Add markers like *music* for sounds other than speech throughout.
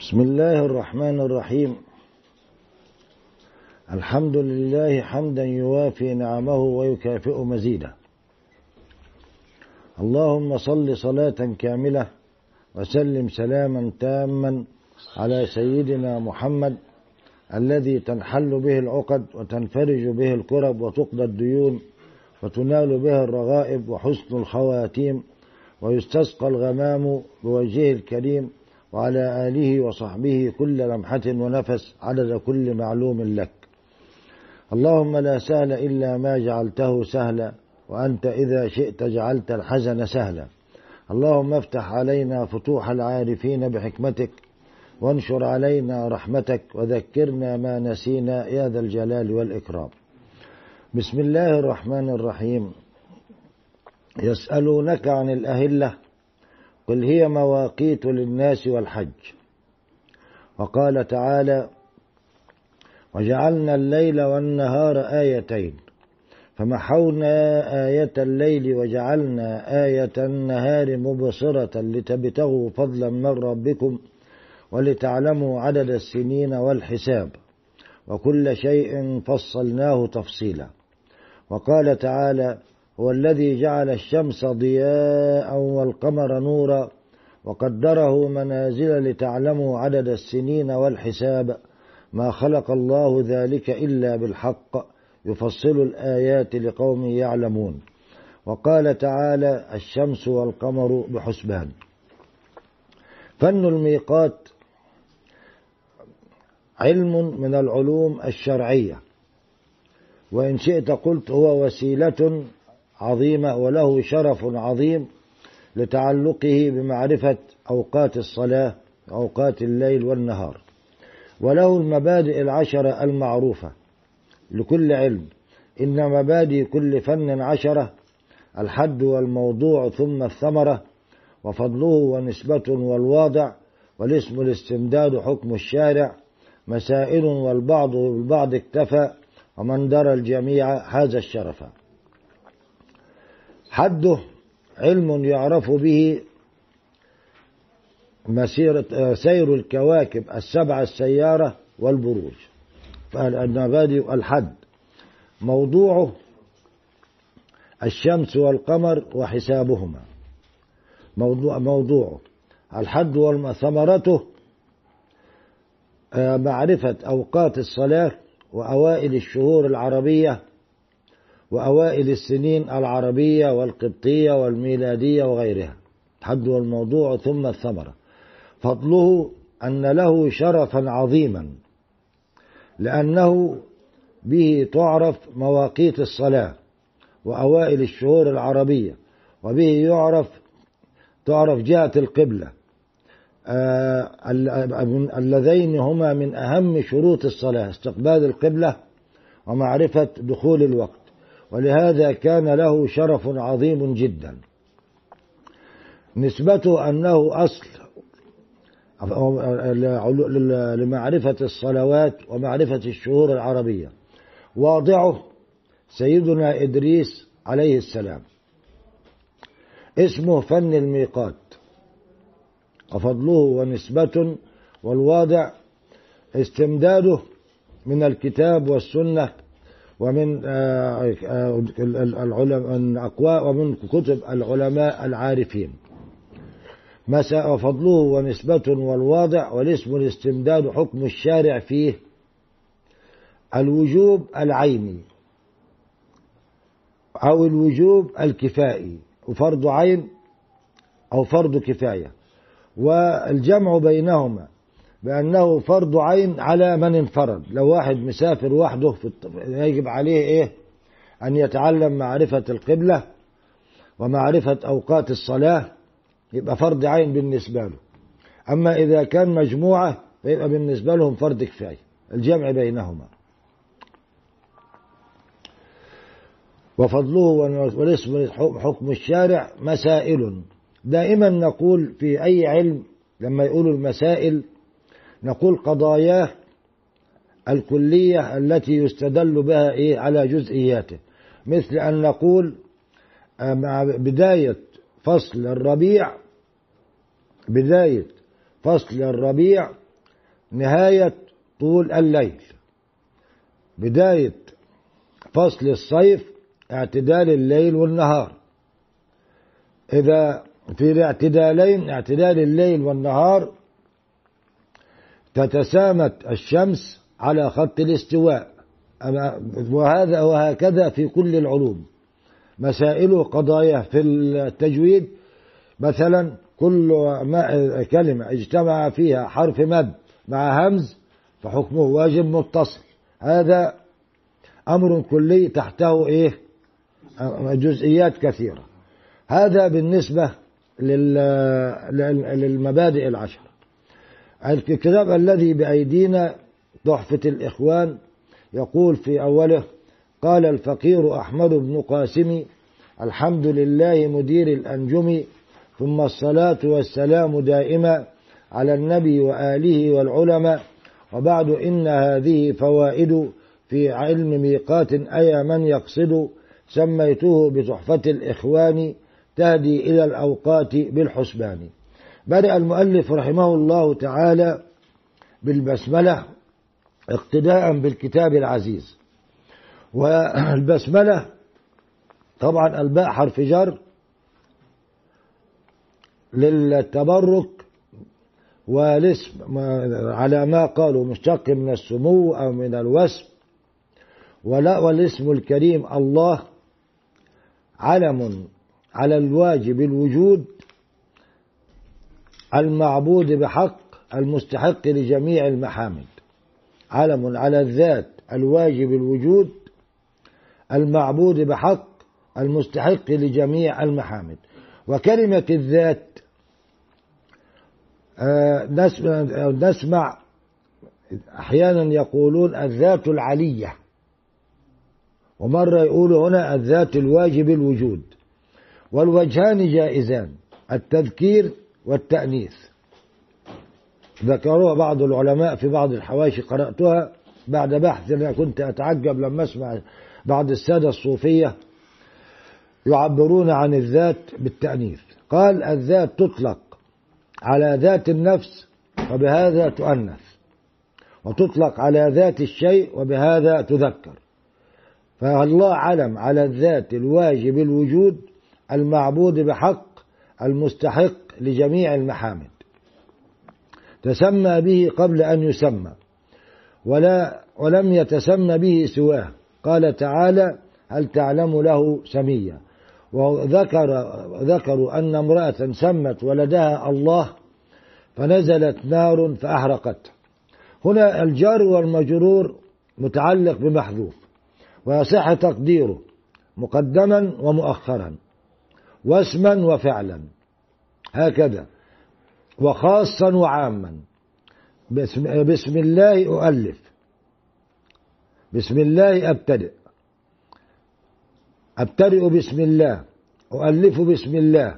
بسم الله الرحمن الرحيم. الحمد لله حمدا يوافي نعمه ويكافئ مزيده. اللهم صل صلاة كاملة وسلم سلاما تاما على سيدنا محمد الذي تنحل به العقد وتنفرج به الكرب وتقضى الديون وتنال به الرغائب وحسن الخواتيم ويستسقى الغمام بوجهه الكريم وعلى آله وصحبه كل لمحة ونفس عدد كل معلوم لك. اللهم لا سهل إلا ما جعلته سهلا وأنت إذا شئت جعلت الحزن سهلا. اللهم افتح علينا فتوح العارفين بحكمتك وانشر علينا رحمتك وذكرنا ما نسينا يا ذا الجلال والإكرام. بسم الله الرحمن الرحيم. يسألونك عن الأهلة قل هي مواقيت للناس والحج. وقال تعالى وجعلنا الليل والنهار آيتين. فمحونا آية الليل وجعلنا آية النهار مبصرة لتبتغوا فضلا من ربكم ولتعلموا عدد السنين والحساب. وكل شيء فصلناه تفصيلا. وقال تعالى هو الذي جعل الشمس ضياء والقمر نورا وقدره منازل لتعلموا عدد السنين والحساب. ما خلق الله ذلك إلا بالحق يفصل الآيات لقوم يعلمون. وقال تعالى الشمس والقمر بحسبان. فن الميقات علم من العلوم الشرعية. وإن شئت قلت هو وسيلة عظيمة وله شرف عظيم لتعلقه بمعرفة أوقات الصلاة أوقات الليل والنهار. وله المبادئ العشرة المعروفة لكل علم إن مبادئ كل فن عشرة الحد والموضوع ثم الثمرة وفضله ونسبة والواضع والاسم الاستمداد حكم الشارع مسائل والبعض بالبعض اكتفى ومن درى الجميع حاز الشرف. حده علم يعرف به مسيرة سير الكواكب السبع السيارة والبروج. فالمبادئ الحد. موضوعه الشمس والقمر وحسابهما. موضوع موضوعه. الحد وثمرته معرفة أوقات الصلاة وأوائل الشهور العربية وأوائل السنين العربية والقبطية والميلادية وغيرها. الحد والموضوع ثم الثمرة. فضله أن له شرفا عظيما لأنه به تعرف مواقيت الصلاة وأوائل الشهور العربية وبه يعرف تعرف جهة القبلة. آه اللذين هما من أهم شروط الصلاة استقبال القبلة ومعرفة دخول الوقت. ولهذا كان له شرف عظيم جدا. نسبته أنه أصل لمعرفة الصلوات ومعرفة الشهور العربية. واضعه سيدنا إدريس عليه السلام. اسمه فن الميقات. وفضله ونسبة والواضع استمداده من الكتاب والسنة ومن العلماء ومن كتب العلماء العارفين. وفضله ونسبة والواضع والاسم الاستمداد حكم الشارع فيه الوجوب العيني أو الوجوب الكفائي وفرض عين أو فرض كفاية. والجمع بينهما بأنه فرض عين على من انفرد. لو واحد مسافر وحده في يجب عليه إيه؟ أن يتعلم معرفة القبلة ومعرفة أوقات الصلاة يبقى فرض عين بالنسبة له. أما إذا كان مجموعة فيبقى بالنسبة لهم فرض كفاية. الجمع بينهما. وفضله والاسم حكم الشارع مسائل. دائما نقول في أي علم لما يقولوا المسائل نقول قضاياه الكلية التي يستدل بها إيه على جزئياته. مثل أن نقول مع بداية فصل الربيع بداية فصل الربيع نهاية طول الليل. بداية فصل الصيف اعتدال الليل والنهار. إذا في الاعتدالين اعتدال الليل والنهار تتسامت الشمس على خط الاستواء. وهذا وهكذا في كل العلوم. مسائل قضايا في التجويد مثلا كل كلمة اجتمع فيها حرف مد مع همز فحكمه واجب متصل. هذا أمر كلي تحته إيه؟ جزئيات كثيرة. هذا بالنسبة للمبادئ العشر. الكتاب الذي بأيدينا تحفة الإخوان يقول في أوله قال الفقير أحمد بن قاسم الحمد لله مدير الأنجم ثم الصلاة والسلام دائما على النبي وآله والعلماء وبعد إن هذه فوائد في علم ميقات أي من يقصد سميته بتحفة الإخوان تهدي إلى الأوقات بالحسبان. بدأ المؤلف رحمه الله تعالى بالبسملة اقتداء بالكتاب العزيز. والبسملة طبعا ألباء حرف جر للتبرك والاسم على ما قالوا مشتق من السمو أو من الوسم. ولا والاسم الكريم الله علم على الواجب الوجود المعبود بحق المستحق لجميع المحامد. علم على الذات الواجب الوجود المعبود بحق المستحق لجميع المحامد. وكلمة الذات نسمع أحيانا يقولون الذات العلية. ومرة يقولوا هنا الذات الواجب الوجود. والوجهان جائزان التذكير والتأنيث. ذكروها بعض العلماء في بعض الحواشي قرأتها بعد بحث. أنا كنت أتعجب لما أسمع بعض السادة الصوفية يعبرون عن الذات بالتأنيث. قال الذات تطلق على ذات النفس وبهذا تؤنث وتطلق على ذات الشيء وبهذا تذكر. فالله علم على الذات الواجب الوجود المعبود بحق المستحق لجميع المحامد. تسمى به قبل أن يسمى ولا ولم يتسمى به سواه. قال تعالى هل تعلم له سميا؟ وذكر ذكروا أن امرأة سمت ولدها الله فنزلت نار فأحرقت. هنا الجار والمجرور متعلق بمحذوف ويصح تقديره مقدما ومؤخرا واسما وفعلا. هكذا. وخاصا وعاما. بسم, بسم الله أؤلف. بسم الله أبتدئ. أبتدئ بسم الله. أؤلف بسم الله.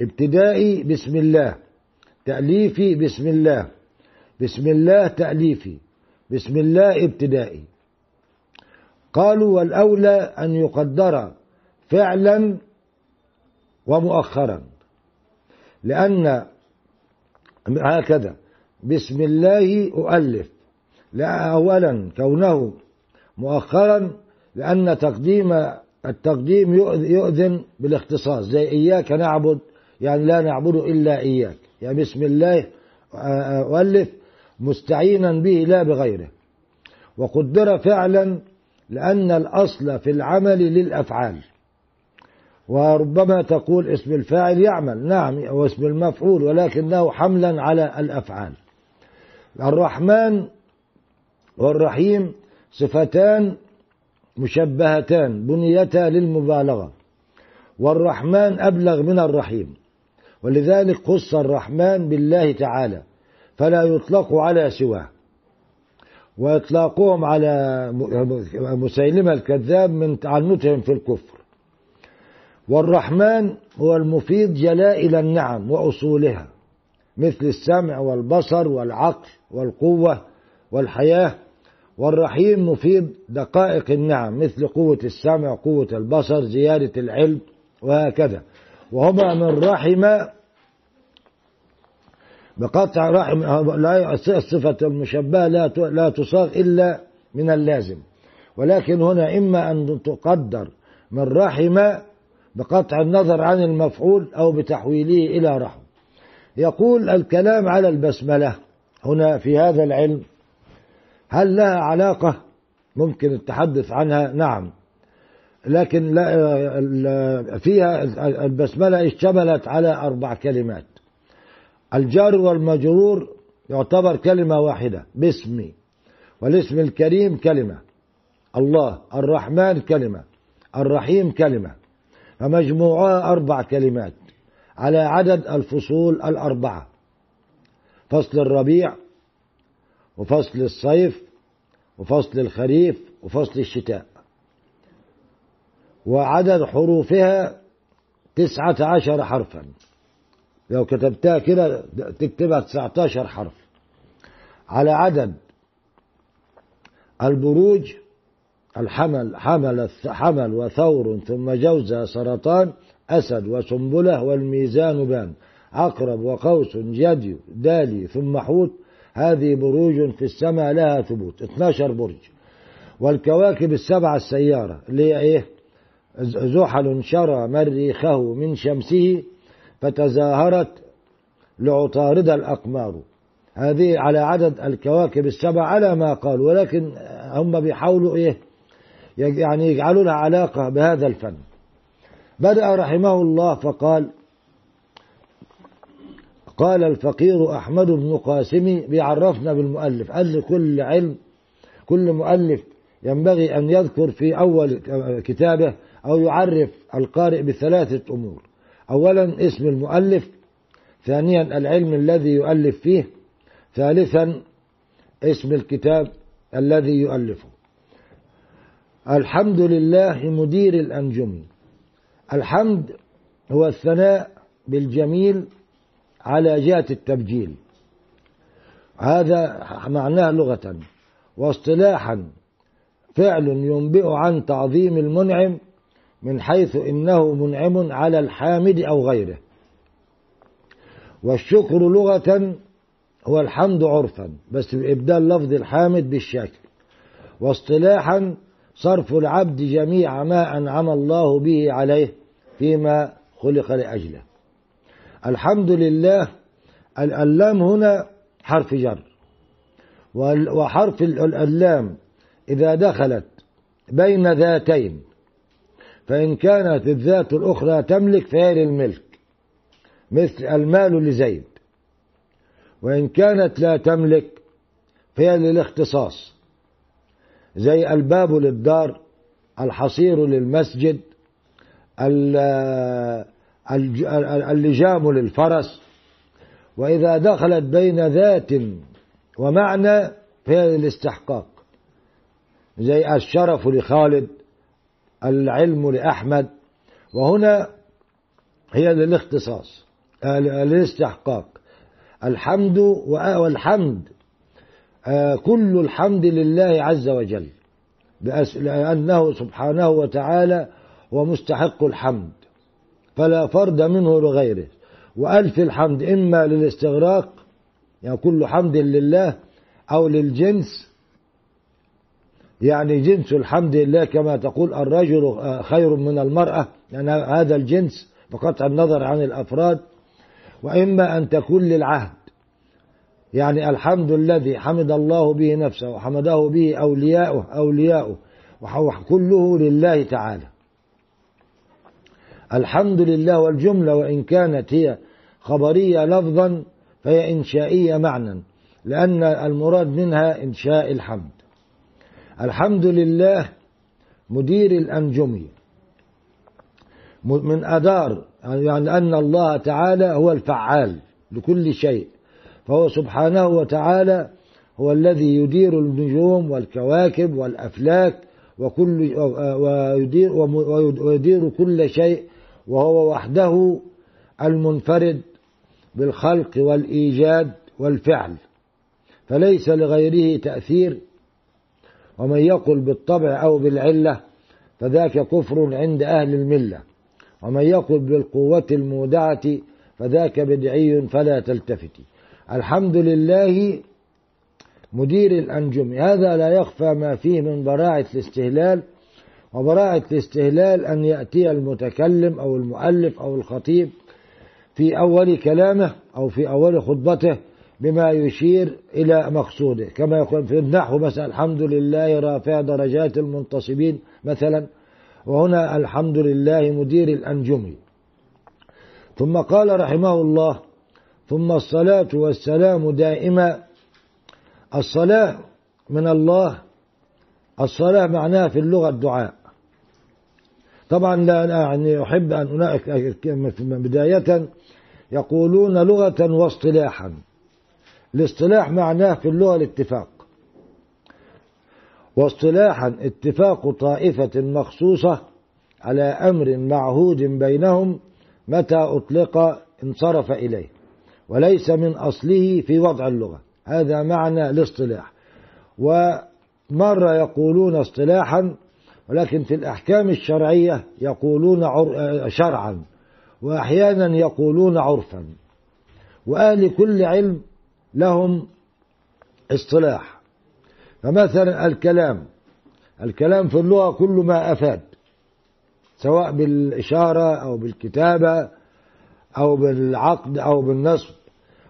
ابتدائي بسم الله. تأليفي بسم الله. بسم الله تأليفي. بسم الله ابتدائي. قالوا والأولى أن يقدر فعلا ومؤخرا. لأن هكذا بسم الله أؤلف. لا أولا كونه مؤخرا لأن تقديم التقديم يؤذن بالاختصاص زي إياك نعبد يعني لا نعبد إلا إياك. يعني بسم الله أؤلف مستعينا به لا بغيره. وقدر فعلا لأن الأصل في العمل للأفعال. وربما تقول اسم الفاعل يعمل. نعم واسم المفعول ولكنه حملا على الأفعال. الرحمن والرحيم صفتان مشبهتان بنيتا للمبالغة. والرحمن أبلغ من الرحيم. ولذلك خص الرحمن بالله تعالى فلا يطلق على سواه. وإطلاقهم على مسيلمة الكذاب من تعنتهم في الكفر. والرحمن هو المفيد جلائل النعم وأصولها مثل السمع والبصر والعقل والقوة والحياة. والرحيم مفيد دقائق النعم مثل قوة السمع قوة البصر زيادة العلم وهكذا. وهما من رحم بقطع رحم لا الصفة المشبهة لا لا تصاغ إلا من اللازم. ولكن هنا إما أن تقدر من رحم بقطع النظر عن المفعول أو بتحويله إلى رحم. يقول الكلام على البسملة هنا في هذا العلم هل لها علاقة؟ ممكن التحدث عنها نعم. لكن لا فيها البسملة اشتملت على أربع كلمات. الجار والمجرور يعتبر كلمة واحدة باسمي. والاسم الكريم كلمة. الله الرحمن كلمة. الرحيم كلمة. فمجموعها أربع كلمات على عدد الفصول الأربعة فصل الربيع وفصل الصيف وفصل الخريف وفصل الشتاء. وعدد حروفها تسعة عشر حرفا. لو كتبتها كده تكتبها تسعة عشر حرف. على عدد البروج الحمل حمل حمل وثور ثم جوزة سرطان أسد وسنبلة والميزان بان عقرب وقوس جدي دالي ثم حوت هذه بروج في السماء لها ثبوت 12 برج. والكواكب السبعة السيارة اللي إيه؟ زحل شرى مريخه من شمسه فتزاهرت لعطارد الأقمار. هذه على عدد الكواكب السبع على ما قال ولكن هم بيحاولوا إيه؟ يعني يجعلوا لها علاقة بهذا الفن. بدأ رحمه الله فقال قال الفقير أحمد بن قاسم بيعرفنا بالمؤلف. قال لكل علم كل مؤلف ينبغي أن يذكر في أول كتابه أو يعرف القارئ بثلاثة أمور. أولا اسم المؤلف ثانيا العلم الذي يؤلف فيه ثالثا اسم الكتاب الذي يؤلفه. الحمد لله مدير الأنجم. الحمد هو الثناء بالجميل على جهة التبجيل. هذا معناه لغة واصطلاحا. فعل ينبئ عن تعظيم المنعم من حيث إنه منعم على الحامد أو غيره. والشكر لغة هو الحمد عرفا بس بإبدال لفظ الحامد بالشكل. واصطلاحا صرف العبد جميع ما أنعم الله به عليه فيما خلق لأجله. الحمد لله اللام هنا حرف جر. وحرف اللام إذا دخلت بين ذاتين فإن كانت الذات الأخرى تملك فهي للملك مثل المال لزيد. وإن كانت لا تملك فهي للاختصاص زي الباب للدار الحصير للمسجد اللجام للفرس. وإذا دخلت بين ذات ومعنى فهي للاستحقاق زي الشرف لخالد العلم لأحمد. وهنا هي للاختصاص للاستحقاق الحمد والحمد كل الحمد لله عز وجل لأنه سبحانه وتعالى هو مستحق الحمد فلا فرد منه لغيره. وألف الحمد إما للاستغراق يعني كل حمد لله أو للجنس يعني جنس الحمد لله كما تقول الرجل خير من المرأة يعني هذا الجنس بقطع النظر عن الأفراد. وإما أن تكون للعهد يعني الحمد الذي حمد الله به نفسه وحمده به أولياؤه أولياؤه. وكله لله تعالى. الحمد لله والجملة وإن كانت هي خبرية لفظا فهي إنشائية معنى لأن المراد منها إنشاء الحمد. الحمد لله مدير الأنجمي. من أدار يعني أن الله تعالى هو الفعال لكل شيء. فهو سبحانه وتعالى هو الذي يدير النجوم والكواكب والأفلاك وكل ويدير, ويدير كل شيء وهو وحده المنفرد بالخلق والإيجاد والفعل. فليس لغيره تأثير. ومن يقل بالطبع أو بالعلة فذاك كفر عند أهل الملة. ومن يقل بالقوة المودعة فذاك بدعي فلا تلتفتي الحمد لله مدير الأنجم. هذا لا يخفى ما فيه من براعة الاستهلال وبراعة الاستهلال أن يأتي المتكلم أو المؤلف أو الخطيب في أول كلامه أو في أول خطبته بما يشير إلى مقصوده. كما يقول في النحو مثلا الحمد لله رافع درجات المنتصبين مثلا وهنا الحمد لله مدير الأنجم. ثم قال رحمه الله ثم الصلاة والسلام دائما. الصلاة من الله. الصلاة معناها في اللغة الدعاء. طبعا لا يعني أحب أن أناقش بداية. يقولون لغة واصطلاحا. الاصطلاح معناه في اللغة الاتفاق. واصطلاحا اتفاق طائفة مخصوصة على أمر معهود بينهم متى أطلق انصرف إليه. وليس من أصله في وضع اللغة. هذا معنى الاصطلاح. ومرة يقولون اصطلاحا ولكن في الأحكام الشرعية يقولون شرعا وأحيانا يقولون عرفا. وأهل كل علم لهم اصطلاح. فمثلا الكلام. الكلام في اللغة كل ما أفاد سواء بالإشارة أو بالكتابة أو بالعقد أو بالنصب.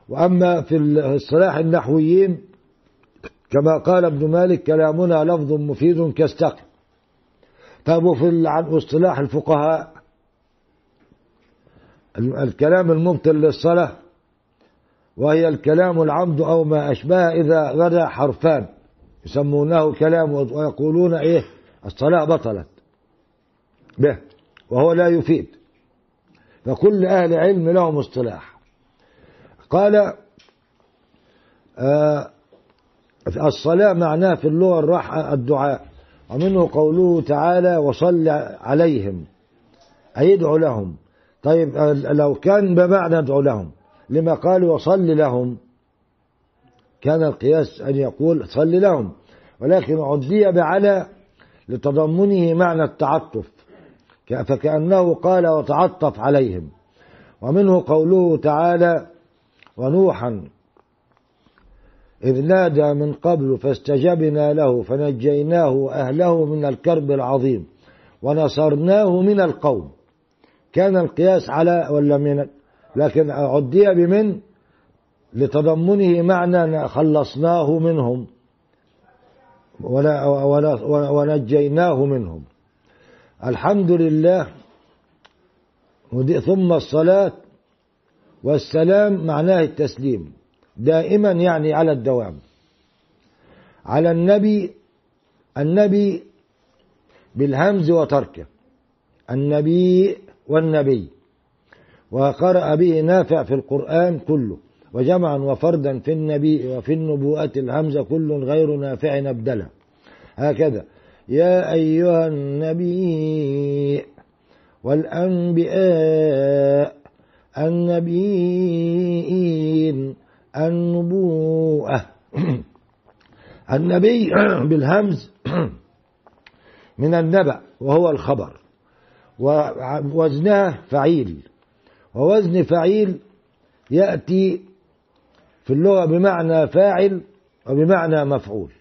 وأما في اصطلاح النحويين كما قال ابن مالك كلامنا لفظ مفيد كاستقم طيب وفي اصطلاح الفقهاء الكلام المبطل للصلاة وهي الكلام العمد أو ما أشبه إذا غدا حرفان. يسمونه كلام ويقولون إيه؟ الصلاة بطلت. به. وهو لا يفيد. فكل أهل علم لهم اصطلاح. قال آه الصلاة معناه في اللغة الراحة الدعاء. ومنه قوله تعالى وصل عليهم أي ادعو لهم. طيب لو كان بمعنى ادعو لهم لما قال وصل لهم كان القياس أن يقول صل لهم ولكن عدي بعلى لتضمنه معنى التعطف. فكأنه قال وتعطف عليهم. ومنه قوله تعالى ونوحا إذ نادى من قبل فاستجبنا له فنجيناه وأهله من الكرب العظيم ونصرناه من القوم. كان القياس على ولا من لكن عدي بمن؟ لتضمنه معنى خلصناه منهم ونجيناه منهم. الحمد لله. ثم الصلاة والسلام معناه التسليم. دائما يعني على الدوام. على النبي النبي بالهمز وتركه. النبي والنبي. وقرأ به نافع في القرآن كله. وجمعا وفردا في النبي وفي النبوءة الهمزة كل غير نافع أبدلا هكذا. يا أيها النبي والأنبياء النبيين النبوءة. *clears throat* النبي *clears throat* بالهمز *clears throat* من النبأ وهو الخبر. ووزنها فعيل. ووزن فعيل يأتي في اللغة بمعنى فاعل وبمعنى مفعول.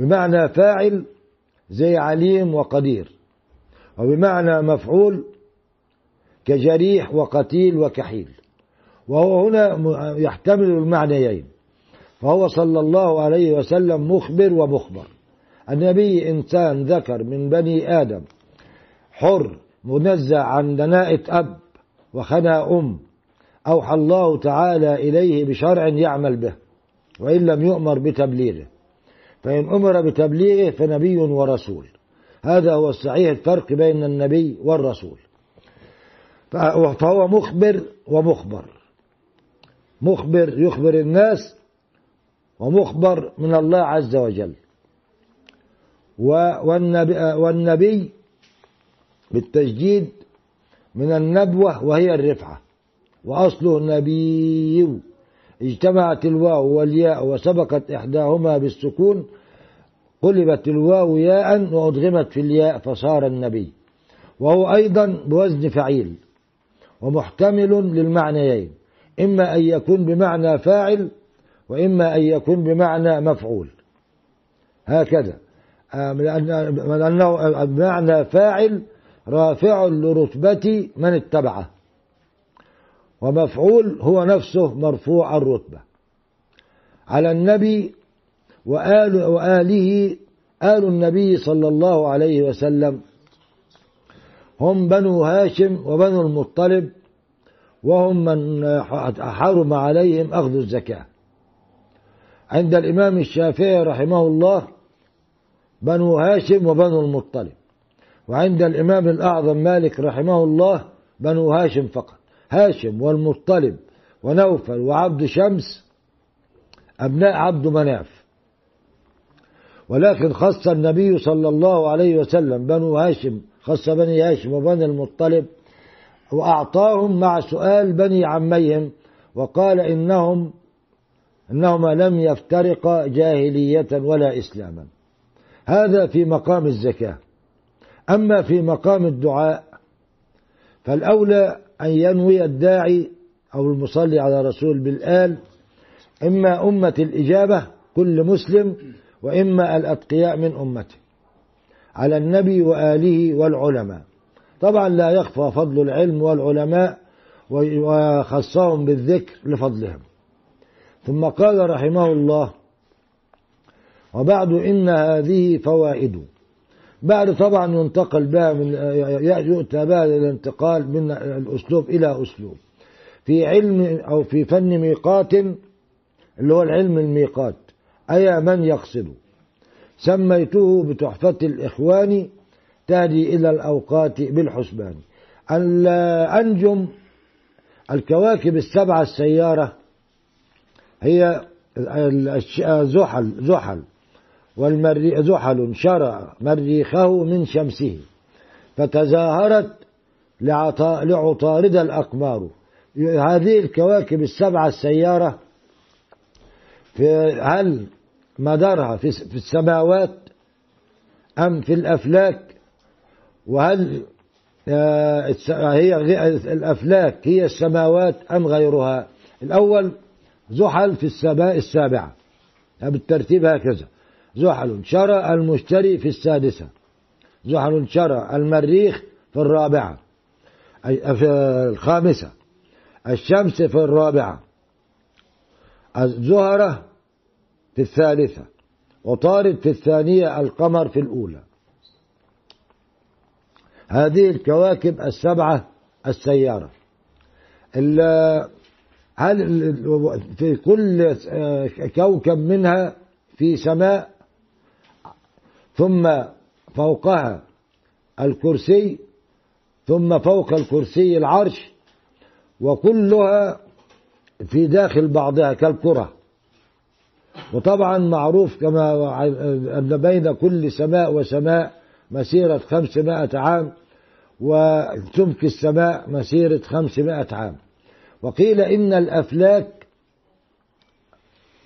بمعنى فاعل زي عليم وقدير وبمعنى مفعول كجريح وقتيل وكحيل. وهو هنا يحتمل المعنيين. فهو صلى الله عليه وسلم مخبر ومخبر. النبي إنسان ذكر من بني آدم حر منزع عن دناءة أب وخنا أم أوحى الله تعالى إليه بشرع يعمل به وإن لم يؤمر بتبليغه. فإن أمر بتبليغه فنبي ورسول. هذا هو الصحيح الفرق بين النبي والرسول. فهو مخبر ومخبر. مخبر يخبر الناس ومخبر من الله عز وجل. والنبي, والنبي بالتجديد من النبوة وهي الرفعة. وأصله نبي. اجتمعت الواو والياء وسبقت إحداهما بالسكون قلبت الواو ياء وأدغمت في الياء فصار النبي. وهو أيضا بوزن فعيل ومحتمل للمعنيين إما أن يكون بمعنى فاعل وإما أن يكون بمعنى مفعول. هكذا. لأنه بمعنى فاعل رافع لرتبة من اتبعه. ومفعول هو نفسه مرفوع الرتبة. على النبي وآل وآله آل النبي صلى الله عليه وسلم. هم بنو هاشم وبنو المطلب وهم من حرم عليهم أخذ الزكاة. عند الإمام الشافعي رحمه الله بنو هاشم وبنو المطلب. وعند الإمام الأعظم مالك رحمه الله بنو هاشم فقط. هاشم والمطلب ونوفل وعبد شمس أبناء عبد مناف. ولكن خص النبي صلى الله عليه وسلم بنو هاشم خص بني هاشم وبني المطلب وأعطاهم مع سؤال بني عميهم وقال إنهم إنهما لم يفترقا جاهلية ولا إسلاما. هذا في مقام الزكاة. أما في مقام الدعاء فالأولى أن ينوي الداعي أو المصلي على رسول بالآل إما أمة الإجابة كل مسلم وإما الأتقياء من أمته على النبي وآله والعلماء. طبعا لا يخفى فضل العلم والعلماء وخصهم بالذكر لفضلهم. ثم قال رحمه الله وبعد إن هذه فوائد بعد طبعا ينتقل بها من يؤتى بها الانتقال من الأسلوب إلى أسلوب. في علم أو في فن ميقات اللي هو العلم الميقات أي من يقصد. سميته بتحفة الإخوان تهدي إلى الأوقات بالحسبان. الأنجم الكواكب السبعة السيارة هي زحل زحل. والمري زحل شرع مريخه من شمسه فتزاهرت لعطارد الأقمار. هذه الكواكب السبعة السيارة في هل مدارها في السماوات أم في الأفلاك؟ وهل هي الأفلاك هي السماوات أم غيرها؟ الأول زحل في السماء السابعة بالترتيب هكذا. زحل شرى المشتري في السادسة. زحل شرى المريخ في الرابعة. في الخامسة. الشمس في الرابعة. الزهرة في الثالثة. وطارد في الثانية القمر في الأولى. هذه الكواكب السبعة السيارة. هل في كل كوكب منها في سماء ثم فوقها الكرسي ثم فوق الكرسي العرش وكلها في داخل بعضها كالكرة. وطبعا معروف كما أن بين كل سماء وسماء مسيرة خمسمائة عام وسمك السماء مسيرة خمسمائة عام. وقيل إن الأفلاك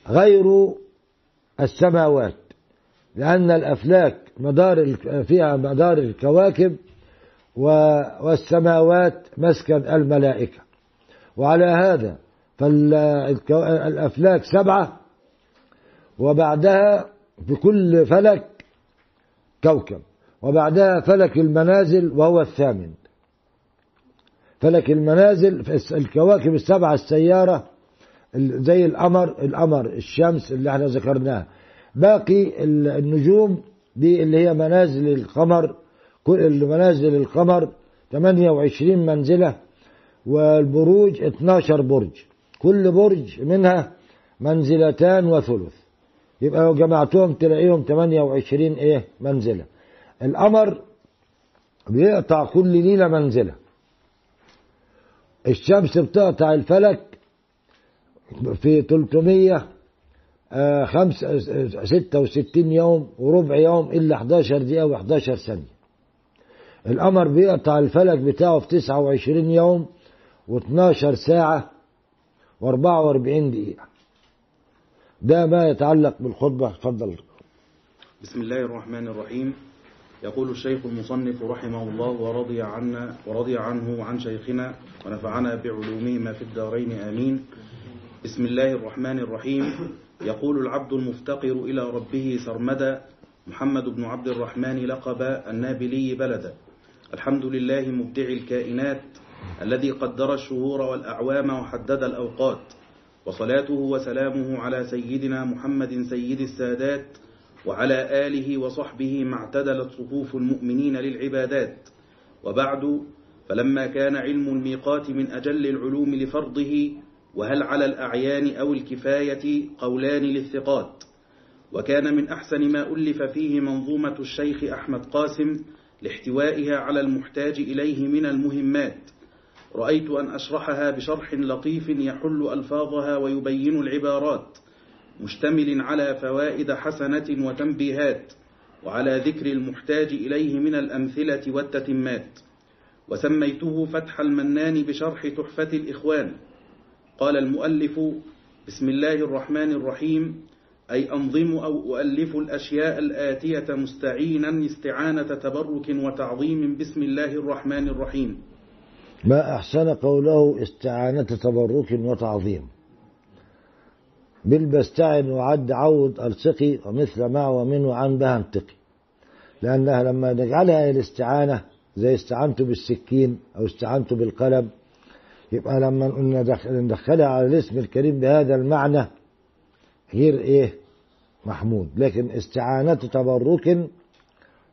غير السماوات. لأن الأفلاك مدار فيها مدار الكواكب والسماوات مسكن الملائكة. وعلى هذا فالأفلاك سبعة وبعدها في كل فلك كوكب وبعدها فلك المنازل وهو الثامن. فلك المنازل الكواكب السبعة السيارة زي القمر القمر الشمس اللي إحنا ذكرناها. باقي النجوم دي اللي هي منازل القمر كل منازل القمر 28 منزلة والبروج 12 برج. كل برج منها منزلتان وثلث. يبقى لو جمعتهم تلاقيهم 28 إيه؟ منزلة. القمر بيقطع كل ليلة منزلة. الشمس بتقطع الفلك في 300 خمسة ستة وستين يوم وربع يوم إلا 11 دقيقة و11 ثانية. القمر بيقطع الفلك بتاعه في 29 يوم و12 ساعة و44 دقيقة. ده ما يتعلق بالخطبة. اتفضل بسم الله الرحمن الرحيم. يقول الشيخ المصنف رحمه الله ورضي عنا ورضي عنه وعن شيخنا ونفعنا بعلومهما في الدارين. آمين. بسم الله الرحمن الرحيم. يقول العبد المفتقر إلى ربه سرمدا محمد بن عبد الرحمن لقب النابلي بلدا. الحمد لله مبدع الكائنات الذي قدر الشهور والأعوام وحدد الأوقات وصلاته وسلامه على سيدنا محمد سيد السادات وعلى آله وصحبه ما اعتدلت صفوف المؤمنين للعبادات. وبعد فلما كان علم الميقات من أجل العلوم لفرضه وهل على الأعيان أو الكفاية قولان للثقات؟ وكان من أحسن ما ألف فيه منظومة الشيخ أحمد قاسم لاحتوائها على المحتاج إليه من المهمات. رأيت أن أشرحها بشرح لطيف يحل ألفاظها ويبين العبارات مشتمل على فوائد حسنة وتنبيهات وعلى ذكر المحتاج إليه من الأمثلة والتتمات. وسميته فتح المنان بشرح تحفة الإخوان. قال المؤلف بسم الله الرحمن الرحيم أي أنظم أو أؤلف الأشياء الآتية مستعينا استعانة تبرك وتعظيم بسم الله الرحمن الرحيم. ما أحسن قوله استعانة تبرك وتعظيم. بالبستعن وعد عود ألصقي ومثل مع ومن وعن بها انتقي لأنها لما نجعلها الاستعانة زي استعنت بالسكين أو استعنت بالقلم يبقى لما ندخلها على الاسم الكريم بهذا المعنى غير إيه؟ محمود. لكن استعانة تبرك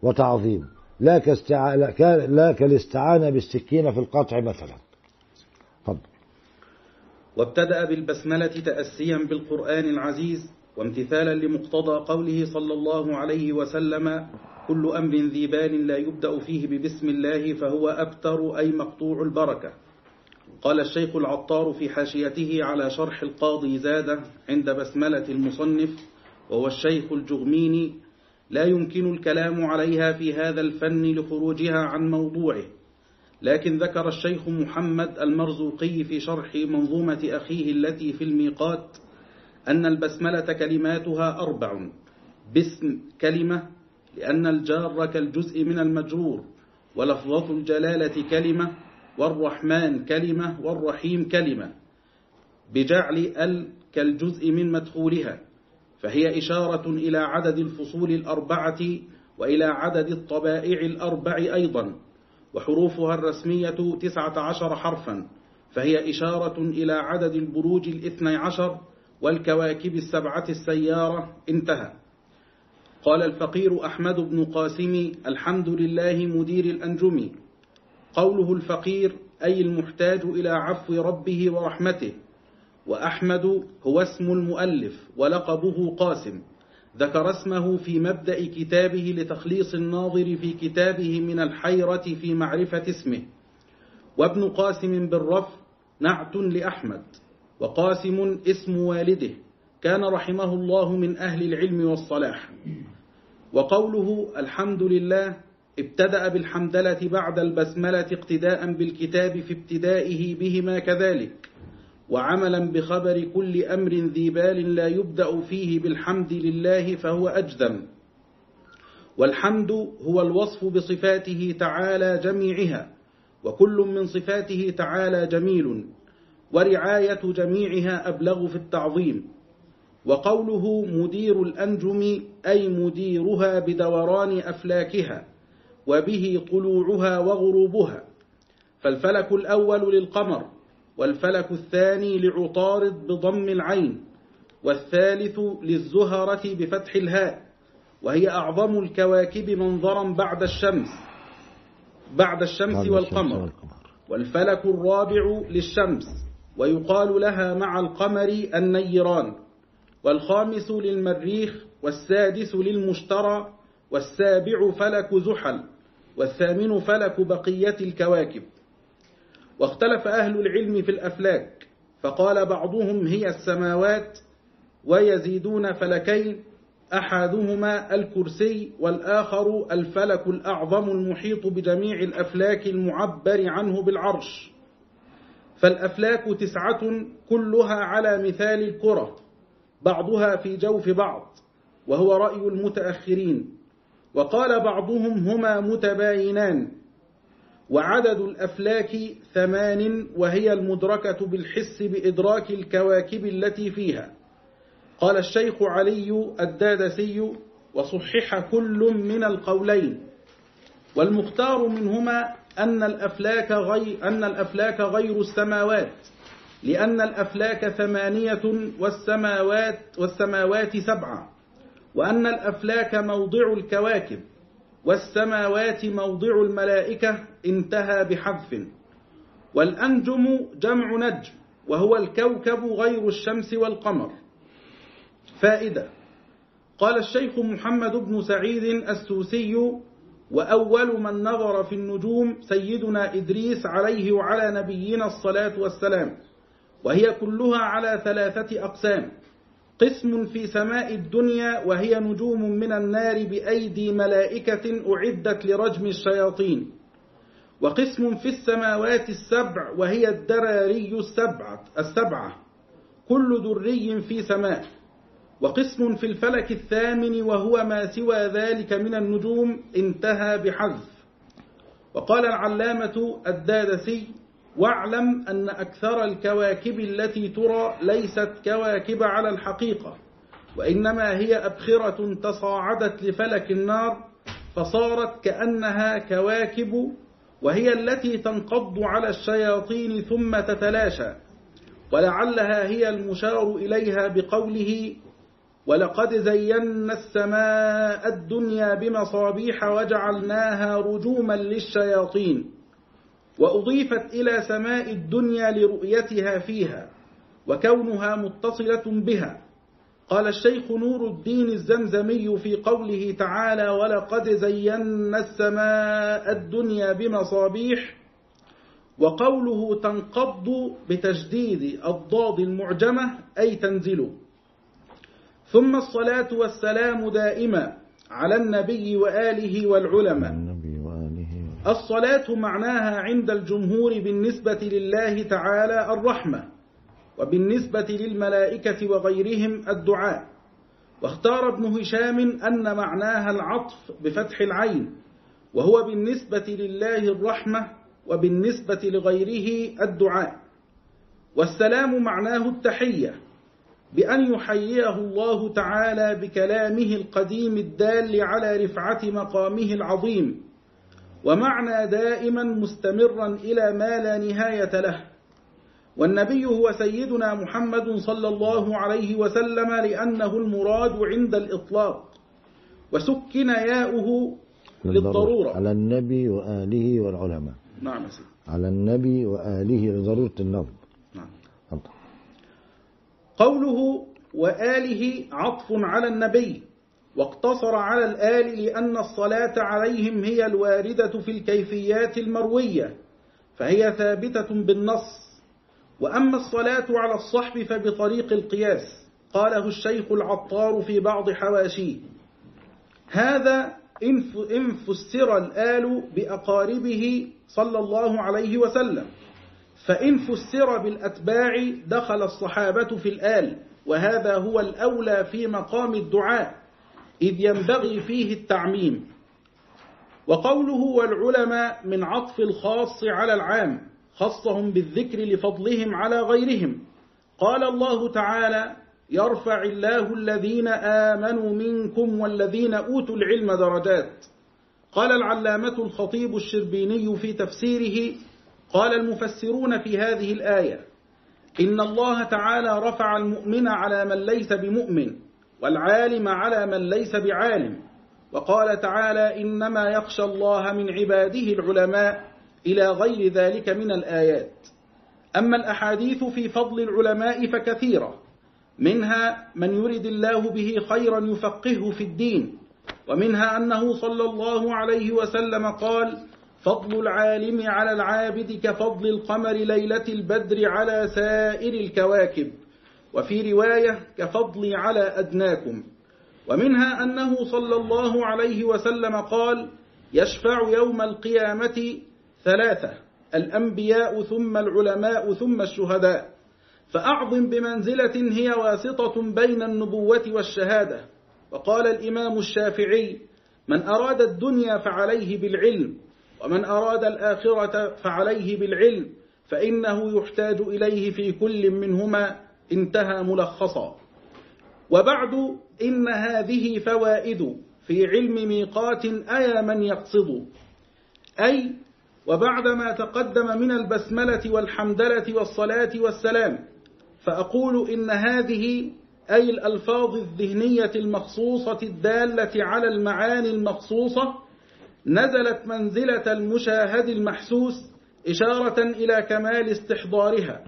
وتعظيم. لا كاستع... لا, كالاستعانة بالسكينة في القطع مثلا. فضل. وابتدأ بالبسملة تأسيا بالقرآن العزيز وامتثالا لمقتضى قوله صلى الله عليه وسلم كل أمر ذي بال لا يبدأ فيه ببسم الله فهو أبتر أي مقطوع البركة. قال الشيخ العطار في حاشيته على شرح القاضي زادة عند بسملة المصنف وهو الشيخ الجغميني لا يمكن الكلام عليها في هذا الفن لخروجها عن موضوعه. لكن ذكر الشيخ محمد المرزوقي في شرح منظومة أخيه التي في الميقات أن البسملة كلماتها أربع باسم كلمة لأن الجار كالجزء من المجرور ولفظة الجلالة كلمة والرحمن كلمة والرحيم كلمة. بجعل ال كالجزء من مدخولها. فهي إشارة إلى عدد الفصول الأربعة وإلى عدد الطبائع الأربع أيضا. وحروفها الرسمية تسعة عشر حرفا. فهي إشارة إلى عدد البروج الاثني عشر والكواكب السبعة السيارة. انتهى. قال الفقير أحمد بن قاسم الحمد لله مدير الأنجم. قوله الفقير أي المحتاج إلى عفو ربه ورحمته. وأحمد هو اسم المؤلف ولقبه قاسم. ذكر اسمه في مبدأ كتابه لتخليص الناظر في كتابه من الحيرة في معرفة اسمه. وابن قاسم بالرفع نعت لأحمد وقاسم اسم والده. كان رحمه الله من أهل العلم والصلاح. وقوله الحمد لله ابتدأ بالحمدلة بعد البسملة اقتداء بالكتاب في ابتدائه بهما كذلك وعملا بخبر كل أمر ذي بال لا يبدأ فيه بالحمد لله فهو أجذم والحمد هو الوصف بصفاته تعالى جميعها وكل من صفاته تعالى جميل ورعاية جميعها أبلغ في التعظيم. وقوله مدير الأنجم أي مديرها بدوران أفلاكها وبه طلوعها وغروبها. فالفلك الأول للقمر والفلك الثاني لعطارد بضم العين والثالث للزهرة بفتح الهاء. وهي أعظم الكواكب منظرا بعد الشمس بعد الشمس والقمر. والفلك الرابع للشمس ويقال لها مع القمر النيران. والخامس للمريخ والسادس للمشترى والسابع فلك زحل. والثامن فلك بقية الكواكب. واختلف أهل العلم في الأفلاك فقال بعضهم هي السماوات ويزيدون فلكين أحدهما الكرسي والآخر الفلك الأعظم المحيط بجميع الأفلاك المعبر عنه بالعرش. فالأفلاك تسعة كلها على مثال الكرة بعضها في جوف بعض وهو رأي المتأخرين. وقال بعضهم هما متباينان. وعدد الأفلاك ثمان وهي المدركة بالحس بإدراك الكواكب التي فيها. قال الشيخ علي الدادسي وصحح كل من القولين. والمختار منهما أن الأفلاك غير, أن الأفلاك غير السماوات. لأن الأفلاك ثمانية والسماوات, والسماوات سبعة. وأن الأفلاك موضع الكواكب والسماوات موضع الملائكة انتهى بحذف. والأنجم جمع نجم وهو الكوكب غير الشمس والقمر. فائدة قال الشيخ محمد بن سعيد السوسي وأول من نظر في النجوم سيدنا إدريس عليه وعلى نبينا الصلاة والسلام وهي كلها على ثلاثة أقسام. قسم في سماء الدنيا وهي نجوم من النار بأيدي ملائكة أعدت لرجم الشياطين. وقسم في السماوات السبع وهي الدراري السبعة, السبعة. كل دري في سماء. وقسم في الفلك الثامن وهو ما سوى ذلك من النجوم انتهى بحذف. وقال العلامة الدادسي واعلم أن أكثر الكواكب التي ترى ليست كواكب على الحقيقة وإنما هي أبخرة تصاعدت لفلك النار فصارت كأنها كواكب وهي التي تنقض على الشياطين ثم تتلاشى ولعلها هي المشار إليها بقوله ولقد زينا السماء الدنيا بمصابيح وجعلناها رجوما للشياطين وأضيفت إلى سماء الدنيا لرؤيتها فيها وكونها متصلة بها. قال الشيخ نور الدين الزمزمي في قوله تعالى ولقد زينا السماء الدنيا بمصابيح وقوله تنقض بتجديد الضاد المعجمة أي تنزل ثم الصلاة والسلام دائما على النبي وآله والعلماء. الصلاة معناها عند الجمهور بالنسبة لله تعالى الرحمة وبالنسبة للملائكة وغيرهم الدعاء. واختار ابن هشام أن معناها العطف بفتح العين وهو بالنسبة لله الرحمة وبالنسبة لغيره الدعاء. والسلام معناه التحية بأن يحييه الله تعالى بكلامه القديم الدال على رفعة مقامه العظيم. ومعنى دائما مستمرا إلى ما لا نهاية له. والنبي هو سيدنا محمد صلى الله عليه وسلم لأنه المراد عند الإطلاق. وسكن ياؤه للضرورة. على النبي وآله والعلماء. نعم سيدي. على النبي وآله لضرورة النظم نعم. قوله وآله عطف على النبي. واقتصر على الآل لأن الصلاة عليهم هي الواردة في الكيفيات المروية فهي ثابتة بالنص. وأما الصلاة على الصحب فبطريق القياس قاله الشيخ العطار في بعض حواشيه. هذا إن فسر الآل بأقاربه صلى الله عليه وسلم. فإن فسر بالأتباع دخل الصحابة في الآل وهذا هو الأولى في مقام الدعاء. إذ ينبغي فيه التعميم. وقوله والعلماء من عطف الخاص على العام خصهم بالذكر لفضلهم على غيرهم. قال الله تعالى يرفع الله الذين آمنوا منكم والذين أوتوا العلم درجات. قال العلامة الخطيب الشربيني في تفسيره قال المفسرون في هذه الآية إن الله تعالى رفع المؤمن على من ليس بمؤمن. والعالم على من ليس بعالم. وقال تعالى إنما يخشى الله من عباده العلماء إلى غير ذلك من الآيات. أما الأحاديث في فضل العلماء فكثيرة. منها من يرد الله به خيرا يفقهه في الدين. ومنها أنه صلى الله عليه وسلم قال فضل العالم على العابد كفضل القمر ليلة البدر على سائر الكواكب. وفي رواية كفضلي على أدناكم. ومنها أنه صلى الله عليه وسلم قال يشفع يوم القيامة ثلاثة الأنبياء ثم العلماء ثم الشهداء. فأعظم بمنزلة هي واسطة بين النبوة والشهادة. وقال الإمام الشافعي من أراد الدنيا فعليه بالعلم ومن أراد الآخرة فعليه بالعلم فإنه يحتاج إليه في كل منهما. انتهى ملخصا. وبعد إن هذه فوائد في علم ميقات أيا من يقصد. أي وبعد ما تقدم من البسملة والحمدلة والصلاة والسلام فأقول إن هذه أي الألفاظ الذهنية المخصوصة الدالة على المعاني المخصوصة نزلت منزلة المشاهد المحسوس إشارة إلى كمال استحضارها.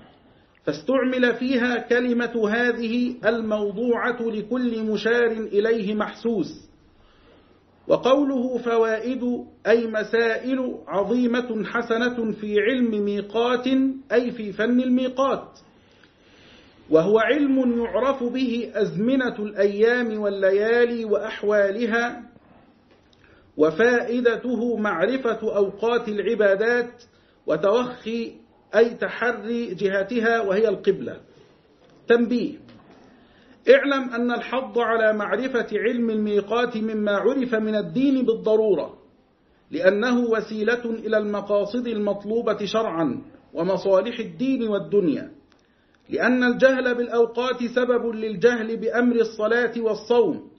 فاستعمل فيها كلمة هذه الموضوعة لكل مشار إليه محسوس. وقوله فوائد أي مسائل عظيمة حسنة في علم ميقات أي في فن الميقات. وهو علم يعرف به أزمنة الأيام والليالي وأحوالها وفائدته معرفة أوقات العبادات وتوخي أي تحري جهتها وهي القبلة. تنبيه. اعلم أن الحظ على معرفة علم الميقات مما عرف من الدين بالضرورة لأنه وسيلة إلى المقاصد المطلوبة شرعا ومصالح الدين والدنيا. لأن الجهل بالأوقات سبب للجهل بأمر الصلاة والصوم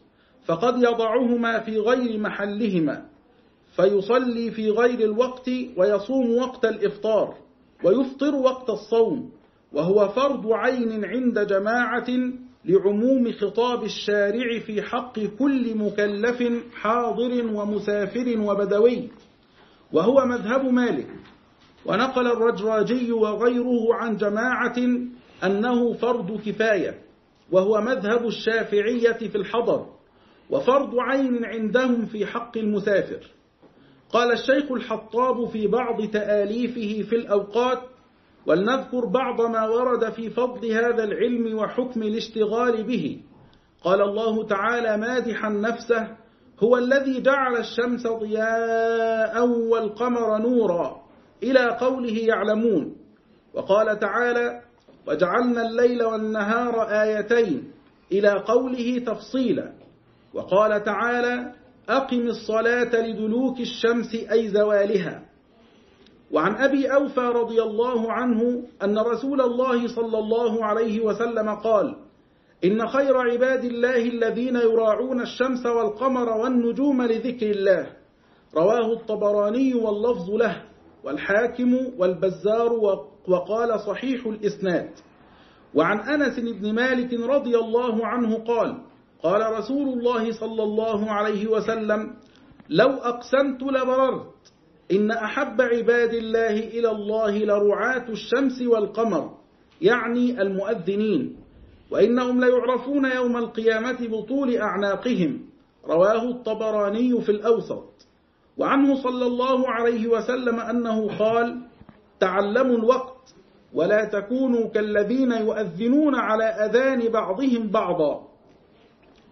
فقد يضعهما في غير محلهما فيصلي في غير الوقت ويصوم وقت الإفطار. ويفطر وقت الصوم وهو فرض عين عند جماعة لعموم خطاب الشارع في حق كل مكلف حاضر ومسافر وبدوي. وهو مذهب مالك. ونقل الرجراجي وغيره عن جماعة أنه فرض كفاية وهو مذهب الشافعية في الحضر وفرض عين عندهم في حق المسافر. قال الشيخ الحطاب في بعض تآليفه في الأوقات ولنذكر بعض ما ورد في فضل هذا العلم وحكم الاشتغال به. قال الله تعالى مادحا نفسه هو الذي جعل الشمس ضياء والقمر نورا إلى قوله يعلمون. وقال تعالى وجعلنا الليل والنهار آيتين إلى قوله تفصيلا. وقال تعالى أقم الصلاة لدلوك الشمس أي زوالها. وعن أبي أوفى رضي الله عنه أن رسول الله صلى الله عليه وسلم قال إن خير عباد الله الذين يراعون الشمس والقمر والنجوم لذكر الله. رواه الطبراني واللفظ له والحاكم والبزار وقال صحيح الإسناد. وعن أنس بن مالك رضي الله عنه قال قال رسول الله صلى الله عليه وسلم لو أقسمت لبررت إن أحب عباد الله إلى الله لرعاة الشمس والقمر يعني المؤذنين وإنهم ليعرفون يوم القيامة بطول أعناقهم. رواه الطبراني في الأوسط. وعنه صلى الله عليه وسلم أنه قال تعلموا الوقت ولا تكونوا كالذين يؤذنون على أذان بعضهم بعضا.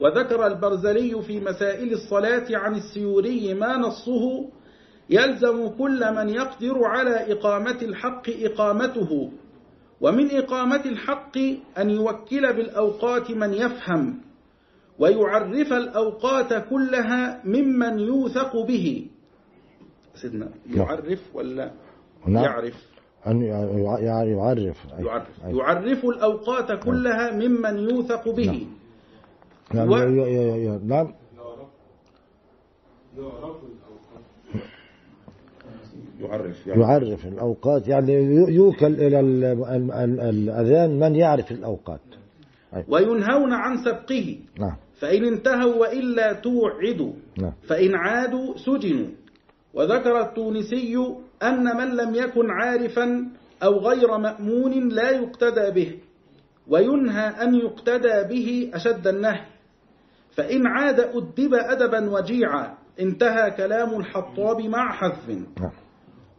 وذكر البرزلي في مسائل الصلاة عن السيوري ما نصه يلزم كل من يقدر على إقامة الحق إقامته ومن إقامة الحق أن يوكل بالأوقات من يفهم ويعرف الأوقات كلها ممن يوثق به سيدنا يعرف ولا نعم. يعرف أن يع- يع- يعرف. يعرف. يعرف الأوقات كلها ممن يوثق به نعم و- نعم. يعرف يعرف الأوقات يعني ي- يوكل إلى ال- ال- ال- الأذان من يعرف الأوقات. وينهون عن سبقه. نعم. فإن انتهوا وإلا توعدوا. نعم. فإن عادوا سجنوا. وذكر التونسي أن من لم يكن عارفا أو غير مأمون لا يقتدى به. وينهى أن يقتدى به أشد النهي. فإن عاد أدب أدبا وجيعا انتهى كلام الحطاب مع حذف. نعم.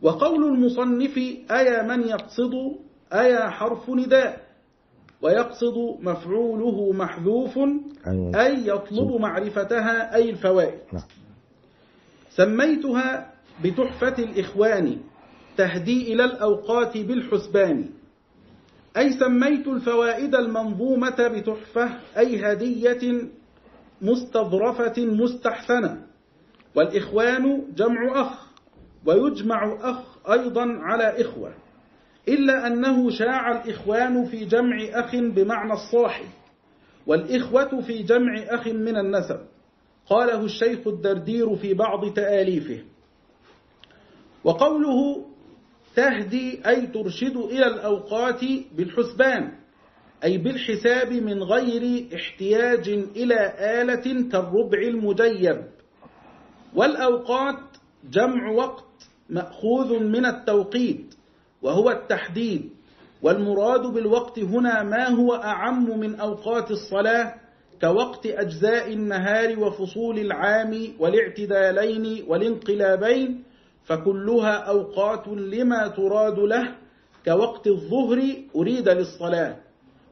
وقول المصنف أيا من يقصد؟ أيا حرف نداء؟ ويقصد مفعوله محذوف أيوة. أي يطلب معرفتها أي الفوائد. نعم. سميتها بتحفة الإخوان تهدي إلى الأوقات بالحسبان. أي سميت الفوائد المنظومة بتحفة أي هدية مستظرفة مستحسنة. والإخوان جمع أخ ويجمع أخ أيضا على إخوة. إلا أنه شاع الإخوان في جمع أخ بمعنى الصاحب والإخوة في جمع أخ من النسب. قاله الشيخ الدردير في بعض تآليفه. وقوله تهدي أي ترشد إلى الأوقات بالحسبان. أي بالحساب من غير احتياج إلى آلة كالربع المجيب. والأوقات جمع وقت مأخوذ من التوقيت وهو التحديد والمراد بالوقت هنا ما هو أعم من أوقات الصلاة كوقت أجزاء النهار وفصول العام والاعتدالين والانقلابين فكلها أوقات لما تراد له كوقت الظهر أريد للصلاة.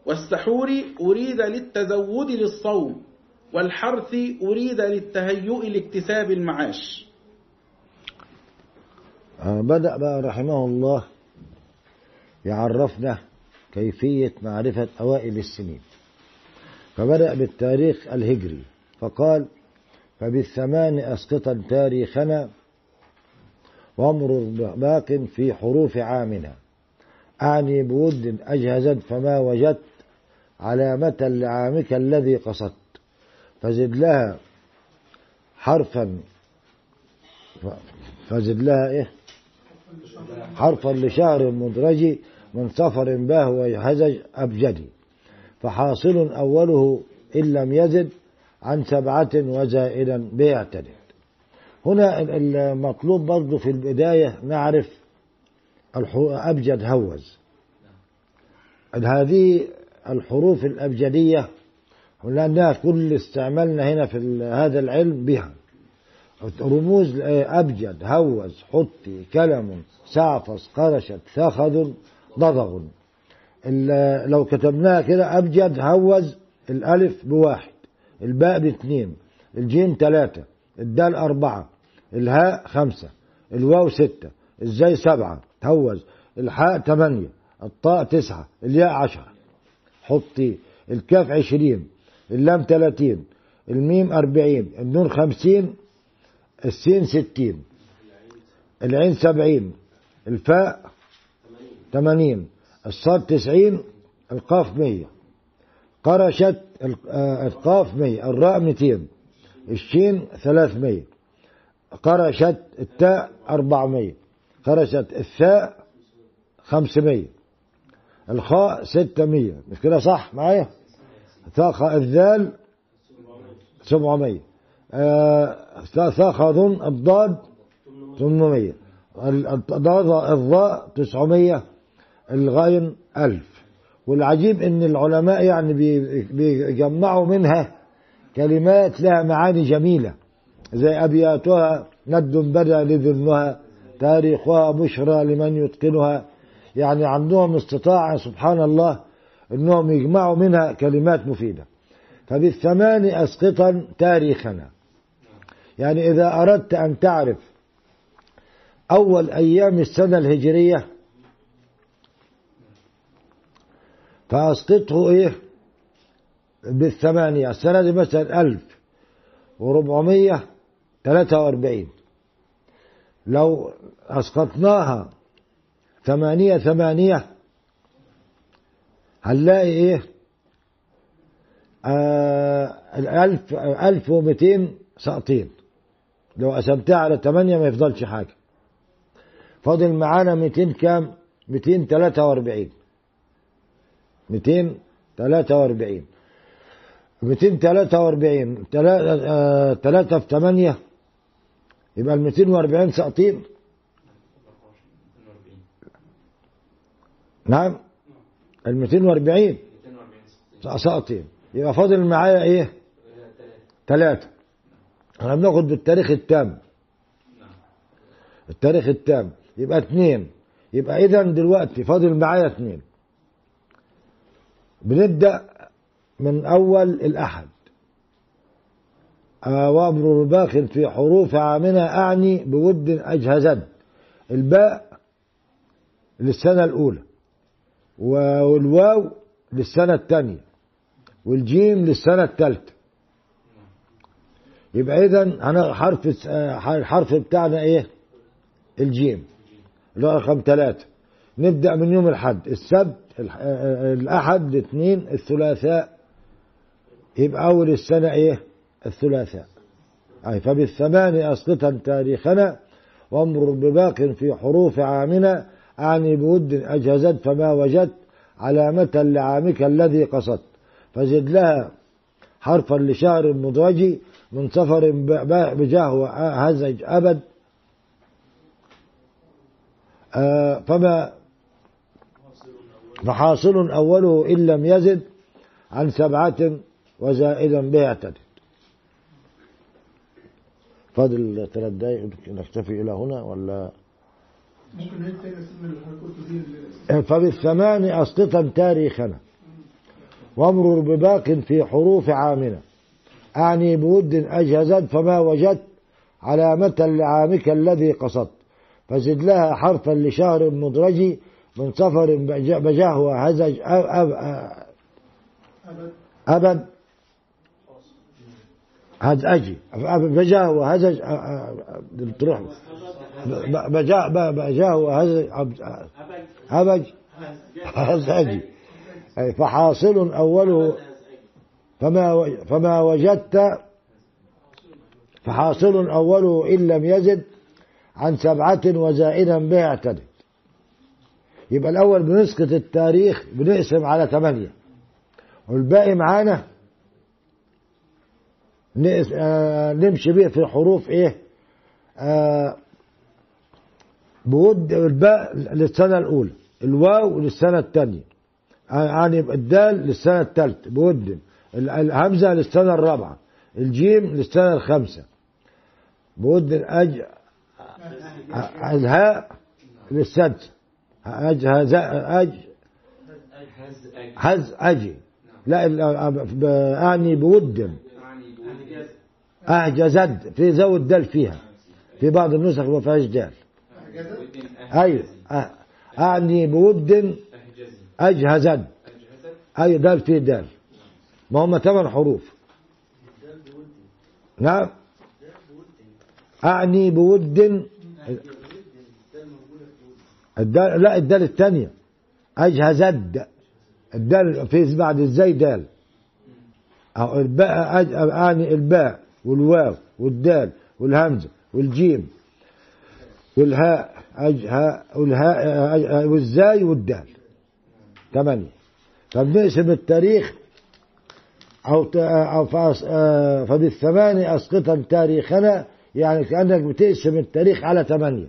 والسحور أريد للتزود للصوم والحرث أريد للتهيؤ لاكتساب المعاش. بدأ بقى رحمه الله يعرفنا كيفية معرفة أوائل السنين. فبدأ بالتاريخ الهجري فقال فبالثمان أسقطا تاريخنا وامر باق في حروف عامنا. أعني بود أجهزت فما وجدت علامة لعامك الذي قصدت. فزد لها حرفا. فزد لها إيه؟ حرفا لشهر مدرج من سفر باه وهزج أبجدي فحاصل أوله إن لم يزد عن سبعة وزائدا بيعتدل. هنا المطلوب برضه في البداية نعرف أبجد هوز. هذه الحروف الأبجدية. لأنها كل استعملنا هنا في هذا العلم بها. رموز أبجد هوز حطي كلم سعفص قرشت ثخذ ضضغ لو كتبناها كده أبجد هوز الألف بواحد الباء باثنين الجيم ثلاثة الدال أربعة الهاء خمسة الواو ستة الزاي سبعة هوز الحاء ثمانية الطاء تسعة الياء عشرة. حطي الكاف عشرين اللام ثلاثين الميم أربعين النون خمسين السين ستين العين سبعين الفاء ثمانين الصاد تسعين القاف مية. قرشت القاف مية الراء ميتين الشين ثلاثمية. قرشت التاء أربعمية. قرشت الثاء خمسمية. الخاء ستمية. مش كده صح معايا؟ ثاخ الذال سبعمية. ثاخذ الضاد ثمانمية. الضاء تسعمية. الغين ألف. والعجيب إن العلماء يعني بيجمعوا منها كلمات لها معاني جميلة. زي أبياتها ند بدا لذنها تاريخها بشرى لمن يتقنها. يعني عندهم استطاعة سبحان الله انهم يجمعوا منها كلمات مفيدة. فبالثمان أسقطا تاريخنا. يعني إذا أردت أن تعرف أول أيام السنة الهجرية فأسقطه إيه؟ بالثمانية. السنة دي مثلا ألف وربعمية ثلاثة وأربعين. لو أسقطناها ثمانية ثمانية. هنلاقي إيه؟ آه الألف ألف ومئتين ساقطين لو قسمتها على ثمانية ما يفضلش حاجة. فاضل معانا مئتين كام؟ مئتين ثلاثة وأربعين. مئتين ثلاثة وأربعين. مئتين ثلاثة وأربعين. ثلاثة في ثمانية. يبقى المئتين وأربعين ساقطين نعم. المئتين وأربعين. ساقطين يبقى فاضل معايا إيه؟ ثلاثة إحنا بناخد بالتاريخ التام. التاريخ التام. يبقى اثنين يبقى اذا دلوقتي فاضل معايا اثنين بنبدأ من أول الأحد. وأمر باخر في حروف عامنا أعني بود أجهزد الباء للسنة الأولى. والواو للسنة الثانية والجيم للسنة الثالثة. يبقى اذا أنا حرف الحرف بتاعنا إيه؟ الجيم. اللي هو رقم ثلاثة. نبدأ من يوم الحد السبت الأحد الاثنين الثلاثاء. يبقى أول السنة إيه؟ الثلاثاء. أي فبالثمان أسقطا تاريخنا وامر بباق في حروف عامنا أعني بود أجهزت فما وجدت علامة لعامك الذي قصدت. فزد لها حرفا لشهر مدرج من سفر ب- ب- بجاه وهزج أبد. آه، فما فحاصل أوله إن لم يزد عن سبعة وزائدا به اعتدد فاضل ثلاث دقايق نكتفي إلى هنا ولا؟ فبالثمان أسقطا تاريخنا. وامرر بباق في حروف عامنا. أعني بود أجهزت فما وجدت علامة لعامك الذي قصدت. فزد لها حرفا لشهر مدرج من سفر بج- بجاه أب أبد. أبد. هزأجي بجاه وهزج أ- أ- تروح. ب- بجاه ب- بجاه وهزج أب- هبج هزأجي أي فحاصل أوله. فما فما وجدت. فحاصل أوله إن لم يزد عن سبعة وزائدا به اعتدد يبقى الأول بنسقط التاريخ بنقسم على ثمانية. والباقي معانا نمشي بيه في حروف إيه؟ آه، بود الباء للسنة الأولى الواو للسنة الثانية يعني الدال للسنة الثالثة بود ال- الهمزة للسنة الرابعة الجيم للسنة الخامسة بود أج آه، الهاء للسادسة أج هز أج هز أجي. لا أعني بود أعجزد في زود دال فيها في بعض النسخ ما فيهاش دال. أيوة أعني بود أجهزد أي دال في دال. ما هم ثمان حروف. نعم. أعني بود. الدال لا الدال الثانية. أجهزد الدال في بعد الزي دال. أو الباء أعني الباء. والواو والدال والهمزة والجيم والهاء أجها والهاء والزاي والدال. ثمانية فبنقسم التاريخ أو أو آه، فبالثمان أسقطا تاريخنا يعني كأنك بتقسم التاريخ على ثمانية.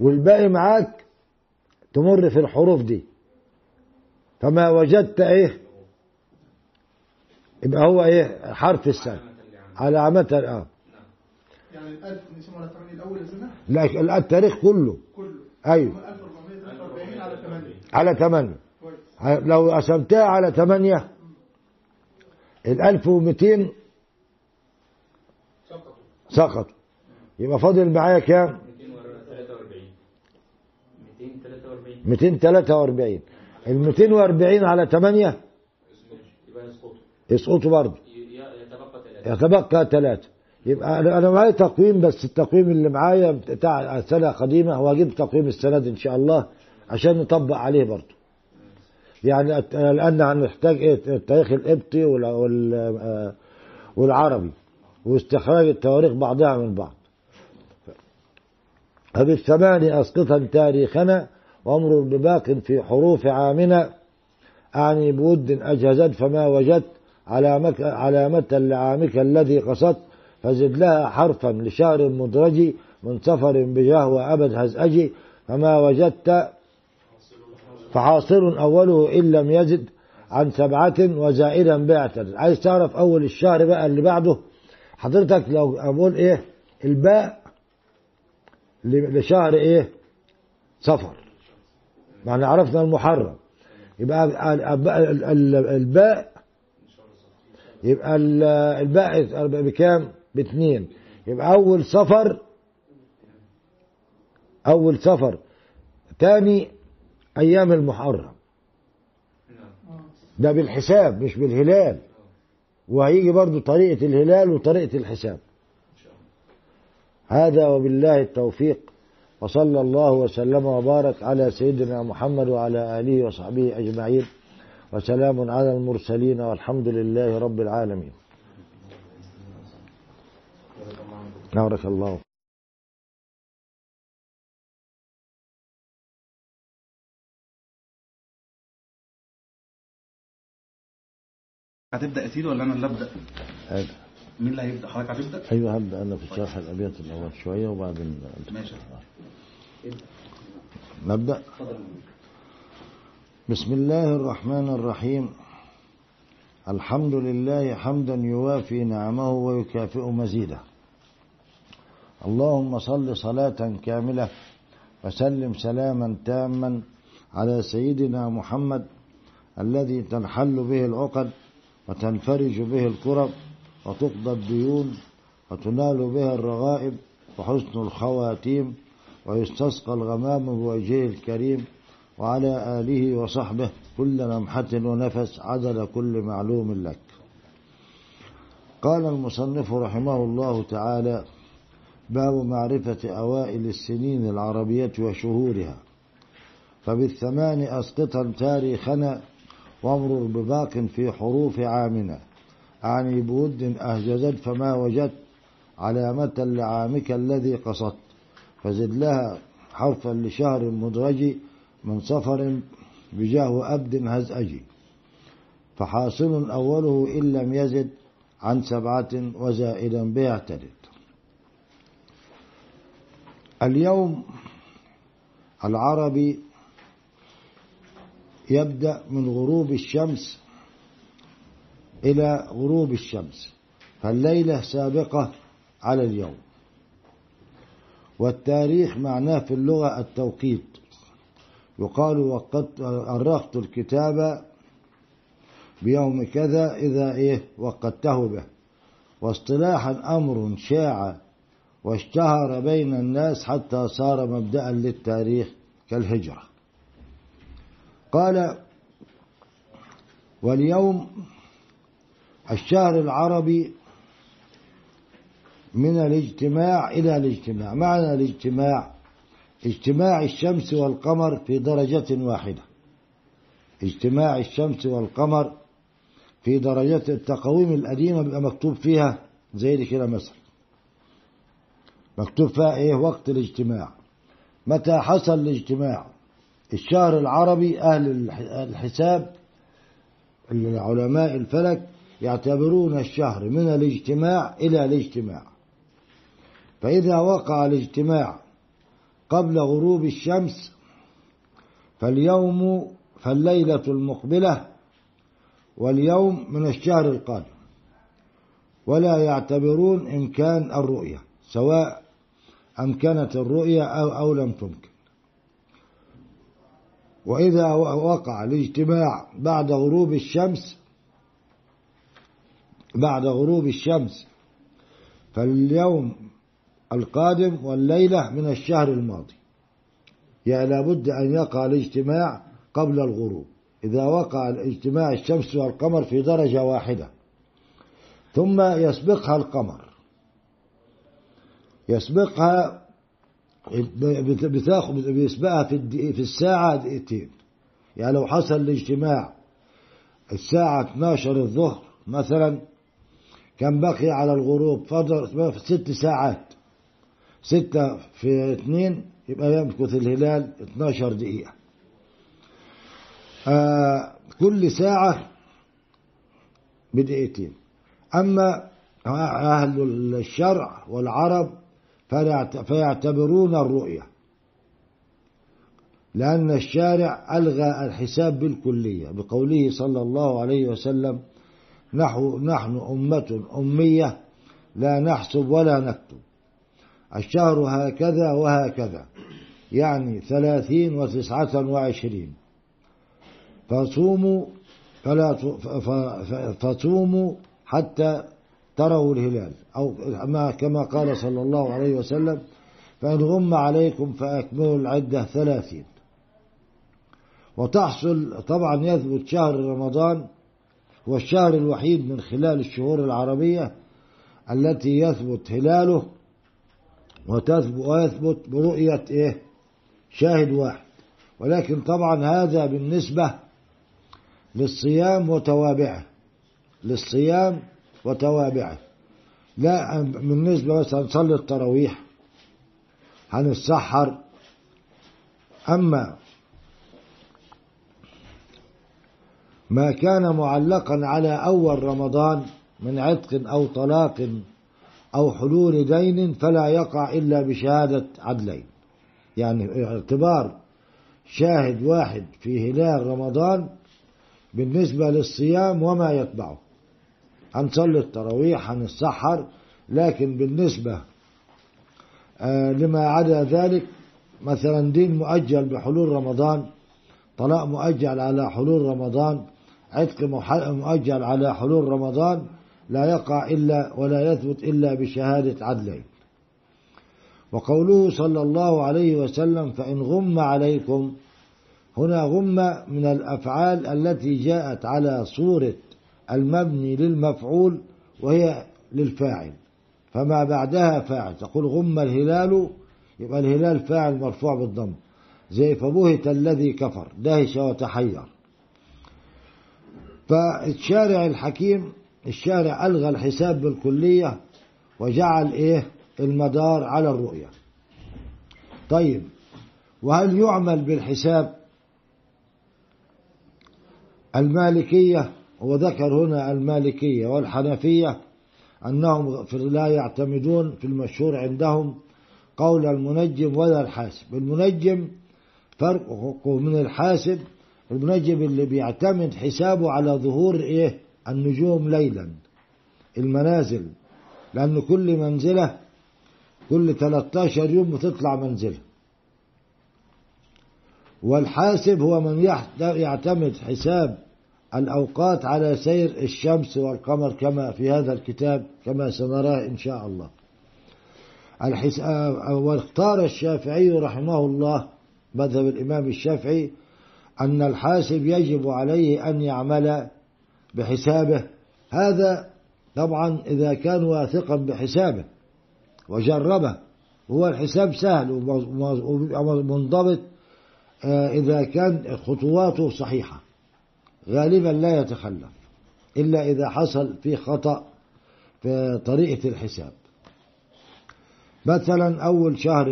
والباقي معاك تمر في الحروف دي. فما وجدت إيه؟ يبقى هو إيه؟ حرف السنة علامة آه. يعني الألف على 8 الأول يا سنة لكن التاريخ كله. كله. أيوه. 1443 على 8 على ثمانية. كويس. لو قسمتها على ثمانية ال 1200 سقطوا. سقطوا يبقى فاضل معايا كام؟ 243 243 ال 240 على 8 يبقى يسقطوا. يسقطوا برضه. يتبقى ثلاثة يبقى أنا أنا معايا تقويم بس التقويم اللي معايا بتاع سنة قديمة وأجيب تقويم السنة دي إن شاء الله عشان نطبق عليه برضه. يعني لأن هنحتاج إيه؟ التاريخ القبطي آه، والعربي واستخراج التواريخ بعضها من بعض. فبالثمان أسقطا تاريخنا وأمر بباق في حروف عامنا أعني بود أجهزت فما وجدت. علامك علامة لعامك الذي قصدت فزد لها حرفا لشهر مدرج من سفر بجاه وأبد هزأجي فما وجدت فحاصل أوله إن لم يزد عن سبعة وزائدا باعتد عايز تعرف أول الشهر بقى اللي بعده؟ حضرتك لو أقول إيه؟ الباء لشهر إيه؟ صفر. معنى عرفنا المحرم. يبقى ال- ال- ال- الباء يبقى ال- الباء بكام؟ باثنين. يبقى أول سفر أول سفر. تاني أيام المحرم. ده بالحساب مش بالهلال. وهيجي برضو طريقة الهلال وطريقة الحساب. هذا وبالله التوفيق. وصلى الله وسلم وبارك على سيدنا محمد وعلى آله وصحبه أجمعين. وسلام على المرسلين والحمد لله رب العالمين. بارك الله هتبدأ يا سيدي ولا أنا اللي أبدأ؟ هذا. مين اللي هيبدأ؟ حضرتك هتبدا أيوة هبدأ أنا في شرح الأبيات الأول شوية وبعدين ماشي. نبدأ؟ بسم الله الرحمن الرحيم. الحمد لله حمدا يوافي نعمه ويكافئ مزيده. اللهم صل صلاة كاملة وسلم سلاما تاما على سيدنا محمد الذي تنحل به العقد وتنفرج به الكرب وتقضى الديون وتنال به الرغائب وحسن الخواتيم ويستسقى الغمام بوجهه الكريم وعلى آله وصحبه كل لمحة ونفس عدد كل معلوم لك. قال المصنف رحمه الله تعالى باب معرفة أوائل السنين العربية وشهورها. فبالثمان أسقطا تاريخنا وامرر بباق في حروف عامنا. أعني بود أهجزت فما وجدت علامة لعامك الذي قصدت. فزد لها حرفا لشهر مدرج من صفر بجاه أبد هزأجي فحاصل أوله إن لم يزد عن سبعة وزائدا اعتدد اليوم العربي يبدأ من غروب الشمس إلى غروب الشمس فالليلة سابقة على اليوم. والتاريخ معناه في اللغة التوقيت. يقال وقت أرخت الكتاب بيوم كذا إذا إيه وقدته به. واصطلاحا أمر شاع واشتهر بين الناس حتى صار مبدأ للتاريخ كالهجرة. قال واليوم الشهر العربي من الاجتماع إلى الاجتماع. معنى الاجتماع اجتماع الشمس والقمر في درجة واحدة. اجتماع الشمس والقمر في درجة التقويم القديمة بيبقى مكتوب فيها زي كده مثلا. مكتوب فيها إيه؟ وقت الاجتماع. متى حصل الاجتماع؟ الشهر العربي أهل الحساب علماء الفلك يعتبرون الشهر من الاجتماع إلى الاجتماع. فإذا وقع الاجتماع قبل غروب الشمس فاليوم فالليلة المقبلة واليوم من الشهر القادم. ولا يعتبرون إمكان الرؤية سواء أمكنت الرؤية أو, أو لم تمكن. وإذا وقع الاجتماع بعد غروب الشمس بعد غروب الشمس فاليوم القادم والليلة من الشهر الماضي. يعني لابد أن يقع الاجتماع قبل الغروب. إذا وقع الاجتماع الشمس والقمر في درجة واحدة ثم يسبقها القمر. يسبقها بيسبقها في في الساعة دقيقتين. يعني لو حصل الاجتماع الساعة 12 الظهر مثلا كان بقي على الغروب فضل ست ساعات. ستة في اثنين يبقى يمكث الهلال 12 دقيقة. آه كل ساعة بدقيقتين. أما أهل الشرع والعرب فيعتبرون الرؤية. لأن الشارع ألغى الحساب بالكلية. بقوله صلى الله عليه وسلم نحن, نحن أمة أمية لا نحسب ولا نكتب. الشهر هكذا وهكذا. يعني ثلاثين وتسعة وعشرين. فصوموا فلا فصوموا حتى تروا الهلال. أو ما كما قال صلى الله عليه وسلم فإن غم عليكم فأكملوا العدة ثلاثين. وتحصل طبعا يثبت شهر رمضان هو الشهر الوحيد من خلال الشهور العربية التي يثبت هلاله ويثبت برؤية إيه؟ شاهد واحد. ولكن طبعا هذا بالنسبة للصيام وتوابعه. للصيام وتوابعه. لا بالنسبة مثلا نصلي التراويح هنتسحر أما ما كان معلقا على أول رمضان من عتق أو طلاق أو حلول دين فلا يقع إلا بشهادة عدلين. يعني اعتبار شاهد واحد في هلال رمضان بالنسبة للصيام وما يتبعه. هنصلي التراويح هنتسحر لكن بالنسبة آه لما عدا ذلك مثلا دين مؤجل بحلول رمضان طلاق مؤجل على حلول رمضان عتق مؤجل على حلول رمضان لا يقع إلا ولا يثبت إلا بشهادة عدلين. وقوله صلى الله عليه وسلم فإن غم عليكم هنا غم من الأفعال التي جاءت على صورة المبني للمفعول وهي للفاعل. فما بعدها فاعل تقول غم الهلال يبقى الهلال فاعل مرفوع بالضم. زي فبهت الذي كفر دهش وتحير. فالشارع الحكيم الشارع ألغى الحساب بالكلية وجعل إيه؟ المدار على الرؤية. طيب وهل يعمل بالحساب المالكية؟ وذكر هنا المالكية والحنفية أنهم لا يعتمدون في المشهور عندهم قول المنجم ولا الحاسب. المنجم فرق من الحاسب المنجم اللي بيعتمد حسابه على ظهور إيه؟ النجوم ليلا. المنازل لأن كل منزلة كل 13 يوم بتطلع منزلة والحاسب هو من يعتمد حساب الأوقات على سير الشمس والقمر كما في هذا الكتاب كما سنراه إن شاء الله. واختار الشافعي رحمه الله مذهب الإمام الشافعي أن الحاسب يجب عليه أن يعمل بحسابه. هذا طبعا إذا كان واثقا بحسابه وجربه هو الحساب سهل ومنضبط إذا كان خطواته صحيحة. غالبا لا يتخلف إلا إذا حصل في خطأ في طريقة الحساب. مثلا أول شهر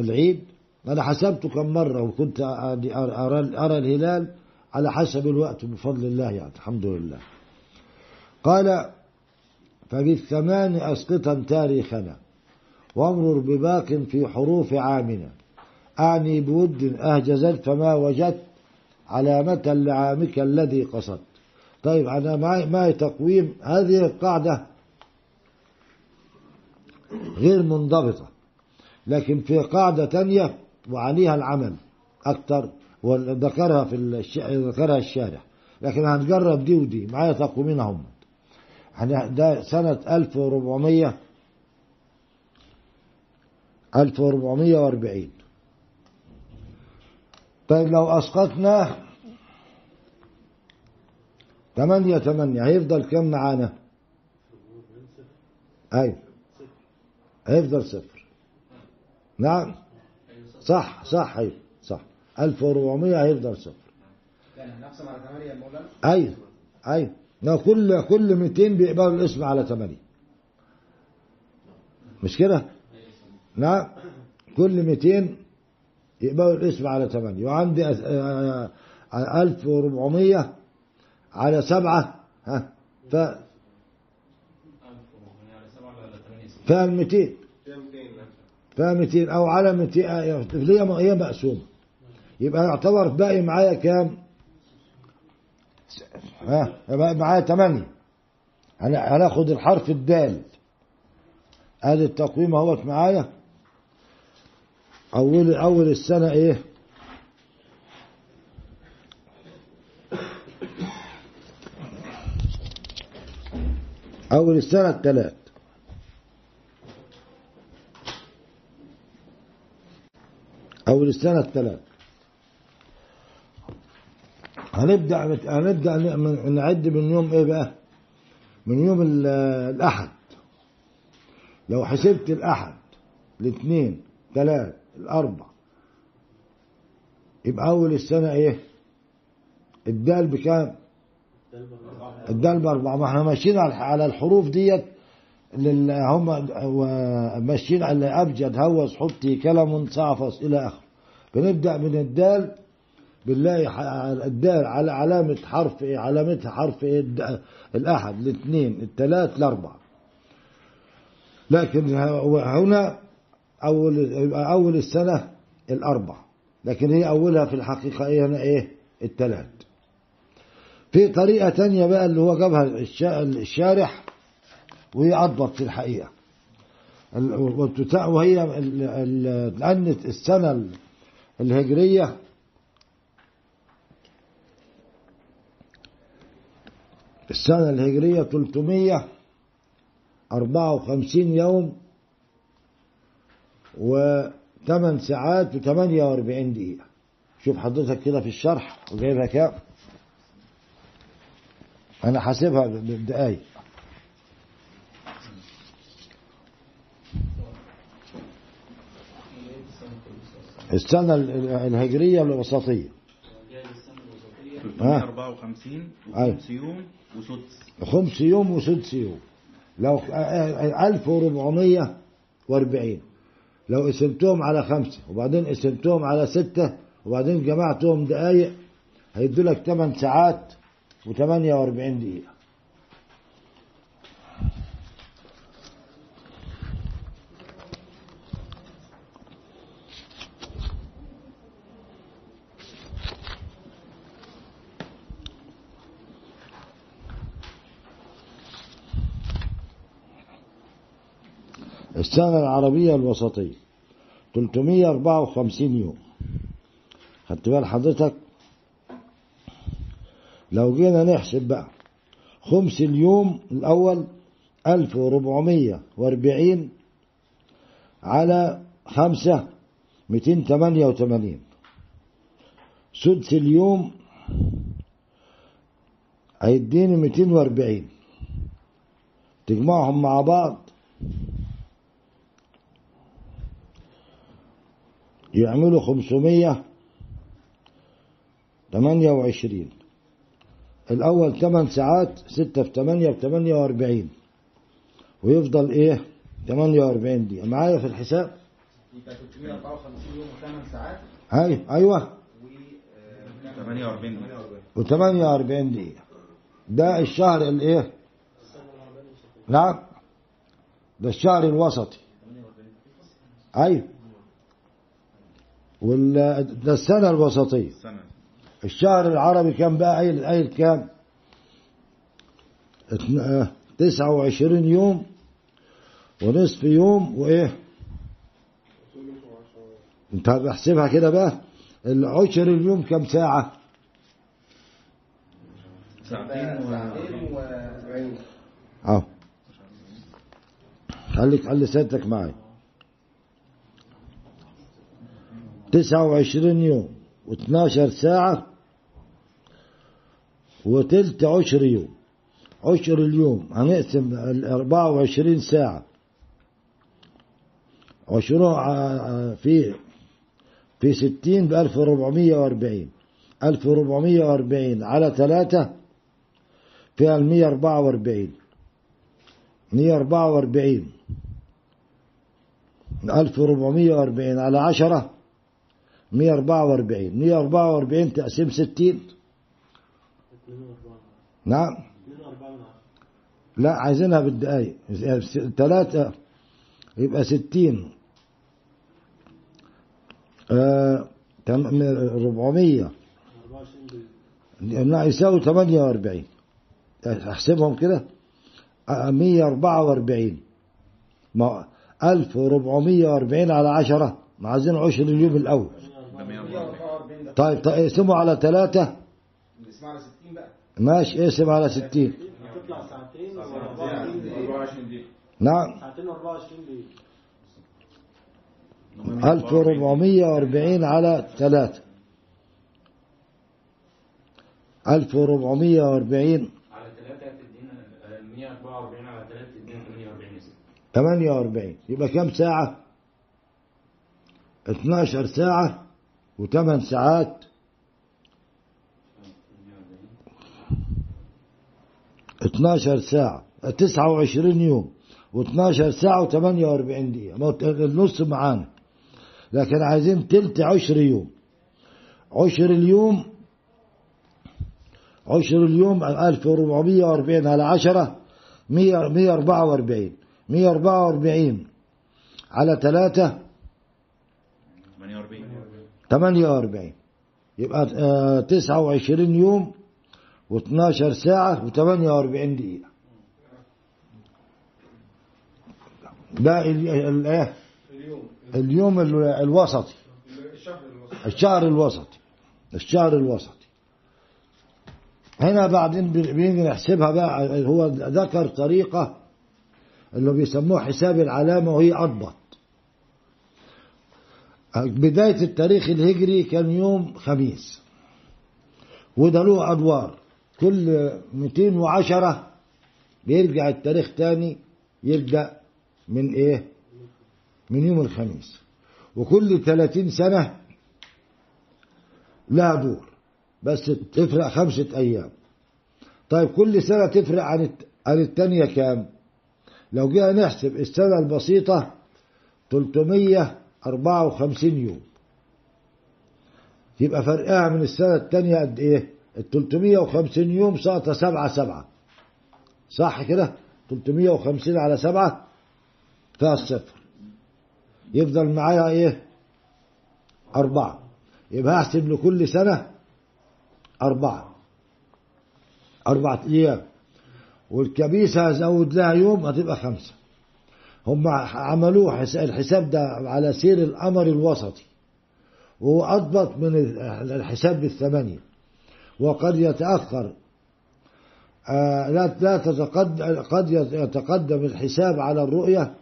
العيد أنا حسبته كم مرة وكنت أرى الهلال على حسب الوقت بفضل الله يعني الحمد لله. قال فبالثمان أسقطا تاريخنا وامرر بباق في حروف عامنا. أعني بود أهجزت فما وجدت علامة لعامك الذي قصدت. طيب أنا معي, معي تقويم هذه القاعدة غير منضبطة لكن في قاعدة تانية وعليها العمل أكتر وذكرها في الش... ذكرها الشارح. لكن هنجرب دي ودي معايا تقويمين هم؟ ده سنة 1400 1440 طيب لو أسقطنا ثمانية ثمانية هيفضل كم معانا؟ أي هيفضل صفر. نعم؟ صح صح أي صح 1400 هيفضل صفر. يعني هنقسم على 8 يا مولانا؟ أي أي لو كل كل 200 بيقبلوا الاسم على 8 مش كده؟ نعم كل 200 يقبلوا الاسم على 8 وعندي 1400 على 7 ها ف فيها 200 فيها 200 أو على 200 هي هي مقسومة. يبقى يعتبر باقي معايا كام؟ ها؟ يبقى معايا 8 هناخد الحرف الدال. ادي التقويم اهوت معايا. اول أول السنة إيه؟ أول السنة الثلاث أول السنة الثلاث هنبدأ هنبدأ نعد من يوم إيه بقى؟ من يوم ال- الأحد. لو حسبت الأحد الاثنين ثلاث الأربع يبقى أول السنة إيه؟ الدال بكام؟ الدال بأربعة. ما إحنا ماشيين على الحروف ديت لل- هم ماشيين على أبجد هوس حطي كلم صعفص إلى آخره بنبدأ من الدال ح- الدال على علامة حرف إيه؟ علامتها حرف الد- الأحد الاثنين الثلاث الأربعة. لكن هنا أول أول السنة الأربع لكن هي أولها في الحقيقة إيه؟ هنا إيه؟ الثلاث. في طريقة تانية بقى اللي هو جابها الشا- الشارح وهي أضبط في الحقيقة. وهي لأن السنة الهجرية السنة الهجرية 354 يوم و8 ساعات و48 دقيقة. شوف حضرتك كده في الشرح وجايبها كام؟ أنا حاسبها بالدقايق السنة ال- الهجرية الوسطية. ها. 354 أيوة. وخمس يوم. وسدس خمس يوم وسدس يوم. لو ألف وربعمية واربعين. لو قسمتهم على خمسة وبعدين قسمتهم على ستة وبعدين جمعتهم دقايق هيدوا لك 8 ساعات و48 دقيقة. السنة العربية الوسطية. 354 يوم. خدت بال حضرتك؟ لو جينا نحسب بقى خمس اليوم الأول 1440 على خمسة 288 سدس اليوم هيديني 240 تجمعهم مع بعض يعملوا خمسمية تمانية وعشرين. الأول تمن ساعات ستة في تمانية بتمانية وأربعين. ويفضل إيه؟ تمانية وأربعين دقيقة. معايا في الحساب؟ يبقى 354 يوم و8 ساعات. هاي أيوة. و 48 وتمانية وأربعين دقيقة. ده الشهر الإيه؟ نعم. ده الشهر الوسطي. أيوة. وال ده السنة الوسطية سنة الشهر العربي كان بقى قايل قايل كام؟ آه، تسعة وعشرين يوم ونصف يوم وإيه؟ أنت بحسبها كده بقى العشر اليوم كم ساعة؟ ساعتين و ساعتين و أهو خليك خلي سيادتك معي تسعة وعشرين يوم واثناشر ساعة وتلت عشر يوم. عشر اليوم هنقسم الأربعة وعشرين ساعة. عشرون ع- في في ستين بألف وربعمية وأربعين. ألف وربعمية وأربعين على ثلاثة فيها المية أربعة وأربعين. مية أربعة وأربعين. ألف وربعمية وأربعين على عشرة مية أربعة وأربعين. مية أربعة وأربعين تقسيم ستين. نعم. لا عايزينها بالدقايق. ثلاثة يبقى ستين. آه تم- ربعمية. لا يساوي ثمانية وأربعين. أحسبهم كده. مية أربعة وأربعين. ما ألف وربعمية وأربعين على عشرة. ما عايزين عشر اليوم الأول. طيب طيب اقسموا على ثلاثة. اسمها على 60 بقى. ماشي اقسم على ستين. هتطلع ساعتين و 24 دقيقة. نعم. ساعتين و24 دقيقة. ألف وربعمية وأربعين على ثلاثة. 1440 على 3 تدينا آه، 144 على 3 تدينا 48 يا سيدي 48 يبقى كم ساعة؟ 12 ساعة. و8 ساعات. 12 ساعة. 29 يوم. و12 ساعة و48 دقيقة. ما هو النص معانا. لكن عايزين تلت عشر يوم. عشر اليوم عشر اليوم 1440 على 10 100 144 144 على 3 48 48 يبقى آه، 29 يوم و12 ساعة و48 دقيقة. ده ال- ال- إيه؟ اليوم اليوم ال- الوسطي. الشهر الوسط الشهر الوسطي. الشهر الوسطي. هنا بعدين بن- بنيجي نحسبها بقى هو ذكر طريقة اللي بيسموه حساب العلامة وهي أضبط. بداية التاريخ الهجري كان يوم خميس. وده له أدوار. كل 210 بيرجع التاريخ تاني يبدأ من إيه؟ من يوم الخميس. وكل 30 سنة لها دور بس تفرق خمسة أيام. طيب كل سنة تفرق عن عن التانية كام؟ لو جينا نحسب السنة البسيطة 354 يوم. يبقى فرقها من السنة التانية قد إيه؟ ال 350 يوم ساقطة سبعة سبعة. صح كده؟ 350 على سبعة فيها الصفر يفضل معايا إيه؟ أربعة. يبقى أحسب لكل سنة أربعة. أربعة أيام. والكبيسة هزود لها يوم هتبقى خمسة. هم عملوه حس- الحساب ده على سير القمر الوسطي وهو أضبط من ال- الحساب بالثمانية. وقد يتأخر آه، لا لا تتقدم قد يتقدم الحساب على الرؤية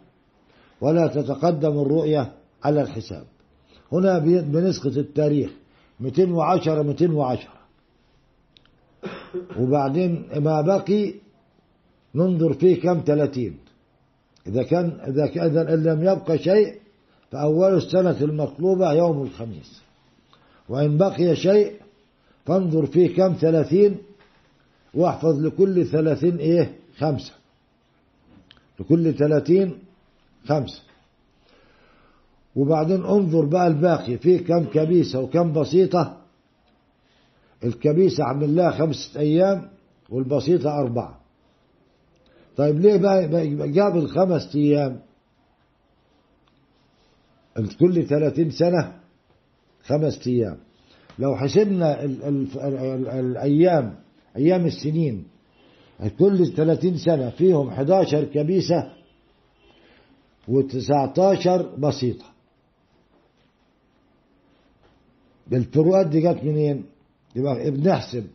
ولا تتقدم الرؤية على الحساب. هنا بنسقط التاريخ 210 210 وبعدين ما بقي ننظر فيه كم 30 إذا كان إذا كان لم يبقى شيء فأول السنة المطلوبة يوم الخميس. وإن بقي شيء فانظر فيه كم 30 واحفظ لكل 30 إيه؟ خمسة. لكل 30 خمسة. وبعدين انظر بقى الباقي فيه كم كبيسة وكم بسيطة. الكبيسة عمل لها خمسة أيام والبسيطة أربعة. طيب ليه بقى جاب الخمس أيام؟ كل ثلاثين سنة خمس أيام. لو حسبنا ال ال ال ال الأيام أيام السنين كل ثلاثين سنة فيهم 11 كبيسة و19 بسيطة. الفروقات دي جت منين؟ يبقى بنحسب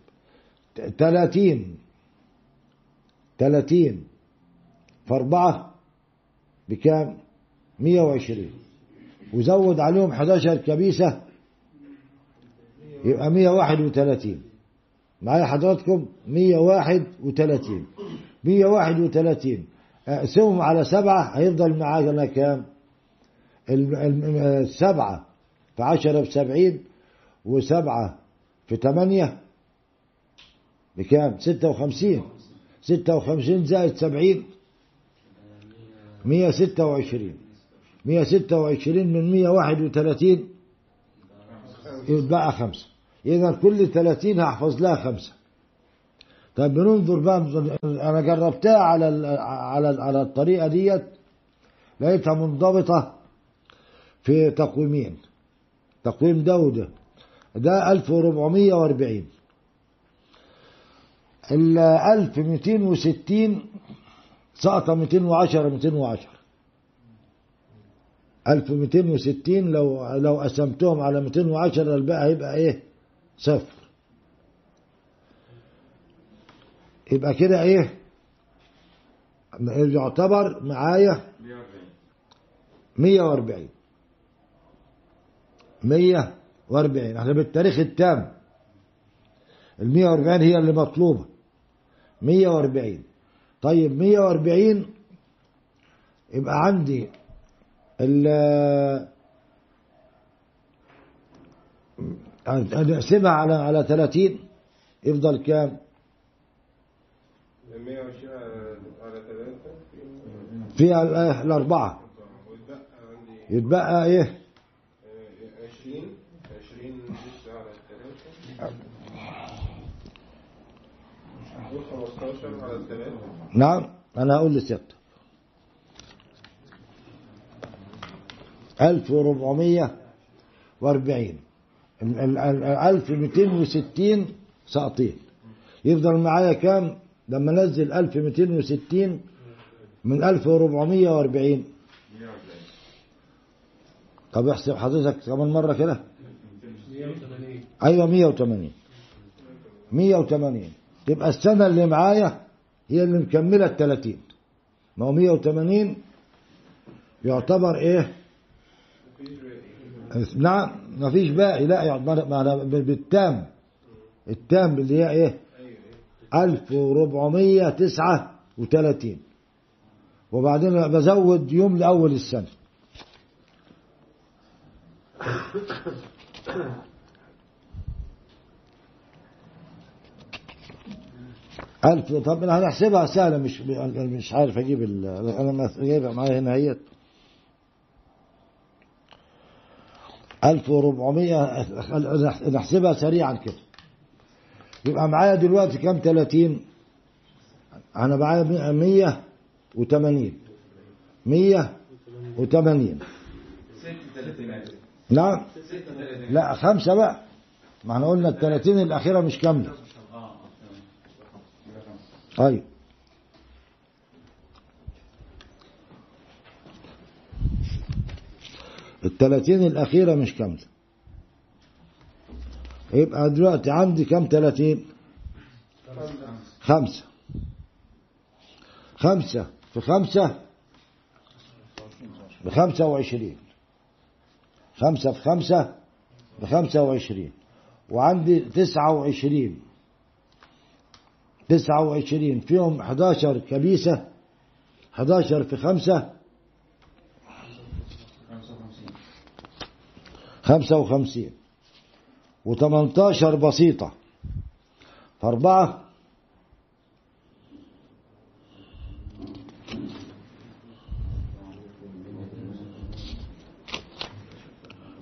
30 30 في أربعة بكام؟ 120 وزود عليهم 11 كبيسة يبقى 131 معايا حضراتكم 131 131 اقسمهم على سبعة هيفضل معانا كام؟ السبعة في عشرة بسبعين وسبعة في ثمانية بكام؟ ستة وخمسين ستة وخمسين زائد سبعين مية ستة وعشرين. مية ستة وعشرين من مية واحد وثلاثين يتبقى خمسة. إذا كل ثلاثين هحفظ لها خمسة. طيب بننظر بقى أنا جربتها على على على الطريقة ديت لقيتها منضبطة في تقويمين. تقويم ده وده. ده 1440 ال 1260 سقط 210 210 1260 لو لو قسمتهم على 210 الباقي هيبقى إيه؟ صفر. يبقى كده إيه؟ يعتبر معايا 140 140 إحنا بالتاريخ التام. ال 140 هي اللي مطلوبة. 140 طيب 140 يبقى عندي ال نقسمها على على 30 يفضل كام؟ 120 على 3 فيها ال- الأربعة يتبقى إيه؟ نعم أنا أقول لسيادته 1440 1260 ساقطين يفضل معايا كام؟ لما أنزل 1260 من 1440 طب احسب حضرتك كمان مرة كده. أيوه 180 180 يبقى السنة اللي معايا هي اللي مكملة ال 30 ما هو 180 يعتبر إيه؟ نعم ما فيش باقي لا بالتام. التام اللي هي إيه؟ 1439 وبعدين بزود يوم لأول السنة. ألف طب أنا هنحسبها سهلة مش مش عارف أجيب ال- أنا جايبها معايا هنا هي. ألف وربعمية نحسبها سريعا كده. يبقى معايا دلوقتي كام؟ تلاتين. أنا معايا مية- مية وتمانين. مية وتمانين. نعم. لا خمسة بقى. ما إحنا قلنا التلاتين الأخيرة مش كاملة. أيوة التلاتين الأخيرة مش كاملة يبقى دلوقتي عندي كام تلاتين؟ خمسة. خمسة. في خمسة؟ بخمسة وعشرين. خمسة في خمسة؟ بخمسة وعشرين. وعندي تسعة وعشرين. تسعة وعشرين فيهم حداشر كبيسة حداشر في خمسة. خمسة وخمسين. وتمنتاشر بسيطة. فأربعة.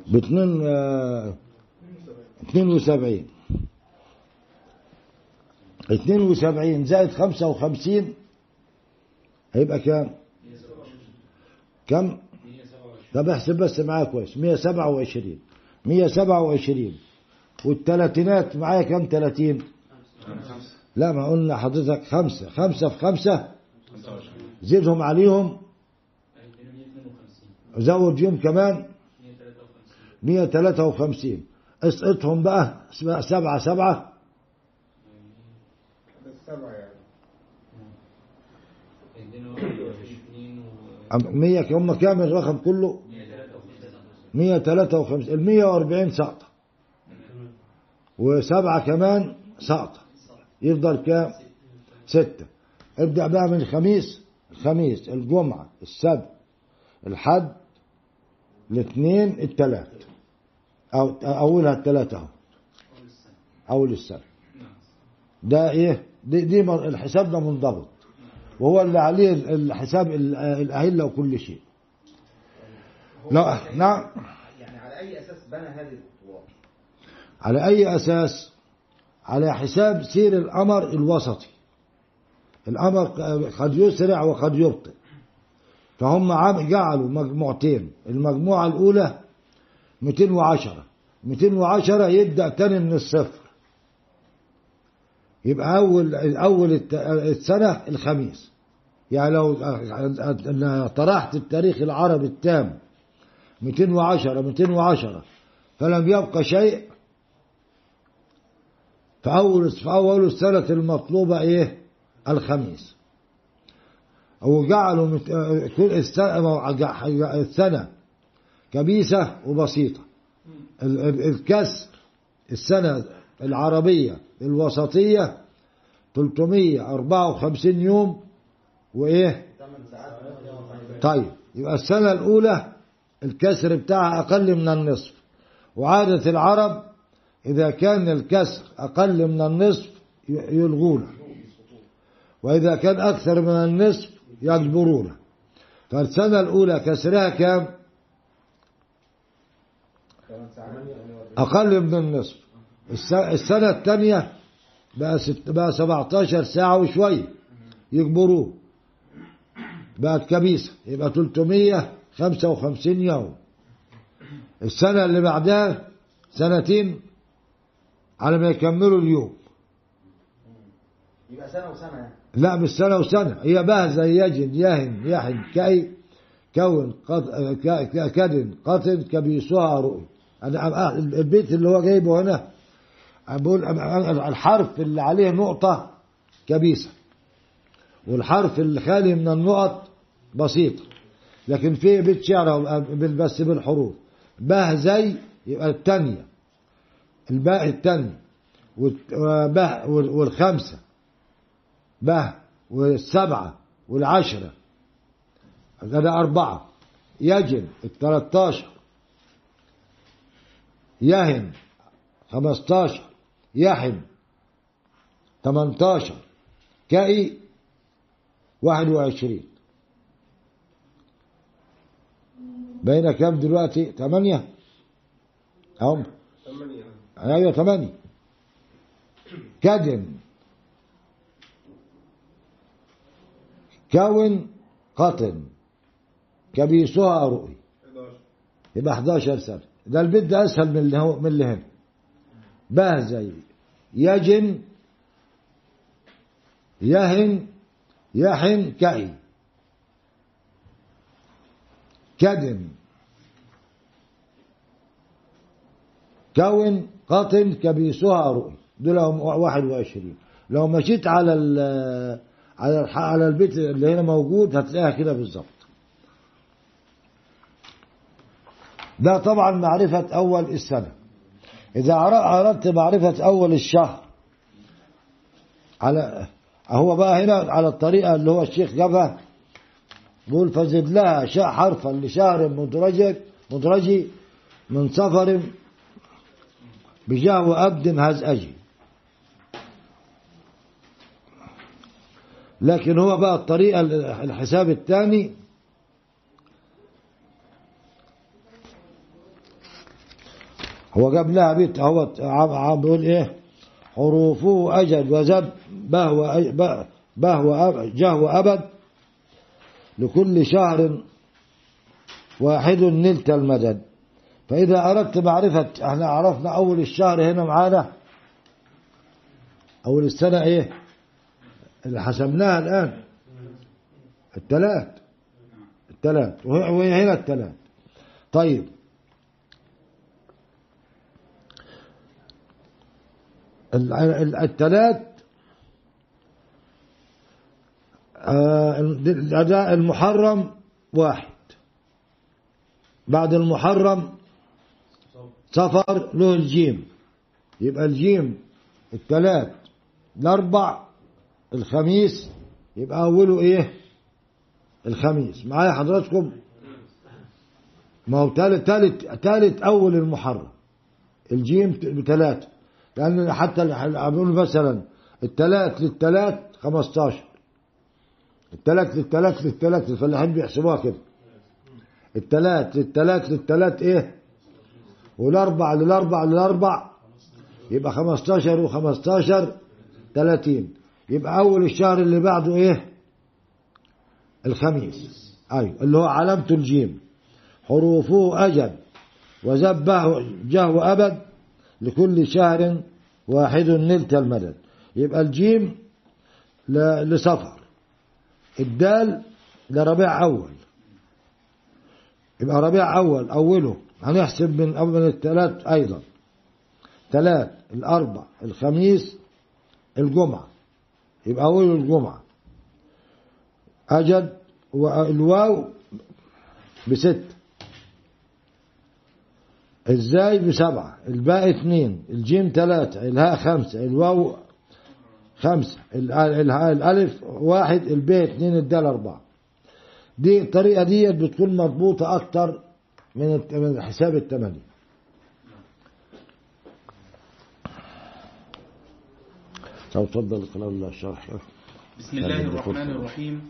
باتنين آه، اتنين وسبعين. اتنين وسبعين زائد خمسة وخمسين هيبقى كام؟ كم؟ طب احسب بس معايا كويس مية سبعة وعشرين. مية سبعة وعشرين. والتلاتينات معايا كام تلاتين. لا ما قلنا حضرتك خمسة. خمسة في خمسة؟ زيدهم عليهم؟ زود يوم كمان؟ مية تلاتة وخمسين. اسقطهم بقى سبعة سبعة. 100 يوم كام الرقم كله؟ 153 ال 140 سقطة وسبعة كمان سقطة يفضل كام؟ ستة. ابدأ بقى من الخميس. الخميس الجمعة السبت الحد الاثنين الثلاث أو أولها الثلاثة أهو. أول السنة. ده إيه؟ دي, دي الحساب ده منضبط. وهو اللي عليه ال- الحساب ال- الأهلة وكل شيء. لا نعم. يعني على أي أساس بنى هذه الخطوات على أي أساس؟ على حساب سير الأمر الوسطي. الأمر قد يسرع وقد يبطئ. فهم عم- جعلوا مجموعتين. المجموعة الأولى 210 210 يبدأ تاني من الصفر. يبقى أول أول السنة الخميس. يعني لو طرحت التاريخ العربي التام 210 210 فلم يبقى شيء فأول فأول السنة المطلوبة إيه؟ الخميس وجعلوا كل السنة كبيسة وبسيطة ال- ال- الكسر السنة العربية الوسطية 354 يوم وإيه؟ طيب يبقى السنة الأولى الكسر بتاعها أقل من النصف. وعادة العرب إذا كان الكسر أقل من النصف يلغونه وإذا كان أكثر من النصف يجبرونه فالسنة الأولى كسرها كام؟ أقل من النصف. الس- السنة الثانية بقى, بقى 17 ساعة وشوية. يجبروه بقت كبيسة يبقى 355 يوم. السنة اللي بعدها سنتين على ما يكملوا اليوم. يبقى سنة وسنة يعني؟ لا مش سنة وسنة. هي بقى زي يجن يهن يحن كي كون كدن قطن كبيسها رؤي. أنا البيت اللي هو جايبه هنا بقول الحرف اللي عليه نقطة كبيسة. والحرف اللي خالي من النقط بسيطة لكن في بيت شعر بال- بس بالحروف. به زي يبقى الثانية الباء الثانية والت- وبه وال- والخمسة. به والسبعة والعشرة. هذا أربعة. يجن الثلاثاشر يهن خمستاشر. يحن تمنتاشر. كأي واحد وعشرين. بين كم دلوقتي؟ ثمانية هم ثمانية أيوة ثمانية كدن كون قطن كبيسها رؤي. 11 يبقى 11 سنة. ده البيت ده أسهل من اللي هو من اللي هنا. بقى زي يجن يهن يحن كأي كدن كون قطن كبيسها رؤي دول هم 21 لو مشيت على ال على على البيت اللي هنا موجود هتلاقيها كده بالظبط ده طبعا معرفة أول السنة إذا أردت معرفة أول الشهر على هو بقى هنا على الطريقة اللي هو الشيخ جابها بيقول فزد لها شاء حرفا لشهر مدرج مدرجي من سفر بجاه أبد هزأجي لكن هو بقى الطريقة الحساب الثاني. هو جاب لها بيت هو عم- بيقول إيه؟ حروفه أجل وزب به- جهو ابد لكل شهر واحد نلت المدد. فإذا أردت معرفة إحنا عرفنا أول الشهر هنا معانا. أول السنة إيه؟ اللي حسبناها الآن. الثلاث الثلاث وهي وهي هنا الثلاث طيب. ال- ال- الثلاث آه، الأداء المحرم واحد. بعد المحرم صفر له الجيم يبقى الجيم الثلاث الأربع الخميس يبقى أوله إيه؟ الخميس. معايا حضراتكم؟ ما هو تالت تالت تالت أول المحرم. الجيم بثلاثة لأن حتى بيقول مثلا الثلاث للثلاث 15 الثلاث للثلاث للثلاث الفلاحين بيحسبوها كده. الثلاث للثلاث للثلاث إيه؟ والأربع للأربع للأربع يبقى 15 و15 30 يبقى أول الشهر اللي بعده إيه؟ الخميس. أيوه اللي هو علامة الجيم. حروفه أجل وزبه جهو أبد لكل شهر واحد نلت المدد. يبقى الجيم لسفر الدال لربيع أول. يبقى ربيع أول أوله. هنحسب من أول الثلاث أيضا. ثلاث الأربع الخميس الجمعة. يبقى أول الجمعة. أجد والواو بست. إزاي بسبعة. الباء اتنين الجيم تلاتة الهاء خمسة. الواو خمسة. ال- ال- الألف واحد الباء اتنين الدال أربعة. دي الطريقة دي بتكون مضبوطة أكتر من حساب التمانية طب اتفضل قرأ الله الشرح بسم الله الرحمن الرحيم.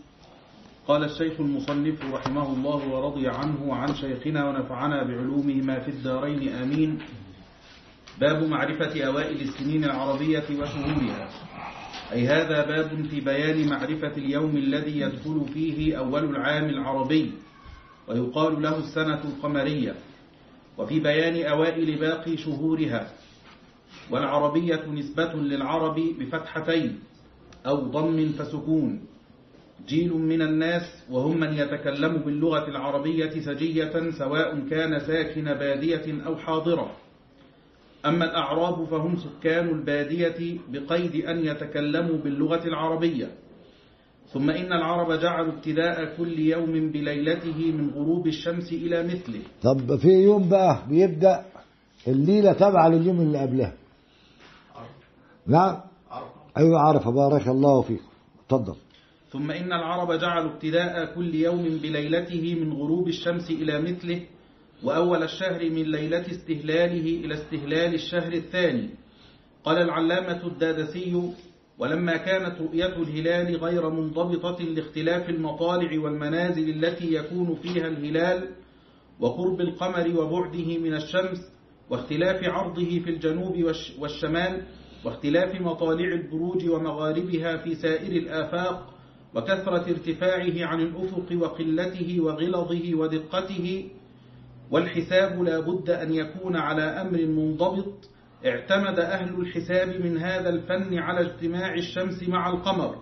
قال الشيخ المصنف رحمه الله ورضي عنه وعن شيخنا ونفعنا بعلومهما في الدارين. آمين. باب معرفة أوائل السنين العربية وشهورها أي هذا باب في بيان معرفة اليوم الذي يدخل فيه أول العام العربي ويقال له السنة القمرية وفي بيان أوائل باقي شهورها والعربية نسبة للعرب بفتحتين أو ضم فسكون جيل من الناس وهم من يتكلم باللغة العربية سجية سواء كان ساكن بادية أو حاضرة. أما الأعراب فهم سكان البادية بقيد أن يتكلموا باللغة العربية. ثم إن العرب جعلوا ابتداء كل يوم بليلته من غروب الشمس إلى مثله. طب في يوم بقى بيبدأ الليلة تابعة لليوم اللي قبلها. نعم. أيوة عارفة بارك الله فيكم. اتفضل. ثم إن العرب جعلوا ابتداء كل يوم بليلته من غروب الشمس إلى مثله. وأول الشهر من ليلة استهلاله إلى استهلال الشهر الثاني. قال العلامة الدادسي ولما كانت رؤية الهلال غير منضبطة لاختلاف المطالع والمنازل التي يكون فيها الهلال وقرب القمر وبعده من الشمس واختلاف عرضه في الجنوب والش- والشمال واختلاف مطالع البروج ومغاربها في سائر الآفاق وكثرة ارتفاعه عن الأفق وقلته وغلظه ودقته والحساب لا بد أن يكون على أمر منضبط. اعتمد أهل الحساب من هذا الفن على اجتماع الشمس مع القمر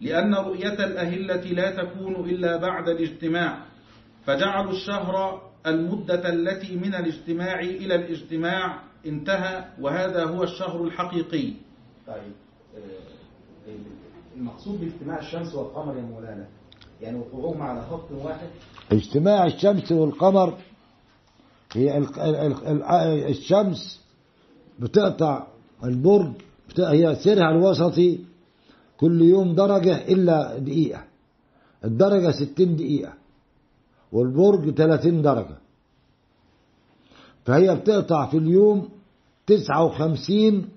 لأن رؤية الأهلة لا تكون إلا بعد الاجتماع. فجعلوا الشهر المدة التي من الاجتماع إلى الاجتماع انتهى وهذا هو الشهر الحقيقي. طيب آه، المقصود باجتماع الشمس والقمر يا مولانا يعني وقوعهم على خط واحد. اجتماع الشمس والقمر هي ال- ال- ال- الشمس بتقطع البرج هي سيرها الوسطي كل يوم درجة إلا دقيقة. الدرجة ستين دقيقة والبرج تلاتين درجة. فهي بتقطع في اليوم تسعة وخمسين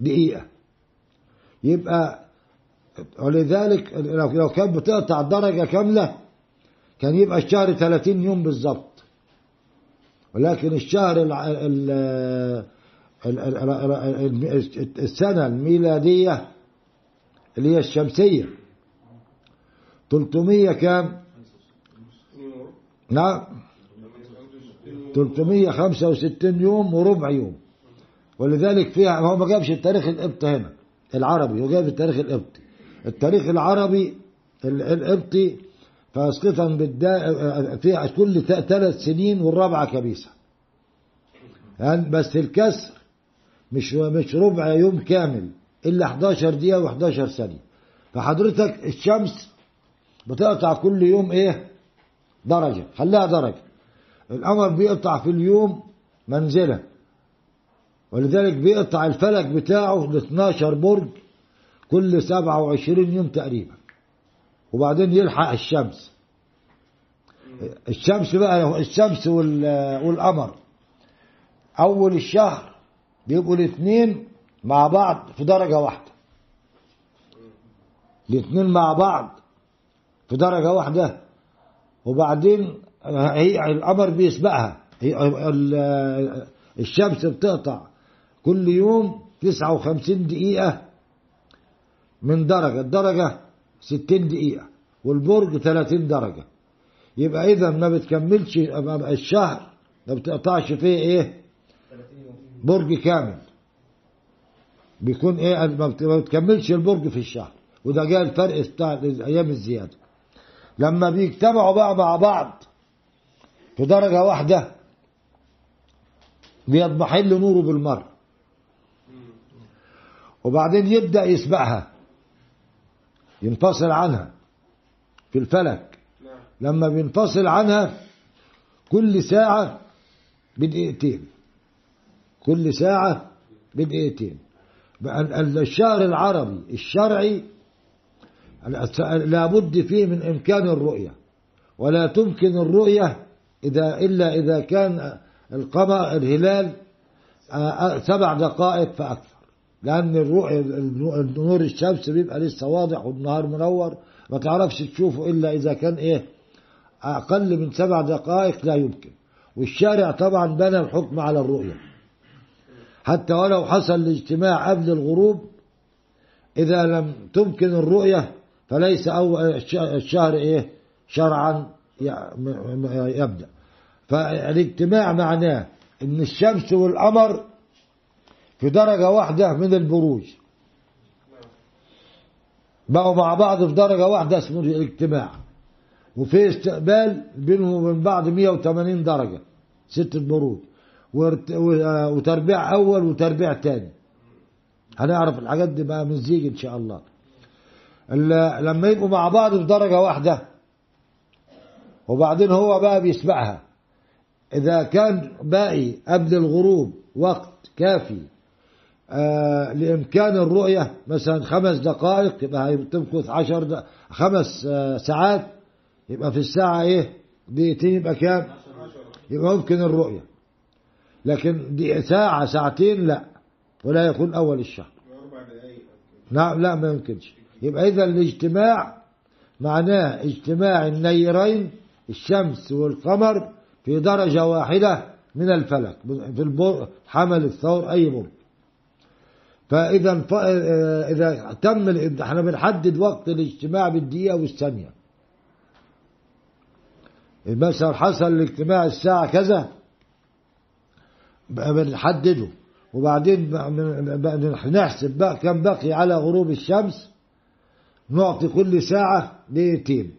دقيقة. يبقى ولذلك لو لو كانت بتقطع درجة كاملة كان يبقى الشهر 30 يوم بالظبط. ولكن الشهر ال ال ال ال ال السنة الميلادية اللي هي الشمسية. 300 كام؟ نعم. 365 يوم وربع يوم. ولذلك فيها هو ما جابش التاريخ القبطي هنا العربي هو جاب التاريخ القبطي. التاريخ العربي ال- القبطي فاسقطا بالدا في كل ثلاث سنين والرابعة كبيسة. يعني بس الكسر مش مش ربع يوم كامل إلا 11 دقيقة و11 ثانية. فحضرتك الشمس بتقطع كل يوم إيه؟ درجة خليها درجة. القمر بيقطع في اليوم منزلة. ولذلك بيقطع الفلك بتاعه ل 12 برج كل 27 يوم تقريبا. وبعدين يلحق الشمس. الشمس بقى الشمس وال- والقمر. أول الشهر بيبقوا الاثنين مع بعض في درجة واحدة. الاثنين مع بعض في درجة واحدة. وبعدين هي القمر بيسبقها. الشمس بتقطع كل يوم 59 دقيقة من درجة. الدرجة 60 دقيقة والبرج 30 درجة. يبقى إذا ما بتكملش الشهر ما بتقطعش فيه إيه؟ 30 يوم برج كامل. بيكون إيه؟ ما بتكملش البرج في الشهر. وده جاء الفرق بتاع الأيام الزيادة. لما بيجتمعوا بقى مع بعض في درجة واحدة بيضمحل نوره بالمرة. وبعدين يبدأ يسبقها. ينفصل عنها في الفلك. لما بينفصل عنها كل ساعة بدقيقتين. كل ساعة بدقيقتين. الشهر العربي الشرعي لابد فيه من إمكان الرؤية. ولا تمكن الرؤية إذا إلا إذا كان القمر الهلال آه، آه، سبع دقائق فأكثر. لأن الرؤية نور الشمس بيبقى لسه واضح والنهار منور ما تعرفش تشوفه إلا إذا كان إيه؟ أقل من سبع دقائق لا يمكن. والشارع طبعا بنى الحكم على الرؤية. حتى ولو حصل الاجتماع قبل الغروب إذا لم تمكن الرؤية فليس أول الش- الشهر إيه؟ شرعا يبدأ. فالاجتماع معناه إن الشمس والقمر في درجة واحدة من البروج. بقوا مع بعض في درجة واحدة اسمه الاجتماع. وفي استقبال بينهم وبين بعض 180 درجة ست بروج. و- وتربيع أول وتربيع تاني. هنعرف الحاجات دي بقى من زيج إن شاء الله. ال- لما يبقوا مع بعض في درجة واحدة وبعدين هو بقى بيسبقها إذا كان باقي قبل الغروب وقت كافي آه لإمكان الرؤية. مثلا خمس دقائق يبقى تمكث عشر. خمس آه ساعات. يبقى في الساعة إيه؟ دقيقتين يبقى كام؟ يبقى ممكن الرؤية. لكن ساعة ساعتين لا. ولا يكون أول الشهر. نعم لا ما يمكنش. يبقى إذا الاجتماع معناه اجتماع النيرين الشمس والقمر في درجة واحدة من الفلك في حمل الثور أي برج فإذا ف... آه، إذا تم إحنا بنحدد وقت الاجتماع بالدقيقة والثانية. مثلا حصل الاجتماع الساعة كذا بنحدده. وبعدين نحسب بقى كم بقي على غروب الشمس. نعطي كل ساعة دقيقتين.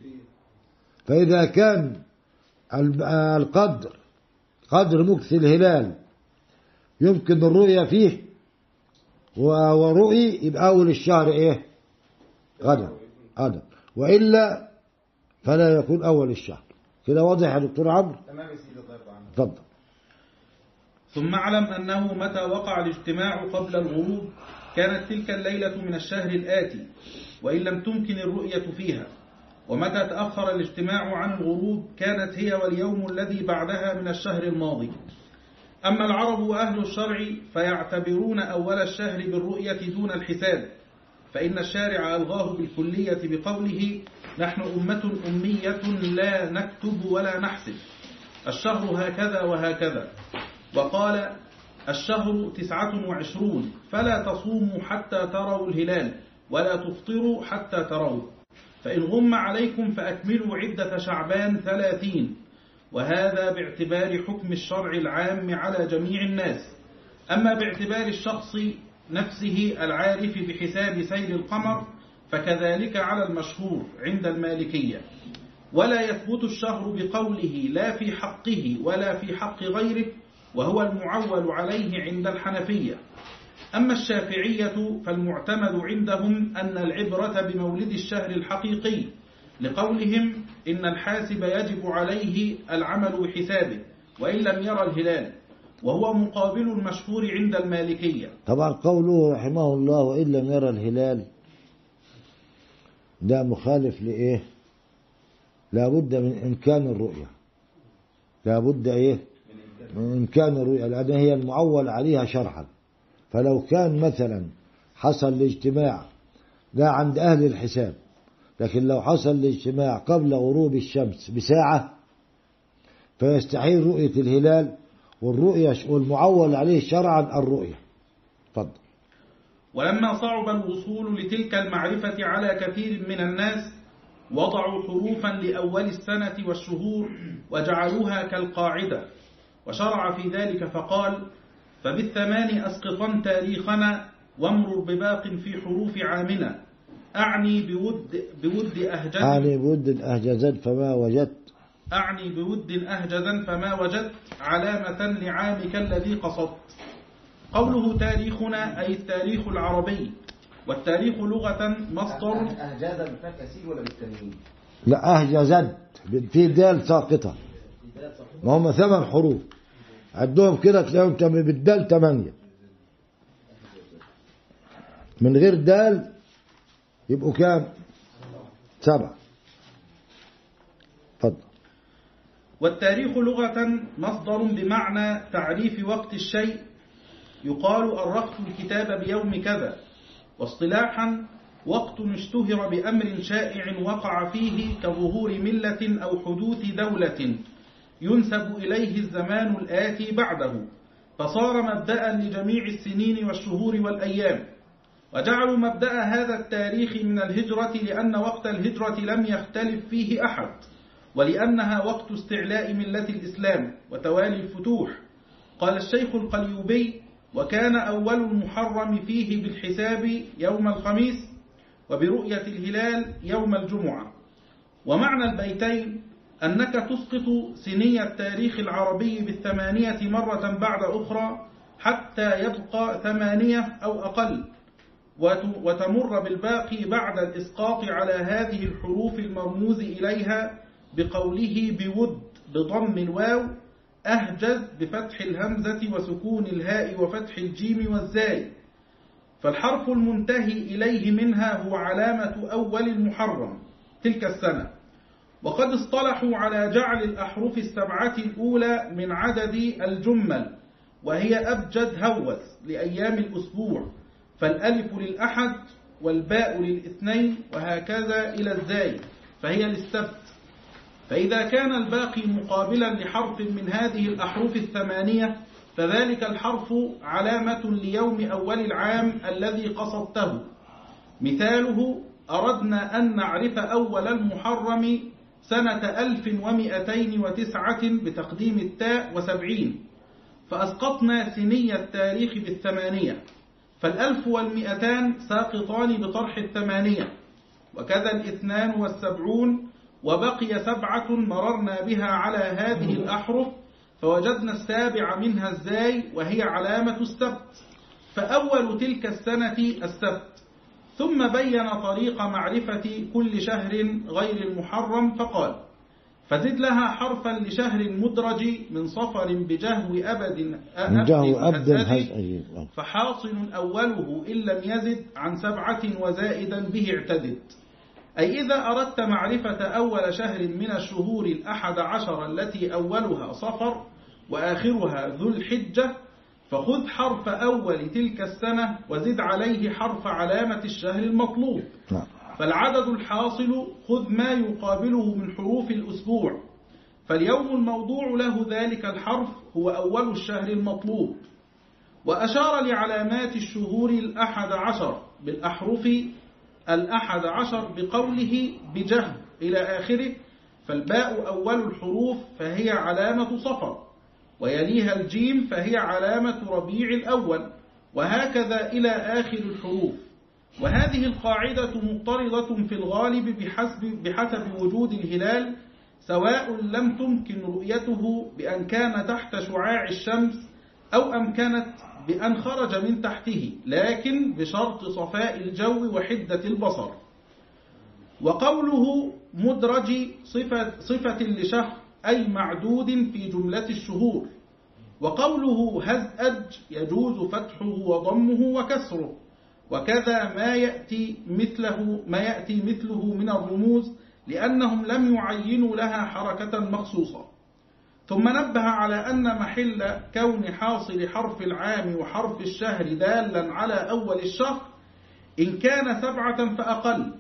فإذا كان آه، القدر قدر مكث الهلال يمكن الرؤية فيه ورؤي يبقى أول الشهر إيه؟ غدا غدا. وإلا فلا يكون أول الشهر كده واضح يا دكتور عمرو؟ تمام يا سيدي الله يرضى عنك اتفضل. ثم اعلم أنه متى وقع الاجتماع قبل الغروب كانت تلك الليلة من الشهر الآتي وإن لم تمكن الرؤية فيها. ومتى تأخر الاجتماع عن الغروب كانت هي واليوم الذي بعدها من الشهر الماضي. أما العرب وأهل الشرع فيعتبرون أول الشهر بالرؤية دون الحساب فإن الشارع ألغاه بالكلية بقوله نحن أمة أمية لا نكتب ولا نحسب الشهر هكذا وهكذا وقال الشهر تسعة وعشرون فلا تصوموا حتى تروا الهلال ولا تفطروا حتى تروا فإن غم عليكم فأكملوا عدة شعبان ثلاثين وهذا باعتبار حكم الشرع العام على جميع الناس. أما باعتبار الشخص نفسه العارف بحساب سير القمر فكذلك على المشهور عند المالكية. ولا يثبت الشهر بقوله لا في حقه ولا في حق غيره وهو المعول عليه عند الحنفية. أما الشافعية فالمعتمد عندهم أن العبرة بمولد الشهر الحقيقي لقولهم إن الحاسب يجب عليه العمل بحسابه وإن لم يرى الهلال وهو مقابل المشهور عند المالكية. طبعا قوله رحمه الله وإن لم يرى الهلال ده مخالف لإيه؟ لابد من إمكان الرؤية. لابد إيه؟ من إمكان الرؤية لأن هي المعول عليها شرعا. فلو كان مثلا حصل الاجتماع ده عند أهل الحساب لكن لو حصل الاجتماع قبل غروب الشمس بساعة فيستحيل رؤية الهلال والرؤية والمعول عليه شرعا الرؤية. تفضل. ولما صعب الوصول لتلك المعرفة على كثير من الناس وضعوا حروفا لأول السنة والشهور وجعلوها كالقاعدة. وشرع في ذلك فقال فبالثمان أسقطا تاريخنا وامرر بباق في حروف عامنا. أعني بود, بود أهجد أعني بود أهجزت فما وجدت. أعني بود أهجزا فما وجدت. علامة لعامك الذي قصدت. قوله تاريخنا أي التاريخ العربي. والتاريخ لغة مصدر. أهجازا بالفتح سين ولا بالتنوين؟ لا أهجزت في دال ساقطة. ما هم ثمان حروف. عدهم كده تلاقيهم بالدال تمانية. من غير دال يبقوا كام؟ سبعة. اتفضل والتاريخ لغة مصدر بمعنى تعريف وقت الشيء. يقال أرخت الكتاب بيوم كذا. واصطلاحا وقت اشتهر بأمر شائع وقع فيه كظهور ملة أو حدوث دولة. ينسب إليه الزمان الآتي بعده. فصار مبدأ لجميع السنين والشهور والأيام. وجعلوا مبدأ هذا التاريخ من الهجرة لأن وقت الهجرة لم يختلف فيه أحد ولأنها وقت استعلاء ملة الإسلام وتوالي الفتوح. قال الشيخ القليوبي وكان أول المحرم فيه بالحساب يوم الخميس وبرؤية الهلال يوم الجمعة. ومعنى البيتين أنك تسقط سني التاريخ العربي بالثمانية مرة بعد أخرى حتى يبقى ثمانية أو أقل. وتمر بالباقي بعد الإسقاط على هذه الحروف المرموز إليها بقوله بود بضم الواو أهجز بفتح الهمزة وسكون الهاء وفتح الجيم والزاي. فالحرف المنتهي إليه منها هو علامة أول المحرم تلك السنة. وقد اصطلحوا على جعل الأحرف السبعة الأولى من عدد الجمل وهي أبجد هوس لأيام الأسبوع. فالألف للأحد والباء للاثنين وهكذا إلى الزاي فهي للسبت فإذا كان الباقي مقابلا لحرف من هذه الأحرف الثمانية فذلك الحرف علامة ليوم أول العام الذي قصدته. مثاله أردنا أن نعرف أول المحرم سنة ألف ومئتين وتسعة بتقديم التاء وسبعين فأسقطنا سني التاريخ بالثمانية. فالألف والمئتان ساقطان بطرح الثمانية وكذا الاثنان والسبعون وبقي سبعة مررنا بها على هذه الأحرف فوجدنا السابع منها الزاي وهي علامة السبت. فأول تلك السنة السبت. ثم بين طريق معرفة كل شهر غير المحرم فقال فزد لها حرفا لشهر مدرج من صفر بجهو أبد من جهو أبد فحاصل أوله إن لم يزد عن سبعة وزائدا به اعتدد أي إذا أردت معرفة أول شهر من الشهور الأحد عشر التي أولها صفر وآخرها ذو الحجة فخذ حرف أول تلك السنة وزد عليه حرف علامة الشهر المطلوب. نعم. فالعدد الحاصل خذ ما يقابله من حروف الأسبوع. فاليوم الموضوع له ذلك الحرف هو أول الشهر المطلوب. وأشار لعلامات الشهور الأحد عشر بالأحرف الأحد عشر بقوله بجهر إلى آخره فالباء أول الحروف فهي علامة صفر ويليها الجيم فهي علامة ربيع الأول وهكذا إلى آخر الحروف. وهذه القاعدة مضطردة في الغالب بحسب, بحسب وجود الهلال سواء لم تمكن رؤيته بأن كان تحت شعاع الشمس أو أمكنت بأن خرج من تحته لكن بشرط صفاء الجو وحدة البصر. وقوله مدرج صفة, صفة لشهر أي معدود في جملة الشهور. وقوله هزأج يجوز فتحه وضمه وكسره. وكذا ما يأتي مثله ما يأتي مثله من الرموز لأنهم لم يعينوا لها حركة مخصوصة. ثم نبه على أن محل كون حاصل حرف العام وحرف الشهر دالا على أول الشهر إن كان سبعة فأقل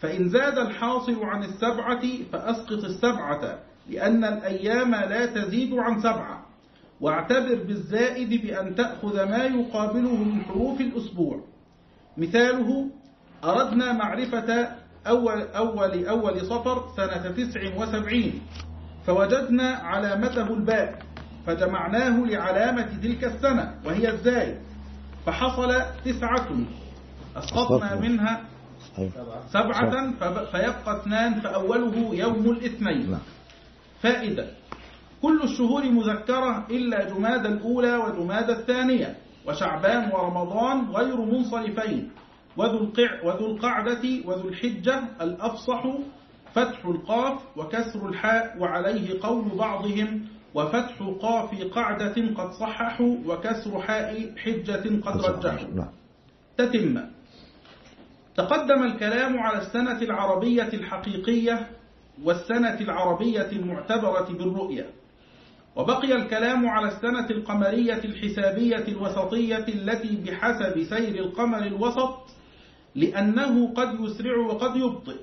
فإن زاد الحاصل عن السبعة فأسقط السبعة لأن الأيام لا تزيد عن سبعة. واعتبر بالزائد بأن تأخذ ما يقابله من حروف الأسبوع. مثاله أردنا معرفة أول, أول, أول صفر سنة تسع وسبعين فوجدنا علامته الباء فجمعناه لعلامة تلك السنة وهي الزاي فحصل تسعة أسقطنا. منها. سبعة فيبقى اثنان فأوله يوم الاثنين نعم. فائدة كل الشهور مذكرة إلا جماد الأولى وجماد الثانية وشعبان ورمضان غير منصرفين. وذو, القع وذو القعدة وذو الحجة الأفصح فتح القاف وكسر الحاء وعليه قول بعضهم وفتح قاف قعدة قد صححوا وكسر حاء حجة قد رجحوا. نعم. تتم. تقدم الكلام على السنة العربية الحقيقية والسنة العربية المعتبرة بالرؤية. وبقي الكلام على السنة القمرية الحسابية الوسطية التي بحسب سير القمر الوسط لأنه قد يسرع وقد يبطئ.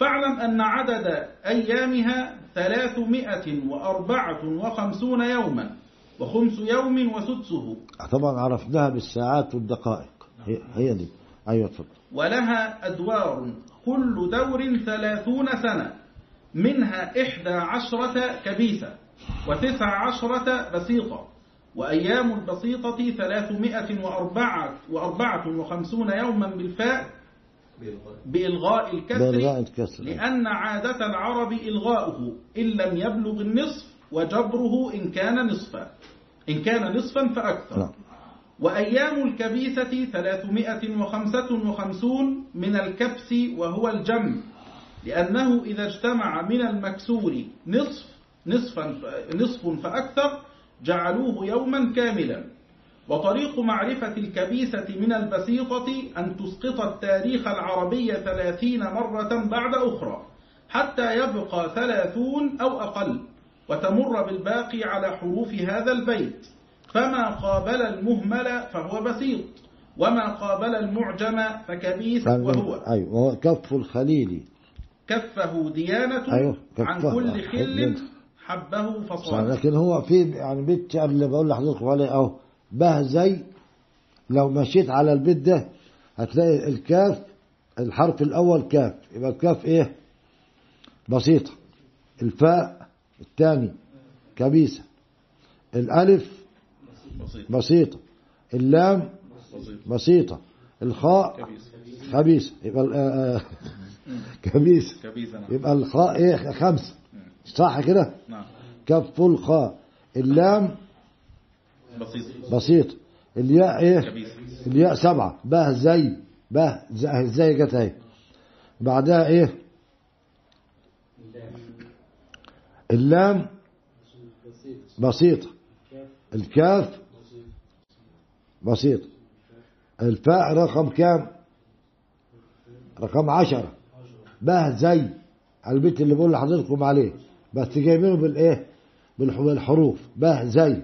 فاعلم أن عدد أيامها ثلاثمائة وأربعة وخمسون يوما وخمس يوم وسدسه. طبعا عرفناها بالساعات والدقائق. هي, دي. أيوة تفضل. ولها أدوار كل دور ثلاثون سنة منها إحدى عشرة كبيسة. وتسع عشرة بسيطة. وأيام البسيطة ثلاثمائة وأربعة, وأربعة وخمسون يوما بالفاء بإلغاء بإلغاء الكسر الكسر. لأن عادة العرب إلغاؤه إن لم يبلغ النصف وجبره إن كان نصفا. إن كان نصفا فأكثر. نعم. وأيام الكبيسة ثلاثمائة وخمسة وخمسون من الكبس وهو الجم لأنه إذا اجتمع من المكسور نصف نصفا نصف فأكثر جعلوه يوما كاملا. وطريق معرفة الكبيسة من البسيطة أن تسقط التاريخ العربي ثلاثين مرة بعد أخرى حتى يبقى ثلاثون أو أقل وتمر بالباقي على حروف هذا البيت. فما قابل المهمل فهو بسيط وما قابل المعجم فكبيس وهو. أيوة كف الخليل. كفه ديانة أيوة، عن كفه. كل حب- خل حبه صح فصال لكن هو في يعني بيت اللي بقول لحضرتك عليه اهو بهزي لو مشيت على البيت ده هتلاقي الكاف الحرف الأول كاف. يبقى الكاف إيه؟ بسيطة. الفاء الثاني كبيسة. الألف بسيط بسيطة. اللام بسيط بسيطة. الخاء خبيثه يبقى آه، آه، *laughs* كبيسة. كبيس نعم. يبقى الخاء إيه؟ خمسة. صح كده؟ نعم. كف الخاء اللام؟ بسيط. بسيط. الياء إيه؟ الياء سبعة. به زي. به زي. زي جت أهي. بعدها إيه؟ اللام؟ بسيطة الكاف؟ بسيط. الفاء رقم كام؟ رقم عشرة. به زي. البيت اللي بقول لحضرتكم عليه. بس جايبينه بالايه بالح- بالحروف به زي.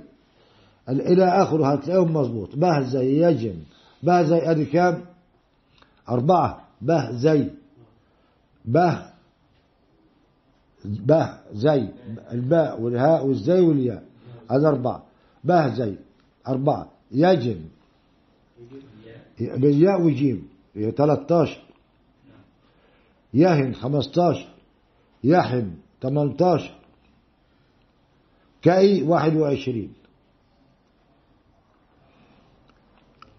ال- إلى آخره هتلاقيهم مظبوط به زي يجن. به زي أدي كام أربعة. به زي. به به زي. الباء والهاء والزي والياء. هذا أربعة. به زي. أربعة. يجن. بالياء وجيم. هي 13 يهن 15 يحن. 18 كأي 21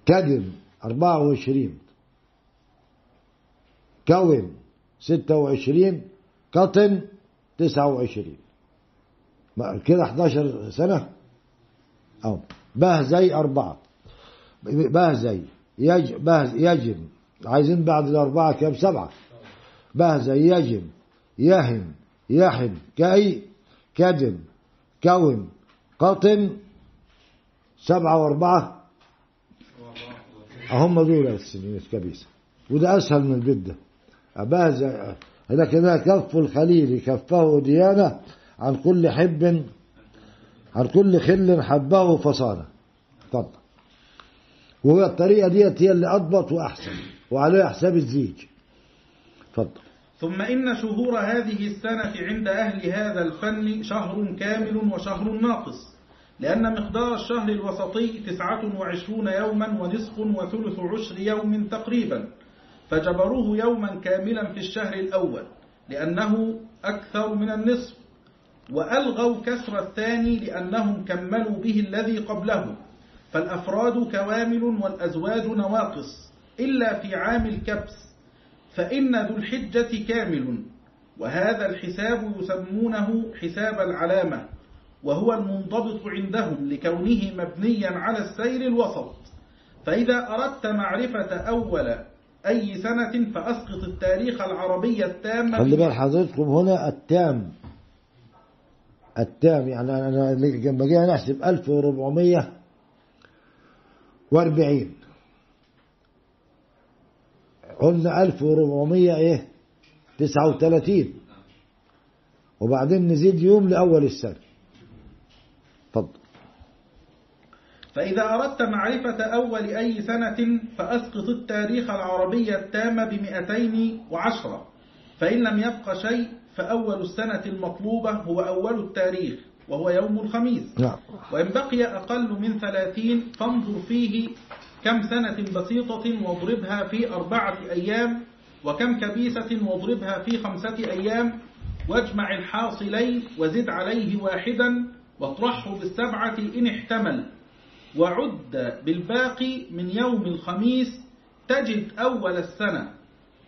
كدم 24 كون 26 قطن 29 ما- كده 11 سنة؟ أو به زي أربعة. به زي. يج به يجم. عايزين بعد الأربعة كام سبعة. به زي يجم. يهن يحن كأي كدم كون قطن سبعة وأربعة. هم دول السنين الكبيسة وده أسهل من البيت ده أباها زي لكن ده كف الخليل كفه ديانة عن كل حب عن كل خل حبه فصانة. اتفضل وهي الطريقة ديت هي اللي أضبط وأحسن وعليها حساب الزيج. اتفضل ثم إن شهور هذه السنة عند أهل هذا الفن شهر كامل وشهر ناقص لأن مقدار الشهر الوسطي تسعة وعشرون يوما ونصف وثلث عشر يوم تقريبا فجبروه يوما كاملا في الشهر الأول لأنه أكثر من النصف وألغوا كسر الثاني لأنهم كملوا به الذي قبله فالأفراد كوامل والأزواج نواقص إلا في عام الكبس فإن ذو الحجة كامل وهذا الحساب يسمونه حساب العلامة وهو المنضبط عندهم لكونه مبنيا على السير الوسط. فإذا أردت معرفة أول أي سنة فأسقط التاريخ العربي التام خلي. بال حضرتكم هنا التام. التام يعني أنا لما جينا نحسب 1440 قلنا 1400 إيه؟ 39 وبعدين نزيد يوم لأول السنة. اتفضل فإذا أردت معرفة أول أي سنة فأسقط التاريخ العربي التام بمئتين وعشرة. فإن لم يبق شيء فأول السنة المطلوبة هو أول التاريخ وهو يوم الخميس. نعم. وإن بقي أقل من ثلاثين فانظر فيه كم سنة بسيطة واضربها في أربعة أيام وكم كبيسة واضربها في خمسة أيام. واجمع الحاصلين وزد عليه واحدا واطرحه بالسبعة إن احتمل. وعد بالباقي من يوم الخميس تجد أول السنة.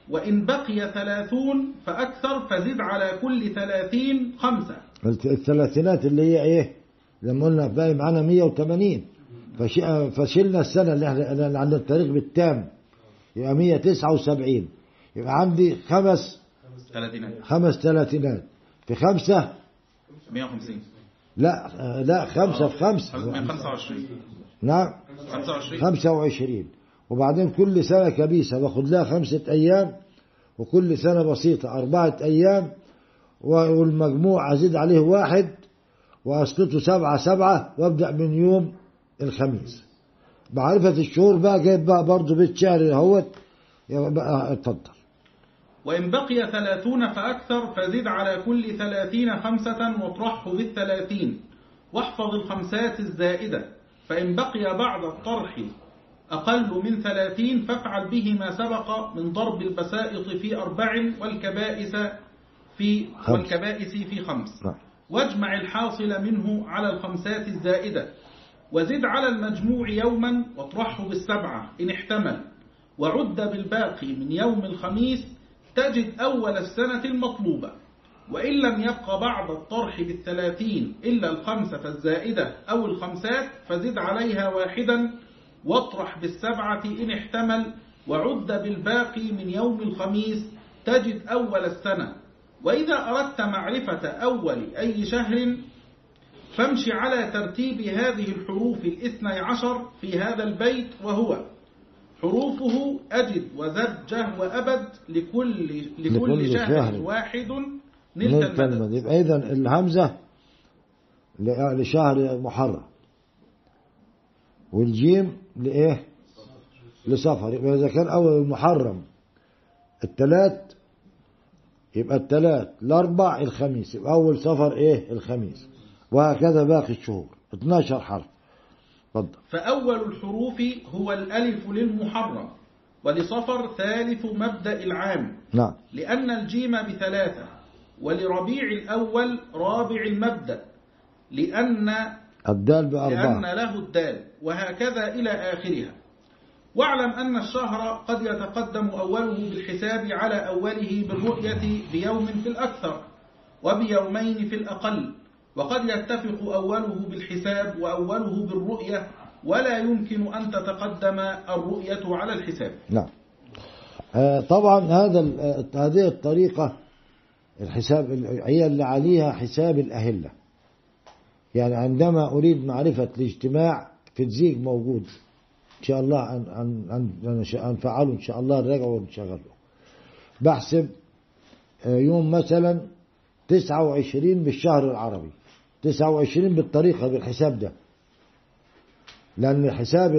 وإن بقي ثلاثون فأكثر فزد على كل ثلاثين خمسة. الثلاثينات اللي هي إيه؟ لما قلنا باقي معانا 180 فش... فشلنا السنة اللي إحنا عند التاريخ بالتام. يبقى 179 يبقى عندي خمس ثلاثينات خمس ثلاثينات في خمسة؟ 150 لا لا خمسة في خمسة. 125 نعم. 25 25 وبعدين كل سنة كبيسة. باخد لها خمسة أيام وكل سنة بسيطة أربعة أيام والمجموع أزيد عليه واحد وأسقطه سبعة سبعة وأبدأ من يوم الخميس. معرفة الشهور بقى جايب بقى برضه بيت شعر اهوت يبقى بقى اتفضل. وإن بقي ثلاثون فأكثر فزد على كل ثلاثين خمسة واطرحه بالثلاثين. واحفظ الخمسات الزائدة. فإن بقي بعد الطرح أقل من ثلاثين فافعل به ما سبق من ضرب البسائط في أربع والكبائس في. والكبائس في خمس. نعم. واجمع الحاصل منه على الخمسات الزائدة. وزد على المجموع يوما واطرحه بالسبعة إن احتمل. وعد بالباقي من يوم الخميس تجد أول السنة المطلوبة. وإن لم يبق بعد الطرح بالثلاثين إلا الخمسة الزائدة أو الخمسات فزد عليها واحدا. واطرح بالسبعة إن احتمل. وعد بالباقي من يوم الخميس تجد أول السنة. وإذا أردت معرفة أول أي شهر فامشي على ترتيب هذه الحروف الاثني عشر في هذا البيت وهو حروفه أجد وزجه وأبد لكل, لكل, لكل شهر. واحد نلت المدد. المد يبقى إذا الهمزة لشهر محرم. والجيم لإيه؟ لصفر. يبقى إذا كان أول المحرم التلات يبقى التلات. الأربع الخميس. يبقى أول سفر إيه؟ الخميس. وهكذا باقي الشهور. 12 حرف. اتفضل فأول الحروف هو الألف للمحرم ولصفر ثالث مبدأ العام. نعم. لأن الجيم بثلاثة ولربيع الأول رابع المبدأ. لأن الدال لأن بأربعة له الدال وهكذا إلى آخرها. واعلم أن الشهر قد يتقدم أوله بالحساب على أوله بالرؤية بيوم في الأكثر وبيومين في الأقل. وقد يتفق أوله بالحساب وأوله بالرؤية ولا يمكن أن تتقدم الرؤية على الحساب. نعم. آه، طبعا هذا آه، هذه الطريقة الحساب ال- هي اللي عليها حساب الأهلة. يعني عندما أريد معرفة الاجتماع في موجود. إن شاء الله أن أن أن إن شاء الله نراجعه ونشغله بحسب آه، يوم مثلا 29 بالشهر العربي. 29 بالطريقة بالحساب ده. لأن حساب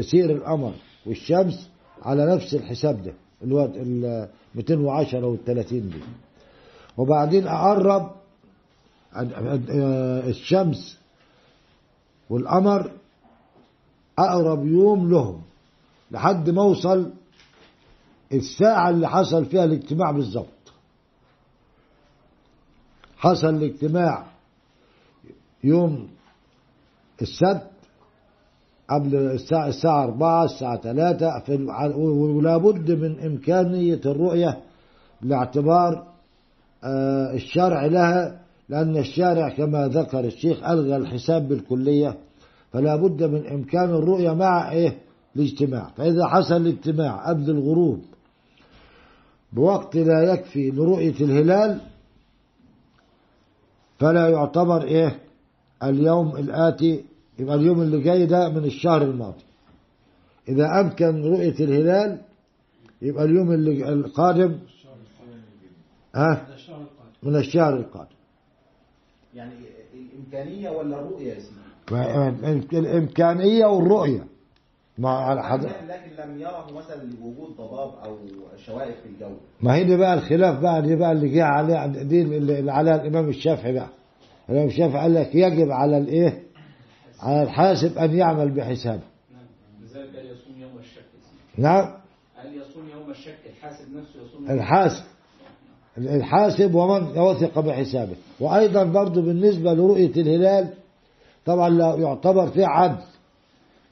سير القمر والشمس على نفس الحساب ده هو ال 210 وال 30 دي. وبعدين أقرب آه، الشمس والقمر أقرب يوم لهم لحد ما أوصل الساعة اللي حصل فيها الاجتماع بالظبط. حصل الاجتماع يوم السبت قبل الساعة, الساعة 4 الساعة 3 في الع- ولا بد من إمكانية الرؤية لاعتبار آه، الشرع لها لأن الشارع كما ذكر الشيخ ألغى الحساب بالكلية فلا بد من إمكان الرؤية مع إيه؟ الاجتماع. فإذا حصل الاجتماع قبل الغروب بوقت لا يكفي لرؤية الهلال فلا يعتبر إيه؟ اليوم الآتي يبقى اليوم اللي جاي ده من الشهر الماضي. إذا أمكن رؤية الهلال يبقى اليوم اللي القادم ها؟ الشهر القادم من الشهر القادم. يعني الإمكانية ولا الرؤية يا سيدي؟ الإمكانية والرؤية. مع على حد لكن لم يره مثلا لوجود ضباب أو شوائب في الجو. ما هي دي بقى الخلاف بقى دي بقى اللي جه عليه دي اللي عليها الإمام الشافعي بقى. الإمام الشافعي قال لك يجب على الإيه؟ على الحاسب أن يعمل بحسابه. نعم لذلك قال يصوم يوم الشك. نعم. قال يصوم يوم الشك؟ الحاسب نفسه يصوم الحاسب. الحاسب ومن وثق بحسابه. وأيضا برضو بالنسبة لرؤية الهلال طبعا لا يعتبر فيه عدل.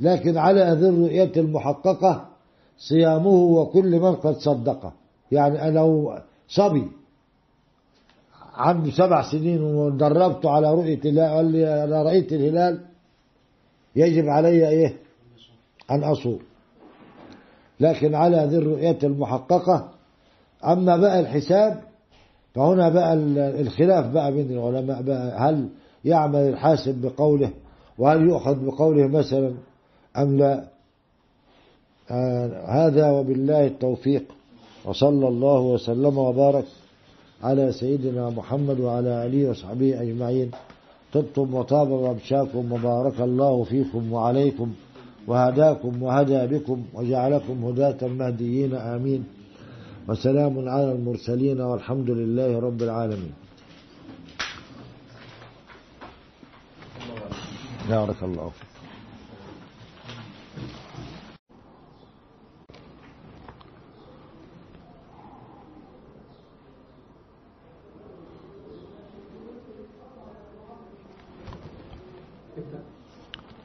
لكن على ذي الرؤية المحققة صيامه وكل من قد صدقه يعني لو صبي عنده سبع سنين ودربته على رؤية الهلال قال لي أنا رأيت الهلال يجب علي إيه؟ أن أصوم. لكن على ذي الرؤية المحققة أما بقى الحساب فهنا بقى ال- الخلاف بقى بين العلماء بقى هل يعمل الحاسب بقوله وهل يؤخذ بقوله مثلا أم لا؟ آه هذا وبالله التوفيق. وصلى الله وسلم وبارك على سيدنا محمد وعلى آله وصحبه أجمعين. طبتم وطاب ممشاكم وبارك الله فيكم وعليكم وهداكم وهدى بكم وجعلكم هداة مهديين. آمين. وسلام على المرسلين والحمد لله رب العالمين. بارك الله فيك.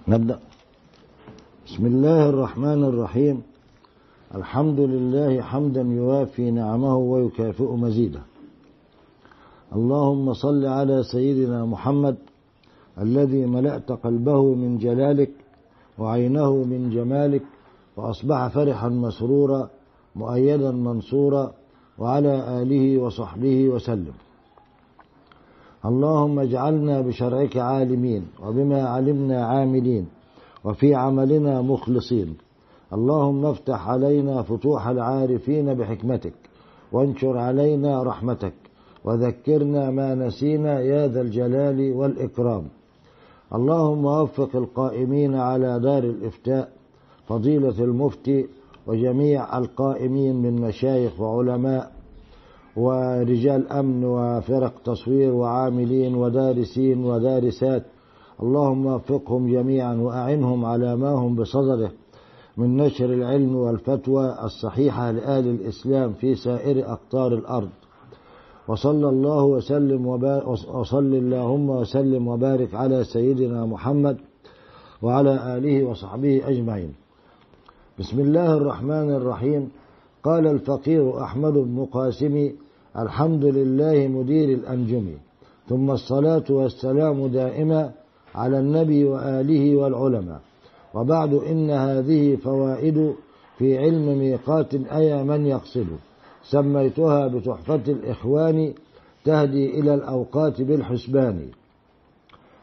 نبدأ. بسم الله الرحمن الرحيم. الحمد لله حمدا يوافي نعمه ويكافئ مزيده. اللهم صل على سيدنا محمد الذي ملأت قلبه من جلالك وعينه من جمالك وأصبح فرحا مسرورا مؤيدا منصورا وعلى آله وصحبه وسلم. اللهم اجعلنا بشرعك عالمين وبما علمنا عاملين وفي عملنا مخلصين. اللهم افتح علينا فتوح العارفين بحكمتك وانشر علينا رحمتك وذكرنا ما نسينا يا ذا الجلال والإكرام. اللهم وفق القائمين على دار الإفتاء فضيلة المفتي وجميع القائمين من مشايخ وعلماء ورجال أمن وفرق تصوير وعاملين ودارسين ودارسات. اللهم وفقهم جميعا وأعنهم على ما هم بصدده. من نشر العلم والفتوى الصحيحة لآل الإسلام في سائر أقطار الأرض. وصلى الله وسلم وصل اللهم وسلم وبارك على سيدنا محمد وعلى آله وصحبه أجمعين. بسم الله الرحمن الرحيم. قال الفقير أحمد بن قاسم الحمد لله مدير الأنجم. ثم الصلاة والسلام دائما على النبي وآله والعلماء. وبعد إن هذه فوائد في علم ميقات أي من يقصد. سميتها بتحفة الإخوان تهدي إلى الأوقات بالحسبان.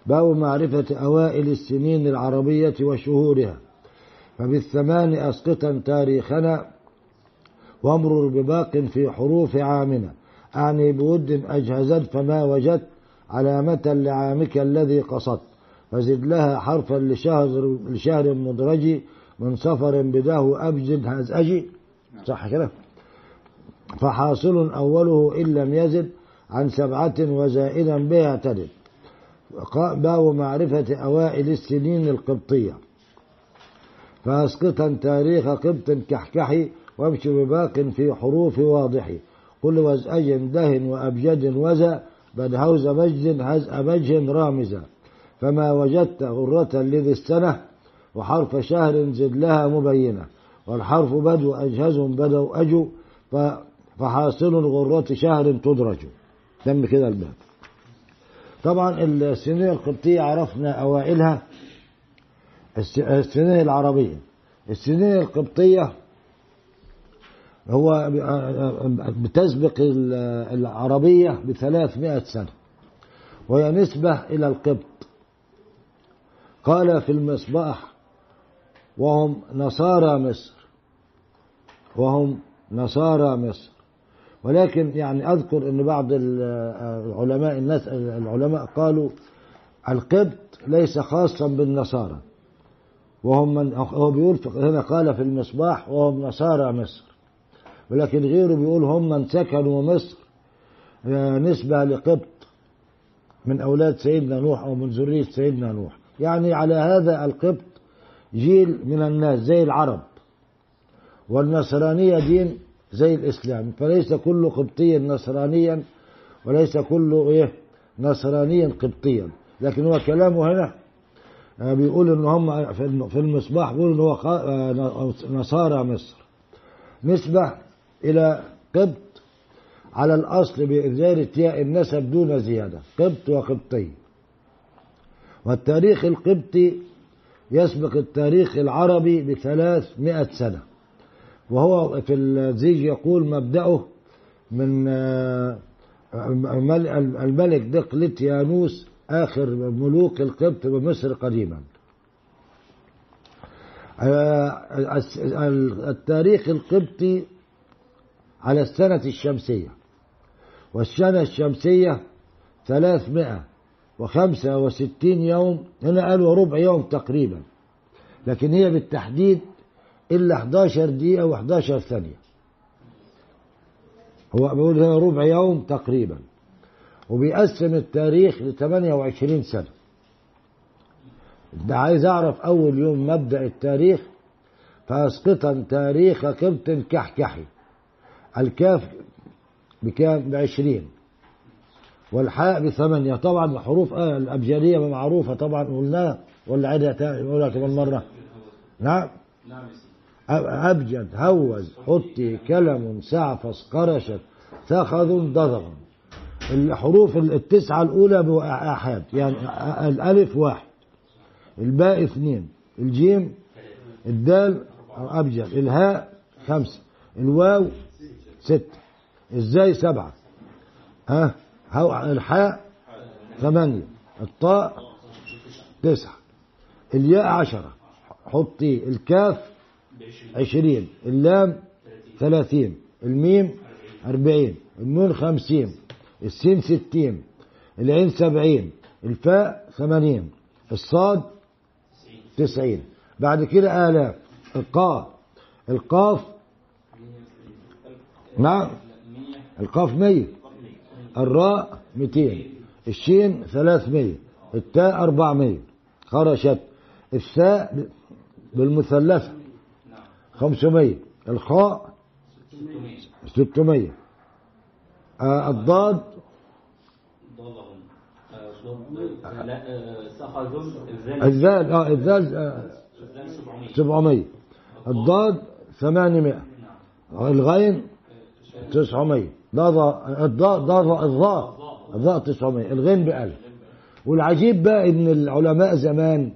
باب معرفة أوائل السنين العربية وشهورها. فبالثمان أسقطا تاريخنا وامرر بباق في حروف عامنا. أعني بود أجهزت فما وجدت علامة لعامك الذي قصدت. فزد لها حرفا لشهر, لشهر مدرج من سفر بداه أبجد هزأجي صح كده؟ فحاصل أوله إن لم يزد عن سبعة وزائدا به اعتدل باب معرفة أوائل السنين القبطية. فأسقطا تاريخ قبط كحكحي وامش بباق في حروف واضح قل وزأج دهن وأبجد وزا بدهوز مجد هزأ مجه رامزا. فما وجدت غرة لذي السنة وحرف شهر زد لها مبينة. والحرف بدو أجهز بدو أجو فحاصل غرة شهر تدرج. تم كده الباب. طبعا السنين القبطية عرفنا أوائلها. السنين العربية. السنين القبطية هو بتسبق العربية بثلاثمائة سنة وهي نسبة إلى القبط. قال في المصباح وهم نصارى مصر وهم نصارى مصر. ولكن يعني أذكر أن بعض العلماء الناس العلماء قالوا القبط ليس خاصا بالنصارى. وهم من هو بيقول هنا قال في المصباح وهم نصارى مصر. ولكن غيره بيقول هم من سكنوا مصر نسبة لقبط من أولاد سيدنا نوح أو من ذرية سيدنا نوح. يعني على هذا القبط جيل من الناس زي العرب. والنصرانية دين زي الإسلام. فليس كل قبطي نصرانيا وليس كل إيه نصرانيا قبطيا. لكن هو كلامه هنا بيقول ان هم في المصباح بيقول إن هو نصارى مصر. نسبة إلى قبط على الأصل بإزالة ياء النسب دون زيادة قبط وقبطي والتاريخ القبطي يسبق التاريخ العربي بثلاثمائة سنة. وهو في الزيج يقول مبدأه من الملك دقلتيانوس آخر ملوك القبط بمصر قديما. التاريخ القبطي على السنة الشمسية والسنة الشمسية ثلاثمائة وخمسة وستين يوم هنا قالوا ربع يوم تقريبا لكن هي بالتحديد إلا 11 دقيقة و11 ثانية. هو بيقول هنا ربع يوم تقريبا وبيقسم التاريخ ل 28 سنة. ده عايز أعرف أول يوم مبدأ التاريخ فأسقطا تاريخ قبط كحكحي. الكاف بكام بعشرين والحاء بثمانية. طبعا الحروف آه الأبجدية معروفة طبعا قلناها ولا عيدها تاني نقولها كمان مرة. نعم. أبجد هوز حطي كلم سعفص قرشت ثخذ ضضغ الحروف التسعة الأولى بأحاد يعني الألف واحد. الباء اثنين. الجيم الدال أبجد. الهاء خمسة. الواو ستة الزاي سبعة؟ ها؟ الحاء ثمانية الطاء تسعة الياء عشرة حطي الكاف عشرين اللام ثلاثين الميم أربعين النون خمسين السين ستين العين سبعين الفاء ثمانين الصاد تسعين. بعد كده آلاف القاف القاف نعم. القاف مية. الراء ميتين. الشين ثلاثمية التاء أربعمية خرشت. الثاء بالمثلثة خمسمية الخاء ستمية آه الضاد الذال آه الذال آه الذال 700 سبعمية. الضاد ثمانمائة الغين تسعمية. ضاء الضاء ضاء الضاء. الضاء تسعمية. الغين بألف. والعجيب بقى إن العلماء زمان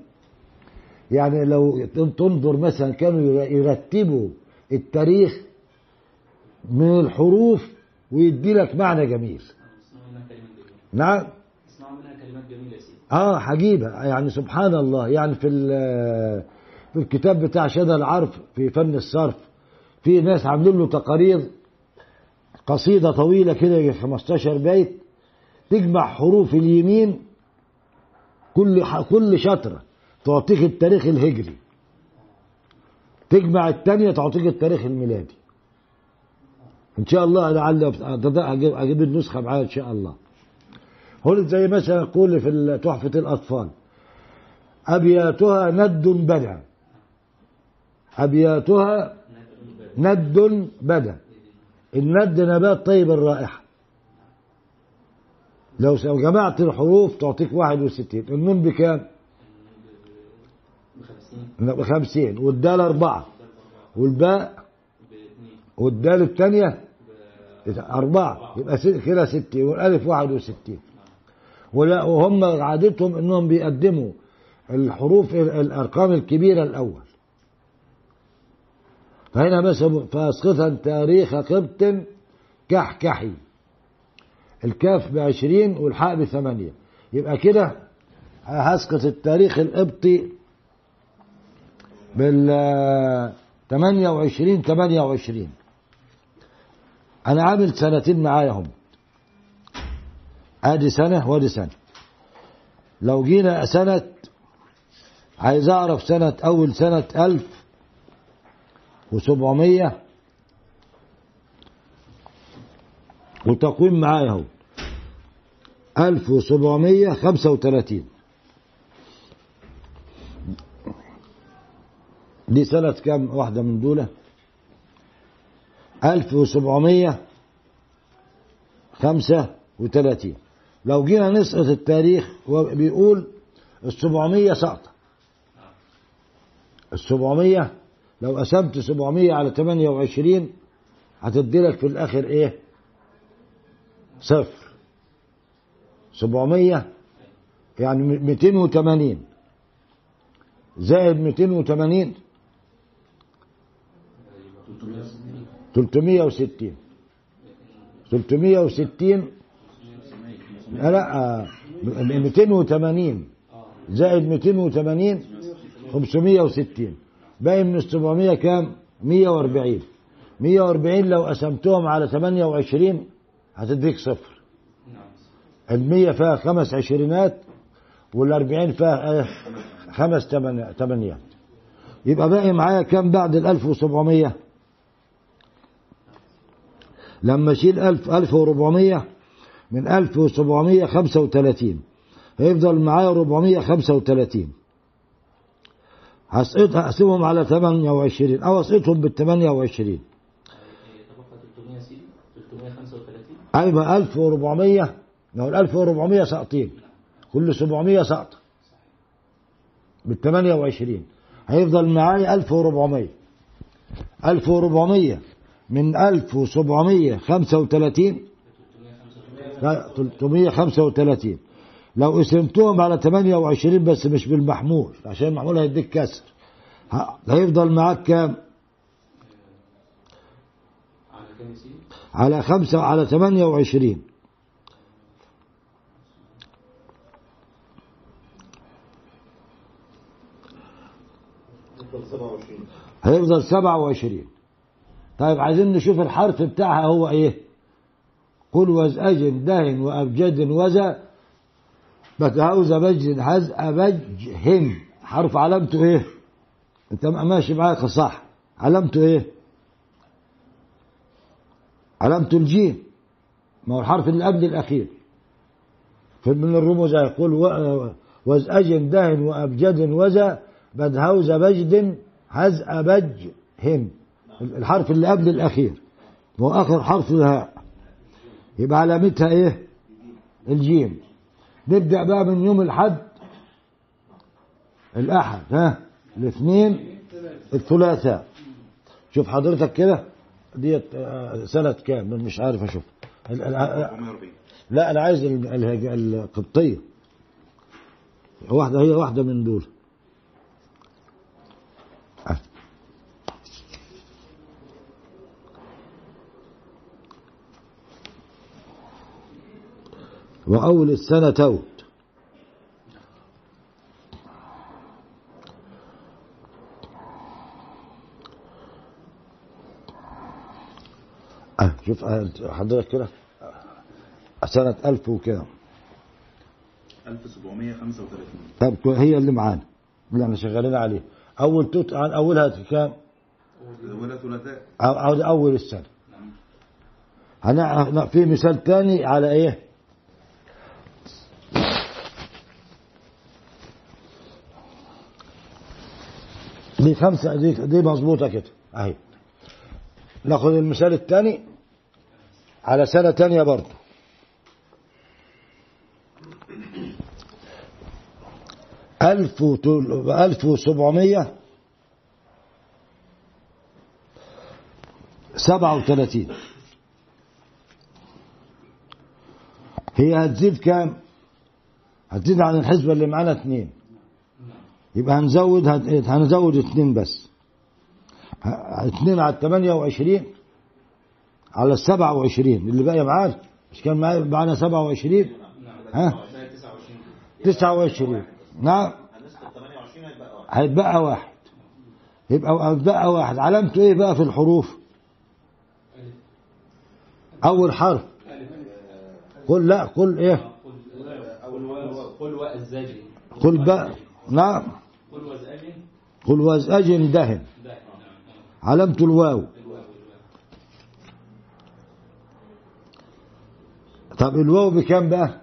يعني لو تنظر مثلا كانوا يرتبوا التاريخ من الحروف ويدي لك معنى جميل. نعم. اسمعوا منها كلمات جميلة يا سيدي آه عجيبة يعني سبحان الله. يعني في في الكتاب بتاع شدى العرف في فن الصرف في ناس عاملين له تقارير قصيدة طويلة كده يجي 15 بيت تجمع حروف اليمين كل كل شطرة تعطيك التاريخ الهجري. تجمع الثانية تعطيك التاريخ الميلادي. إن شاء الله لعل أجيب أجيب النسخة معايا إن شاء الله. هنا زي مثلا يقول في تحفة الأطفال. أبياتها ند بدأ. أبياتها ند بدأ. الند نبات طيب الرائحة. لو جمعت الحروف تعطيك واحد وستين. النون بكام؟ بخمسين. والدال أربعة. والباء؟ والدال الثانية؟ أربعة. يبقى كده ستين. والألف واحد وستين. ولا وهم عادتهم إنهم بيقدموا الحروف الأرقام الكبيرة الأول. فهنا مثلا فاسقطا تاريخ قبط كحكحي. الكاف بعشرين والحاء بثمانية. يبقى كده هسقط التاريخ القبطي بال 28 28 أنا عامل سنتين معايا هم آدي سنة وآدي سنة. لو جينا سنة عايز أعرف سنة أول سنة 1700 وتقويم معايا اهو. 1735 دي سنة كام؟ واحدة من دولة. 1735 لو جينا نسقط التاريخ وبيقول السبعمية سقطة. السبعمية لو قسمت سبعمية على تمانية وعشرين هتديلك في الآخر إيه؟ صفر. سبعمية يعني ميتين وتمانين. زائد ميتين وتمانين تلتمية وستين. تلتمية وستين لا لا ميتين وتمانين. زائد ميتين وتمانين خمسمية وستين. باقي من السبعمية كام؟ مية وأربعين. مية وأربعين لو قسمتهم على تمانية وعشرين هتديك صفر. المية فيها خمس عشرينات والأربعين فيها إيه خمس تمانيات يبقى باقي معايا كام بعد الألف وسبعمية؟ لما أشيل ألف ألف وربعمية من ألف وسبعمية خمسة وتلاتين هيفضل معايا ربعمية خمسة وتلاتين. هسقط هقسمهم على تمانية وعشرين. أو أسقطهم بالتمانية وعشرين. تبقى 300 سي 335 أيوة 1400 لو ال 1400 ساقطين. كل 700 سقط بال 28 هيفضل معايا 1400 1400 من 1735 لا 335 لو قسمتهم على 28 بس مش بالمحمول عشان المحمول هيديك كسر. هيفضل معاك كام؟ على خمسة على ثمانية وعشرين. يفضل 27 هيفضل سبعة وعشرين. طيب عايزين نشوف الحرف بتاعها هو إيه؟ قل وزأج دهن وأبجد وزا. بتعوز بجد هز أبجهم حرف علامته إيه؟ أنت ماشي معاك صح. علامته إيه؟ علامته الجيم ما هو الحرف اللي قبل الأخير. في من الرموز يقول وزأج دهن وأبجد وزا بدهوز بجد هز أبج هم الحرف اللي قبل الأخير. هو آخر حرف الهاء يبقى علامتها إيه؟ الجيم. نبدأ بقى من يوم الحد. الأحد ها؟ الاثنين الثلاثاء شوف حضرتك كده ديت آه، سنة كام؟ مش عارف أشوف. ال- 440 لا أنا عايز ال- ال- القبطية. واحدة هي واحدة من دول. وأول السنة توت. أه شوف آه، حضرتك كده آه، سنة ألف وكام؟ 1735 طب هي اللي معانا اللي إحنا شغالين عليه أول توت عن أولها كام؟ ولا ثلاثاء. أو أو أول السنة. هنا في مثال تاني على إيه؟ دي خمسة دي دي مظبوطة كده. أهي. ناخد المثال التاني على سنة تانية برضه. ألف ألف وسبعمية سبعة وثلاثين. هي هتزيد كام؟ هتزيد عن الحسبة اللي معانا اتنين. يبقى هنزود هنزود اتنين بس. اتنين على التمانية وعشرين على السبعة وعشرين. اللي باقي معانا مش كان معانا معانا سبعة وعشرين؟ ها؟ 29 29 نعم. هنسقط 28 هيبقى واحد. هيتبقى واحد. يبقى هيتبقى واحد. علامته إيه بقى في الحروف؟ أول حرف. قل لا قل إيه؟ قل و- قل والزجر قل بقى. نعم. قل وزأج قل دهن. ده علامة الواو. طب الواو بكام بقى؟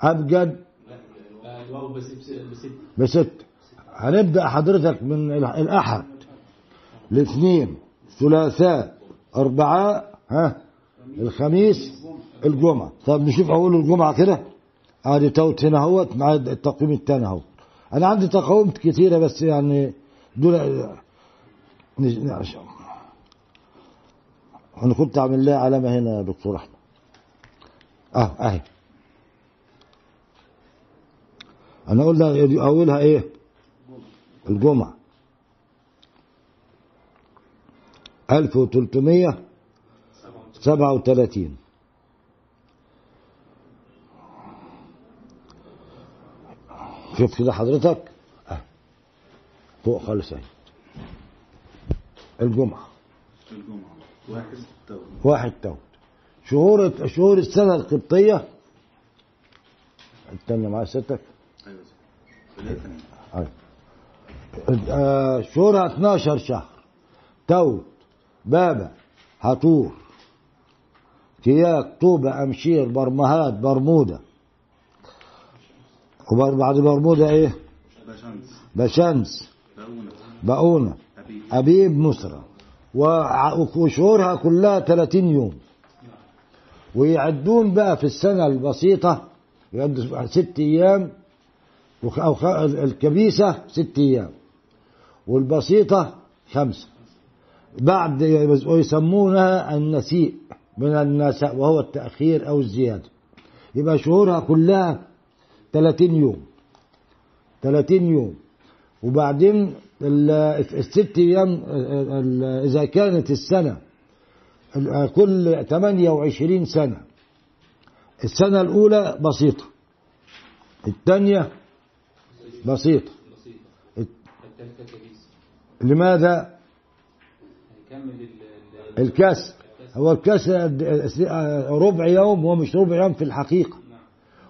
أبجد. الواو بس بس- بست. بست. هنبدأ حضرتك من ال- الأحد. الاثنين. ثلاثاء أربعاء. ها؟ الخميس. الجمعة. طب نشوف أول الجمعة كده. ادي توت هنا أهوت. مع التقويم التاني أهو. أنا عندي تقاومت كثيرة بس يعني دول أنا كنت عامل لها علامة هنا يا دكتور أحمد. أه أهي. أنا قلنا أولها إيه؟ الجمعة. 1337 شوف كده حضرتك. أه. فوق خالص أهي. الجمعة. الجمعة واحد تو واحد توت. شهور شهور السنة القبطية. التانية مع ستك. أيوه. أيوة. آه، شهورها 12 شهر. توت بابا هطور كياك طوبة أمشير برمهات برمودة. وبعد برمودة إيه؟ باشمس بشمس. بقونة أبي أبيب. مصرة وع- وشهورها كلها 30 يوم. ويعدون بقى في السنة البسيطة يعدوا ست أيام أو الكبيسة ست أيام والبسيطة خمسة. بعد ويسمونها النسيء من النساء وهو التأخير أو الزيادة. يبقى شهورها كلها 30 يوم. 30 يوم. وبعدين ال- الست أيام إذا كانت السنة ال- كل 28 سنة. السنة الأولى بسيطة. الثانية بسيطة. لماذا؟ هيكمل ال- ال- الكسر هو الكسر ربع يوم هو مش ربع يوم في الحقيقة.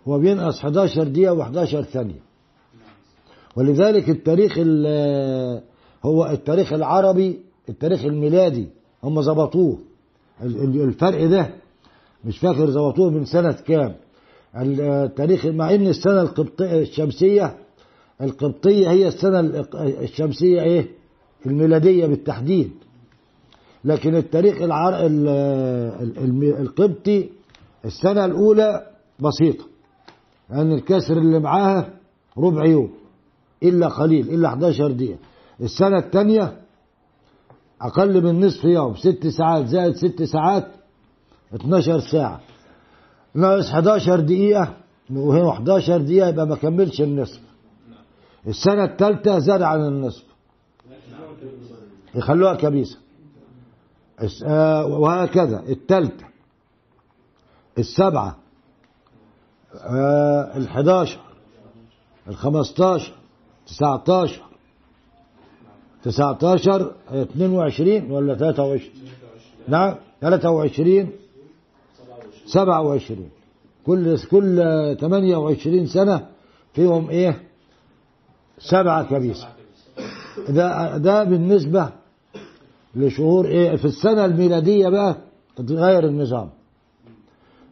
هو بينقص 11 دقيقة و11 ثانية. ولذلك التاريخ ال- هو التاريخ العربي التاريخ الميلادي هم ظبطوه ال- ال- الفرق ده مش فاكر ظبطوه من سنة كام. ال- التاريخ مع إن السنة القبطية الشمسية القبطية هي السنة ال- الشمسية إيه؟ الميلادية بالتحديد. لكن التاريخ العر... القبطي السنة الأولى بسيطة. لأن الكسر اللي معاها ربع يوم إلا قليل إلا 11 دقيقة. السنة الثانية أقل من نصف يوم ست ساعات زائد ست ساعات 12 ساعة. ناقص 11 دقيقة وهي 11 دقيقة يبقى ما كملش النصف. السنة الثالثة زاد عن النصف. يخلوها كبيسة. آه، وهكذا. الثالثة السبعة آه، الحداشر الخمستاشر تسعتاشر. تسعتاشر اتنين وعشرين ولا تلاتة وعشرين؟ نعم تلاتة وعشرين سبعة وعشرين. كل كل تمانية وعشرين سنة فيهم إيه؟ سبعة كبيسة ده ده بالنسبة لشهور إيه؟ في السنة الميلادية بقى تغير النظام.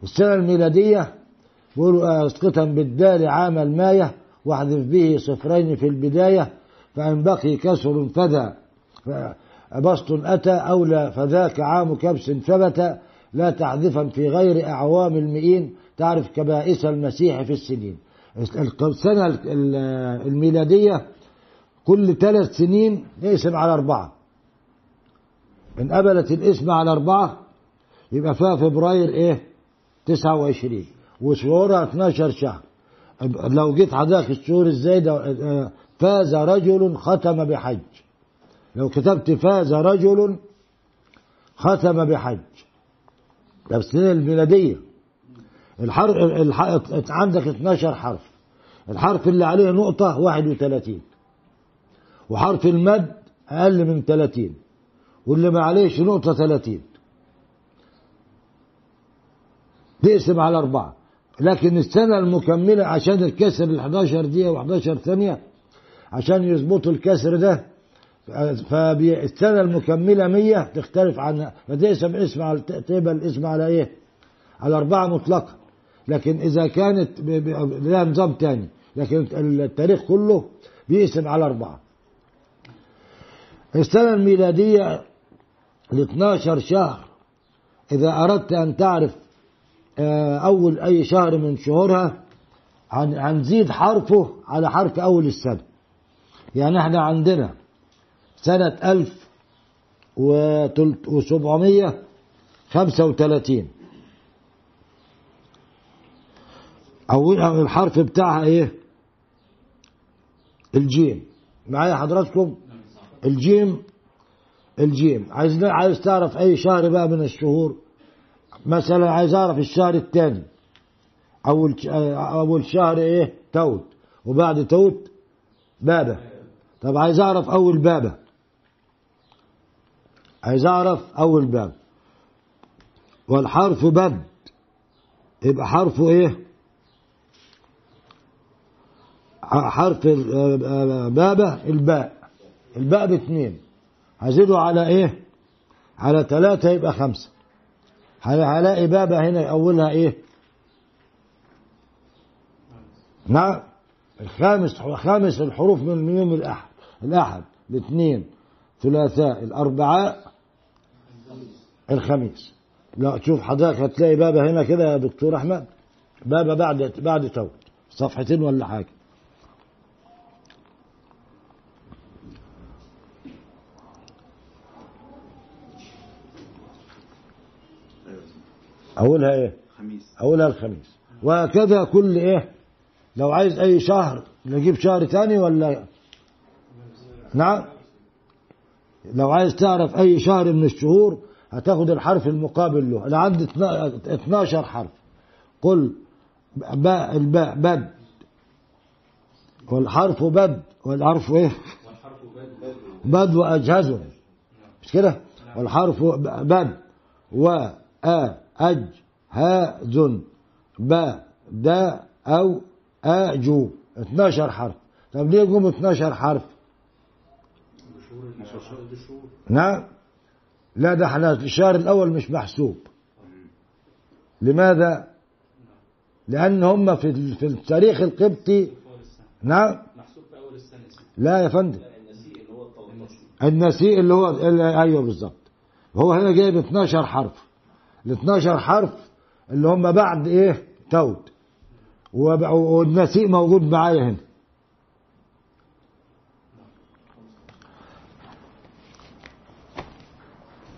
السنة الميلادية بيقولوا اسقطا بالدال عام الماية واحذف به صفرين في البداية فإن بقي كسر فذا بسط أتى أولى فذاك عام كبس ثبت لا تحذفا في غير أعوام المئين تعرف كبائس المسيح في السنين. السنة الميلادية كل ثلاث سنين نقسم على أربعة. إن قبلت الاسم على أربعة يبقى فيها فبراير إيه؟ 29 وشهورها 12 شهر لو جيت حضرتك الشهور الزايدة فاز رجل ختم بحج. لو كتبت فاز رجل ختم بحج. ده السنة الميلادية الحرف الح... عندك 12 حرف. الحرف اللي عليه نقطة 31 وحرف المد أقل من 30 واللي ما عليهش نقطة 30 تقسم على أربعة. لكن السنة المكملة عشان الكسر ال 11 دقيقة و11 ثانية عشان يظبطوا الكسر ده فالسنة المكملة 100 تختلف عن فتقسم اسم على تقبل الاسم على إيه؟ على أربعة مطلقة. لكن إذا كانت لها نظام تاني لكن التاريخ كله بيقسم على أربعة. السنة الميلادية ل 12 شهر. إذا أردت أن تعرف أول أي شهر من شهورها هن- هنزيد حرفه على حرف أول السنة. يعني إحنا عندنا سنة ألف وسبعمية خمسة وثلاثين أول الحرف بتاعها إيه؟ الجيم. معايا حضراتكم؟ الجيم الجيم. عايز عايز تعرف أي شهر بقى من الشهور؟ مثلا عايز أعرف الشهر الثاني. أول أول شهر إيه؟ توت. وبعد توت بابا طب عايز أعرف أول بابا عايز أعرف أول باب. والحرف بد. يبقى حرفه إيه؟ حرف ال- بابا الباء. الباء باثنين هزيده على إيه؟ على ثلاثة يبقى خمسة. هلاقي بابا هنا أولها إيه؟ نعم. الخامس خامس الحروف من يوم الأحد الأحد الاثنين ثلاثاء الأربعاء الخميس. لا تشوف حضرتك هتلاقي بابا هنا كده يا دكتور أحمد. بابا بعد بعد تو صفحتين ولا حاجة. أولها إيه؟ خميس. أولها الخميس. وهكذا كل إيه؟ لو عايز أي شهر نجيب شهر تاني ولا؟ نعم. لو عايز تعرف أي شهر من الشهور هتاخد الحرف المقابل له. أنا عندي 12 حرف. قل باء الباء بد. والحرف بد. والحرف إيه؟ والحرف بد بد وأجهز مش كده؟ والحرف بد و أ أج ها زن با دا أو أجو 12 حرف. طب ليه جم 12 حرف؟ نعم. لا ده إحنا الشهر الأول مش محسوب. لماذا؟ لأن هم في في التاريخ القبطي. نعم. محسوب في أول السنة. لا يا فندم النسيء اللي هو أيوه بالظبط هو هنا جايب 12 حرف. ال 12 حرف اللي هم بعد إيه؟ توت. والنسيء موجود معايا هنا.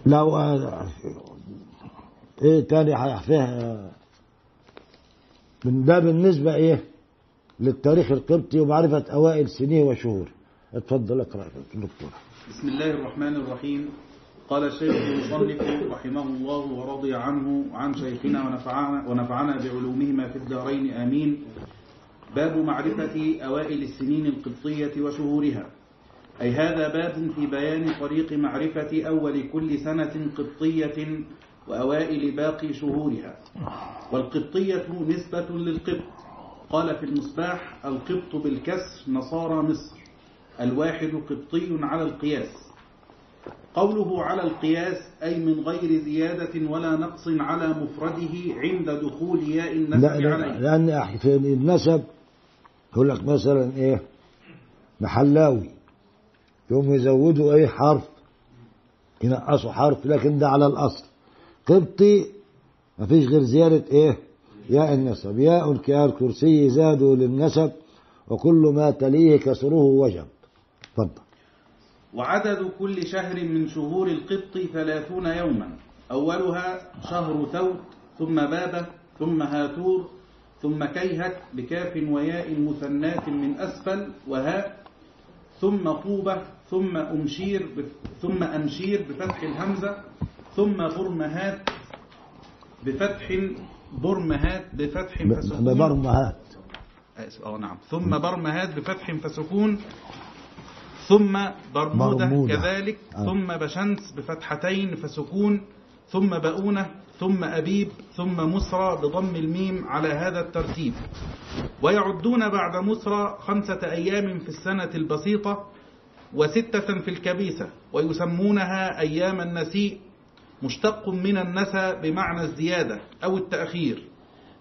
لو إيه تاني هيحفيها من ده بالنسبة إيه؟ للتاريخ القبطي ومعرفة أوائل سنيه وشهور. اتفضل اقرأ يا دكتور. بسم الله الرحمن الرحيم. قال الشيخ المصنف رحمه الله ورضي عنه عن شيخنا ونفعنا, ونفعنا بعلومهما في الدارين آمين. باب معرفة أوائل السنين القبطية وشهورها. أي هذا باب في بيان طريق معرفة أول كل سنة قبطية وأوائل باقي شهورها. والقبطية نسبة للقبط. قال في المصباح القبط بالكسر نصارى مصر. الواحد قبطي على القياس. قوله على القياس أي من غير زيادة ولا نقص على مفرده عند دخول ياء النسب لا لا عليه. لأن في النسب يقول لك مثلا إيه؟ محلاوي. يوم يزودوا أي حرف ينقصوا حرف لكن ده على الأصل. قبطي ما فيش غير زيادة إيه؟ ياء النسب. ياء كالكرسي زادوا للنسب وكل ما تليه كسره وجب. تفضل. وعدد كل شهر من شهور القبط ثلاثون يوما. أولها شهر توت ثم بابة ثم هاتور ثم كيهك بكاف وياء مثنات من أسفل وهاء ثم طوبة ثم أمشير ثم أمشير بفتح الهمزة ثم برمهات بفتح برمهات بفتح فسكون. ببرمهات آسف، أه نعم. ثم برمهات بفتح فسكون. ثم برمودة برمودة. كذلك آه. ثم بشنس بفتحتين فسكون ثم بؤونة ثم أبيب ثم مسرى بضم الميم على هذا الترتيب ويعدون بعد مسرى خمسة أيام في السنة البسيطة وستة في الكبيسة ويسمونها أيام النسيء مشتق من النسى بمعنى الزيادة أو التأخير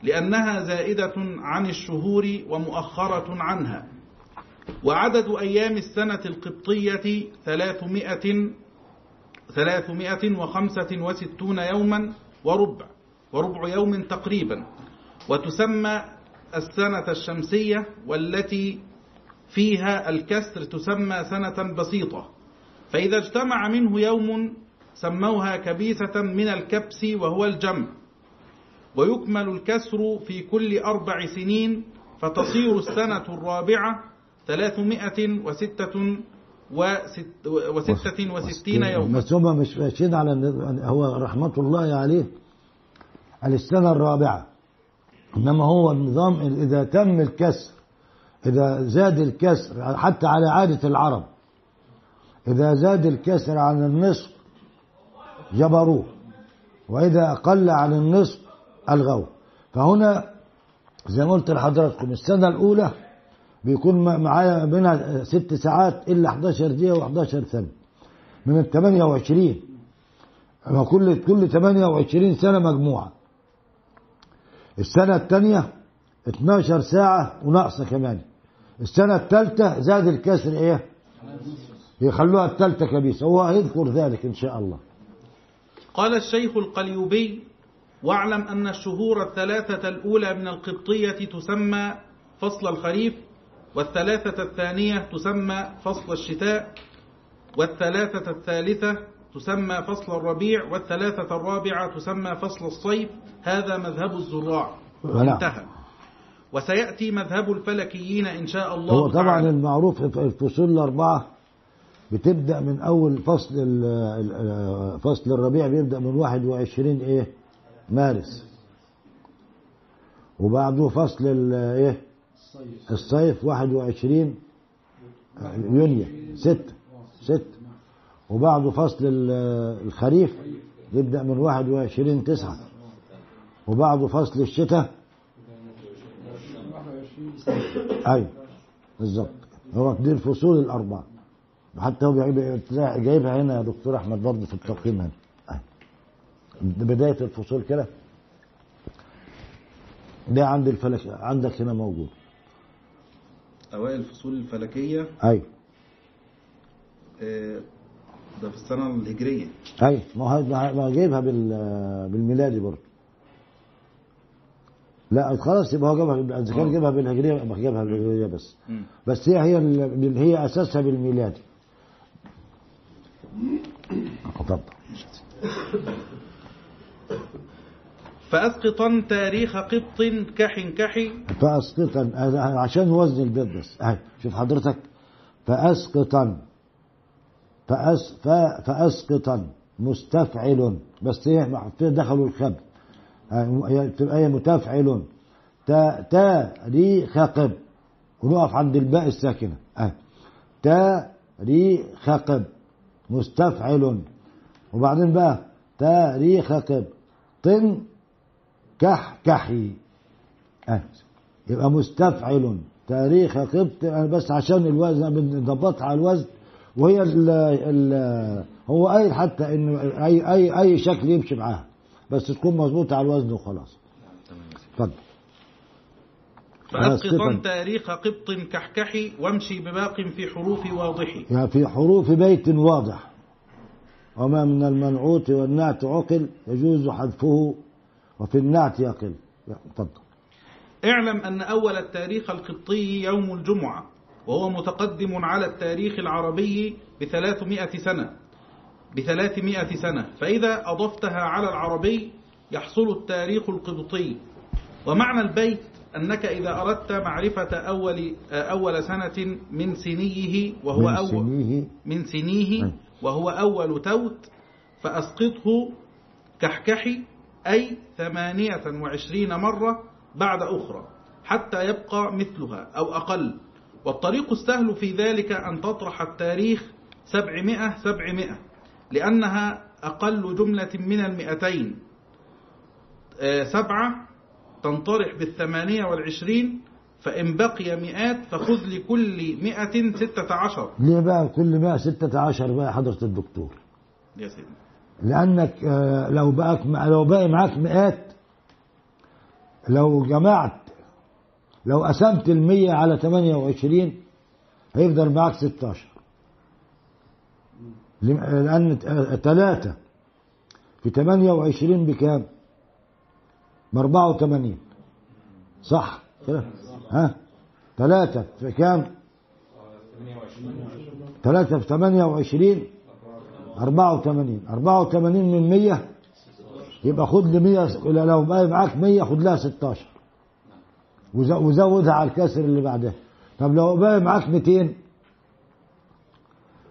لأنها زائدة عن الشهور ومؤخرة عنها وعدد أيام السنة القبطية ثلاثمائة ثلاثمائة وخمسة وستون يوما وربع وربع يوم تقريبا. وتسمى السنة الشمسية والتي فيها الكسر تسمى سنة بسيطة. فإذا اجتمع منه يوم سموها كبيسة من الكبس وهو الجمع. ويكمل الكسر في كل أربع سنين فتصير السنة الرابعة ثلاثمائة وستة وست وستة وستين يوما. بس هم مش ماشيين على النظام- هو رحمة الله عليه على السنة الرابعة. إنما هو النظام إذا تم الكسر إذا زاد الكسر حتى على عادة العرب إذا زاد الكسر عن النصف جبروه وإذا أقل عن النصف ألغوه. فهنا زي ما قلت لحضراتكم السنة الأولى بيكون معايا بينها ست ساعات إلا 11 دقيقة و11 ثانية. من ال 28 أما كل كل 28 سنة مجموعة. السنة الثانية 12 ساعة وناقصة كمان. السنة الثالثة زاد الكسر إيه؟ يخلوها الثالثة كبيسة. هو هيذكر ذلك إن شاء الله. قال الشيخ القليوبي واعلم أن الشهور الثلاثة الأولى من القبطية تسمى فصل الخريف والثلاثة الثانية تسمى فصل الشتاء والثلاثة الثالثة تسمى فصل الربيع والثلاثة الرابعة تسمى فصل الصيف هذا مذهب الزراع. نعم. انتهى. وسيأتي مذهب الفلكيين إن شاء الله هو طبعا تعالى. المعروف في الفصول الأربعة بتبدأ من أول فصل فصل الربيع بيبدأ من 21 إيه؟ مارس. وبعده فصل ال- إيه؟ الصيف 21 يونيو 6 6 وبعده فصل ال- الخريف يبدأ من 21 9 وبعده فصل الشتاء أيوه بالظبط هو دي الفصول الأربعة. حتى هو جايب- جايبها هنا يا دكتور أحمد برضه في التقييم هنا. بداية الفصول كده. ده عند الفلك عندك هنا موجود. أوائل الفصول الفلكية. آه، ده في السنة الهجرية. أيوه ما هو جايبها بال بالميلادي برضه. لا خلاص يبقى هو جابها إذا كان جابها بالهجرية يبقى جابها بالهجرية بس. مم. بس هي هي ال- هي أساسها بالميلادي. اتفضل *coughs* فأسقطا تاريخ قبط كح كحي فاسقطا عشان وزن البيت بس. أهي شوف حضرتك. فاسقطا. فأس ف- فاسقطا. مستفعل. بس إيه دخلوا الخب هي في الآية متفعل. تا تاريخ قب ونقف عند الباء الساكنة. أه. تاريخ قب مستفعل. وبعدين بقى تاريخ قب طن كح كحي أه. يبقى مستفعل. تاريخ قبط بس عشان الوزن بنضبطها على الوزن. وهي ال ال هو قايل حتى إن أي أي أي شكل يمشي معاها. بس تكون مظبوطة على الوزن وخلاص. اتفضل. فأسقطاً. تاريخ قبط كحكحي وامشي بباق في حروف واضح يعني في حروف بيت واضح. وما من المنعوت والنعت عقل يجوز حذفه وفي النعت يقل اتفضل اعلم أن أول التاريخ القبطي يوم الجمعة وهو متقدم على التاريخ العربي بثلاثمائة سنة. بثلاثمائة سنة. فإذا أضفتها على العربي يحصل التاريخ القبطي. ومعنى البيت أنك إذا أردت معرفة أول, أول سنة من سنيه وهو من أول سنيه. من سنيه أي. وهو أول توت فأسقطه كحكحي أي ثمانية وعشرين مرة بعد أخرى حتى يبقى مثلها أو أقل. والطريق السهل في ذلك أن تطرح التاريخ سبعمائة سبعمائة لأنها أقل جملة من المئتين. آه، سبعة تنطرح بالثمانية والعشرين فإن بقي مئات فخذ لكل مئة ستة عشر. ليه بقى كل 116 بقى حضرة الدكتور. يا سيدي. لأنك آه، لو بقى لو باقي معاك مئات لو جمعت لو قسمت المية على 28 هيفضل معاك 16 لم- لأن ثلاثة في 28 بكام؟ ب 84 صح كده؟ ها؟ ثلاثة في كام؟ ثلاثة في 28 84 84 من 100 يبقى خد لي 100 لو بقى معاك 100 خد لها 16 وز- وزودها على الكسر اللي بعدها. طب لو بقى معاك 200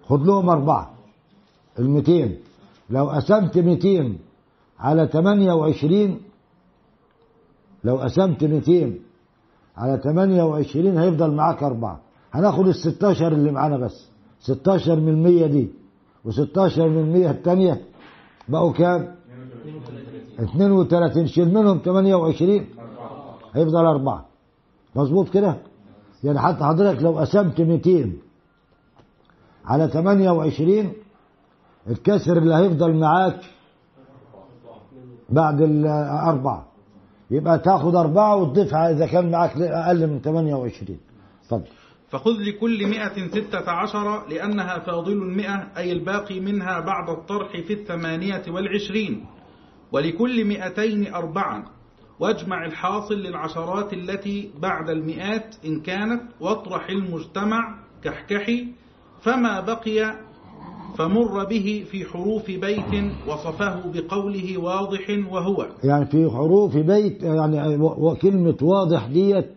خد لهم أربعة. ال 200 لو قسمت 200 على 28 لو قسمت 200 على 28 هيفضل معاك أربعة. هناخد ال 16 اللي معانا بس. 16 من 100 دي. و16 من 100 الثانية. بقوا كام؟ 32 شيل منهم 28 هيفضل أربعة. مظبوط كده؟ يعني حتى حضرتك لو قسمت 200 على 28 الكسر اللي هيفضل معاك بعد الأربعة. يبقى تاخد أربعة وتضيفها إذا كان معاك أقل من 28 اتفضل فخذ لكل مئة ستة عشر لأنها فاضل المئة أي الباقي منها بعد الطرح في الثمانية والعشرين. ولكل مئتين أربعا. واجمع الحاصل للعشرات التي بعد المئات إن كانت واطرح المجتمع كحكحي. فما بقي فمر به في حروف بيت وصفه بقوله واضح وهو. يعني في حروف بيت يعني وكلمة واضح ديت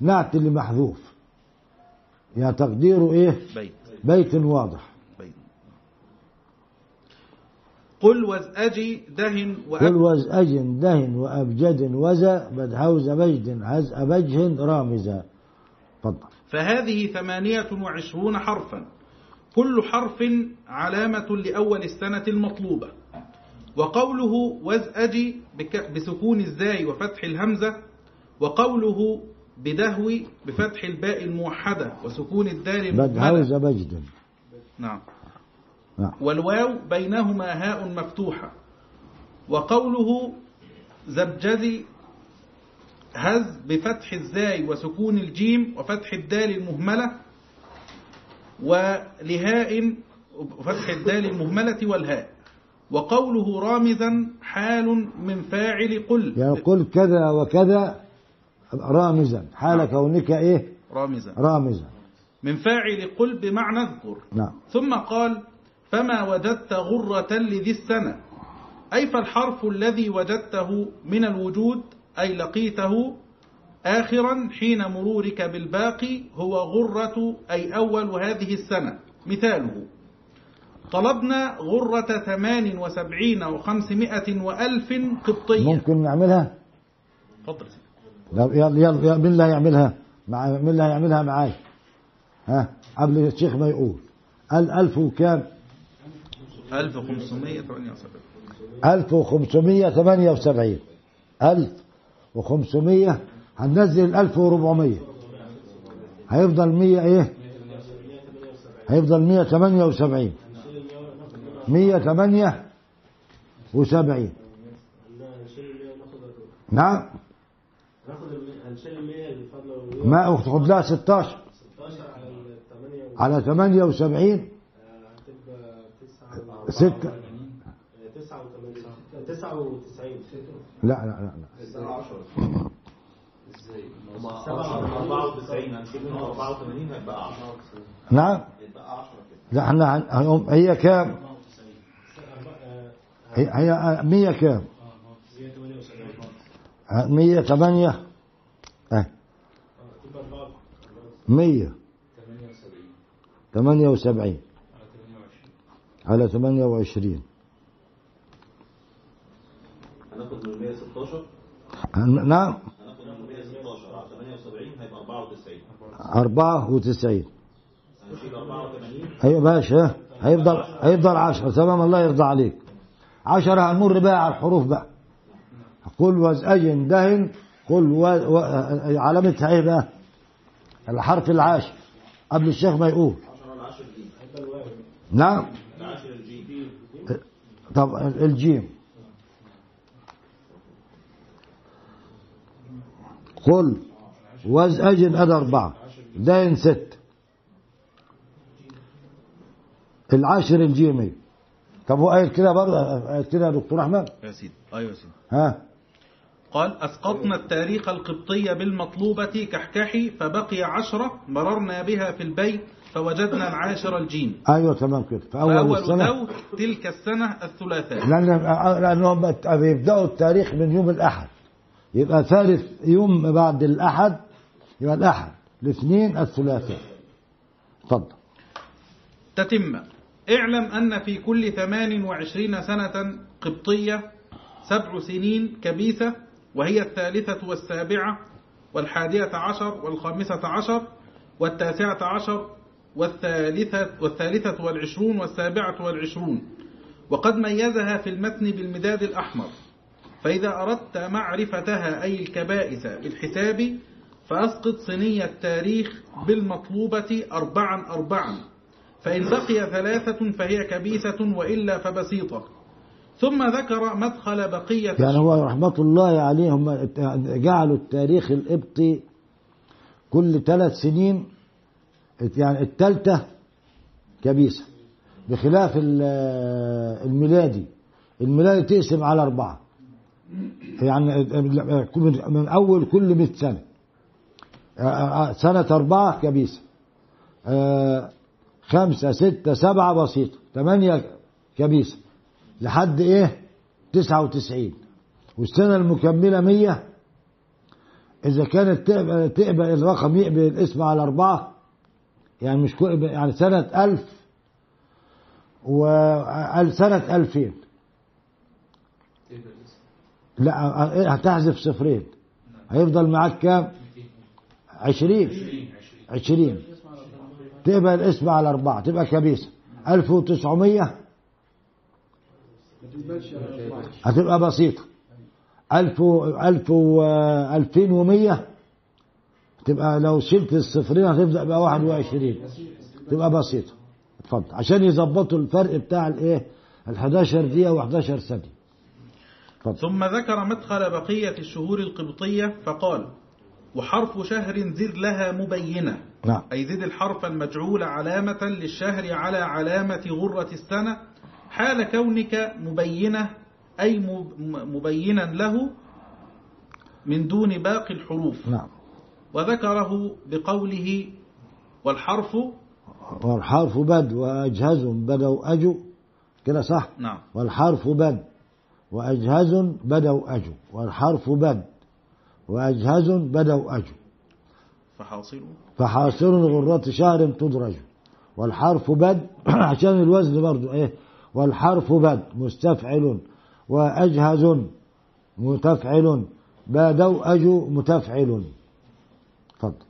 نعت اللي محذوف يعني تقديره إيه؟ بيت. بيت واضح. بيت. قل وزأجي دهن وأب وزأج دهن وأبجد وزا بدهوز بجد هزء بجه رامزا تفضل. فهذه ثمانية وعشرون حرفا. كل حرف علامة لأول السنة المطلوبة. وقوله وزأجي بسكون الزاي وفتح الهمزة. وقوله بدهوي بفتح الباء الموحدة وسكون الدال المهملة بجد. نعم. نعم. والواو بينهما هاء مفتوحة. وقوله زبجدي هز بفتح الزاي وسكون الجيم وفتح الدال المهملة ولهاء وفتح الدال المهملة والهاء. وقوله رامزا حال من فاعل قل. يعني قل كذا وكذا رامزا. حال كونك إيه؟ رامزا. رامزا. من فاعل قل بمعنى اذكر. نعم. ثم قال فما وجدت غرة لذي السنة. أي فالحرف الذي وجدته من الوجود أي لقيته آخرا حين مرورك بالباقي هو غرة أي أول هذه السنة. مثاله. طلبنا غرة ثمان وسبعين وخمسمائة وألف قبطية. ممكن نعملها؟ تفضل مين اللي هيعملها مع مين اللي هيعملها معاي ها قبل الشيخ ما يقول. قال ألف وكام؟ 1578 ألف وخمسمية ثمانية وسبعين. ألف وخمسمية هننزل الألف وربعمية. هيفضل مية إيه؟ هيفضل مية ثمانية وسبعين. مية ثمانية وسبعين. نعم. ما تاخد لها 16 16 على على ال 8 78 هتبقى 9 ستة. 99 لا لا لا لا. 94 هنشيل منهم 84 هيبقى 10 نعم. يبقى 10 كده. لا إحنا هنقوم- هي كام؟ هي هي 100 كام؟ 108 آه. 100 78 على 28 هناخد هناخد من 116 نعم. هناخد من 116 على 78 هيبقى 94 94 هنشيل 84 أيوه باشا هيفضل هيفضل 10 تمام الله يرضى عليك. 10 هنمر بقى على الحروف بقى. قل وزأج دهن قل و... و... علامتها إيه بقى الحرف العاشر قبل الشيخ ما يقول. 10 على 10 جيم نعم. طب الجيم. قل وزأج أدى أربعة. دين ست. العاشر الجيمي. طب هو قايل كده برضه؟ قايل كده يا دكتور أحمد؟ يا سيدي. أيوة يا سيدي. ها؟ قال أسقطنا التاريخ القبطي بالمطلوبة كحكحي فبقي عشرة مررنا بها في البيت فوجدنا العاشر الجيم أيوه تمام كده. في أول فأول السنة. تلك السنة الثلاثاء لأن لأنهم بيبدأوا التاريخ من يوم الأحد. يبقى ثالث يوم بعد الأحد يبقى الأحد. الاثنين الثلاثاء اتفضل. تتم. اعلم أن في كل ثمان وعشرين سنة قبطية سبع سنين كبيسة وهي الثالثة والسابعة والحادية عشر والخامسة عشر والتاسعة عشر والثالثة, والثالثة والعشرون والسابعة والعشرون. وقد ميزها في المتن بالمداد الأحمر. فإذا أردت معرفتها أي الكبائس بالحساب فأسقط صيني التاريخ بالمطلوبة أربعا أربعا. فإن بقي ثلاثة فهي كبيسة وإلا فبسيطة. ثم ذكر مدخل بقية يعني هو رحمة الله عليهم جعلوا التاريخ القبطي كل ثلاث سنين يعني الثالثة كبيسة بخلاف ال- الميلادي. الميلادي تقسم على أربعة. يعني من أول كل 100 سنة. سنة أربعة كبيسة. خمسة ستة سبعة بسيطة. ثمانية كبيسة. لحد إيه؟ تسعة وتسعين. والسنة المكملة مية. إذا كانت تقبل, تقبل الرقم يقبل الاسم على أربعة يعني مش يعني سنة ألف وسنة ألفين. لا هتحذف صفرين. هيفضل معاك كام؟ عشرين. عشرين. تقبل الاسم على أربعة تبقى كبيسة. ألف وتسعمية ما تقبلش على أربعة. هتبقى بسيطة. ألف و ألف و ألفين ومية. تبقى لو شلت الصفرين هتبدأ بقى واحد وعشرين. تبقى بسيطة. اتفضل. عشان يظبطوا الفرق بتاع الايه؟ ال 11 دقيقة و 11 ثانية. اتفضل. ثم ذكر مدخل بقية الشهور القبطية فقال وحرف شهر زد لها مبينة. نعم. أي زد الحرف المجعول علامة للشهر على علامة غرة السنة. حال كونك مبينة أي مب- مبينا له من دون باقي الحروف. نعم. وذكره بقوله والحرف والحرف بد وأجهز بدوا أجو. كده صح؟ نعم. والحرف بد وأجهز بدوا أجو. والحرف بد وأجهز بدوا أجو. فحاصله فحاصل غرة شهر تدرج. والحرف بد *coughs* عشان الوزن برضو إيه؟ والحرف بد مستفعل وأجهز متفعل بادوا أجو متفعل. اتفضل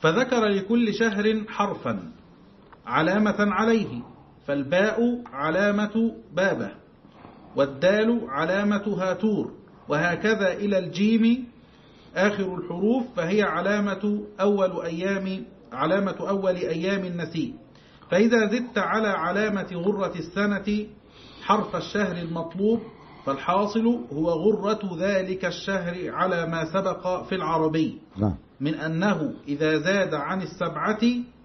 فذكر لكل شهر حرفا علامة عليه فالباء علامة بابه والدال علامة هاتور وهكذا إلى الجيم آخر الحروف فهي علامة أول أيام علامة أول أيام النسيء. فإذا زدت على علامة غرة السنة حرف الشهر المطلوب فالحاصل هو غرة ذلك الشهر على ما سبق في العربي. نعم. من أنه إذا زاد عن السبعة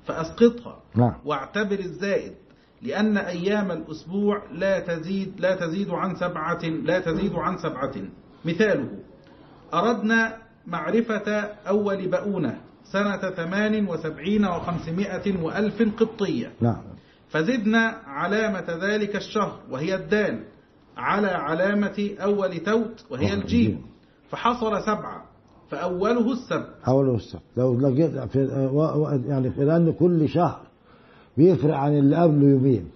فأسقطها. نعم. واعتبر الزائد لأن أيام الأسبوع لا تزيد لا تزيد عن سبعة لا تزيد عن سبعة. مثاله أردنا معرفة أول بؤونة. سنة ثمان وسبعين وخمسمائة وألف قبطية. نعم. فزدنا علامة ذلك الشهر وهي الدال على علامة أول توت وهي الجيم. فحصل سبعة فأوله السبت. أول السبت. لو لقيت في يعني في لأن كل شهر بيفرق عن اللي قبله يومين.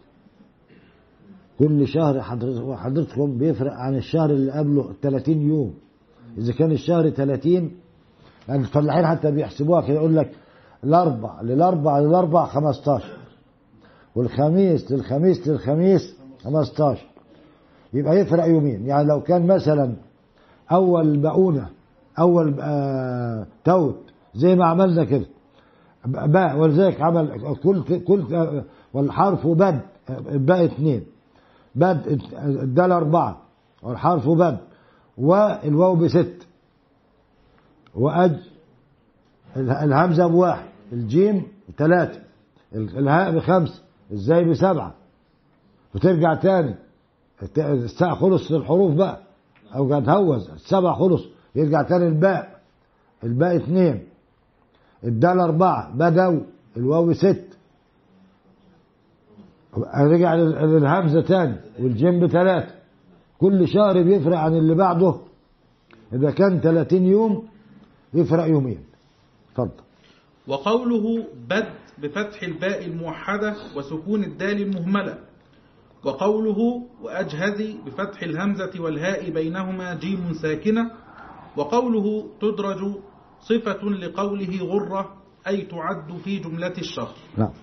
كل شهر حضرت- حضرتكم بيفرق عن الشهر اللي قبله 30 يوم. إذا كان الشهر 30 يعني الفلاحين حتى بيحسبوها كده يقول لك الأربع للأربع للأربع 15 والخميس للخميس للخميس 15 يبقى يفرق يومين. يعني لو كان مثلا أول بقونة أول آه توت زي ما عملنا كده. باء ولذلك عمل كل كل والحرف بد باء اثنين بد الدال أربعة والحرف بد. والواو بست. وأج الهمزة بواحد الجيم بثلاثة الهاء بخمسة إزاي بسبعة. وترجع تاني. الساعة خلص الحروف بقى. أو قد هوز السبع خلص. يرجع تاني الباء. الباء اثنين. الدال أربعة. بدو الواو ست. رجع لل- للهمزة تاني. والجيم بثلاثة. كل شهر بيفرق عن اللي بعده. إذا كان 30 يوم يفرق يومين اتفضل وقوله بد بفتح الباء الموحدة وسكون الدال المهملة. وقوله وأجهزي بفتح الهمزة والهاء بينهما جيم ساكنة. وقوله تدرج صفة لقوله غرة أي تعد في جملة الشهر نعم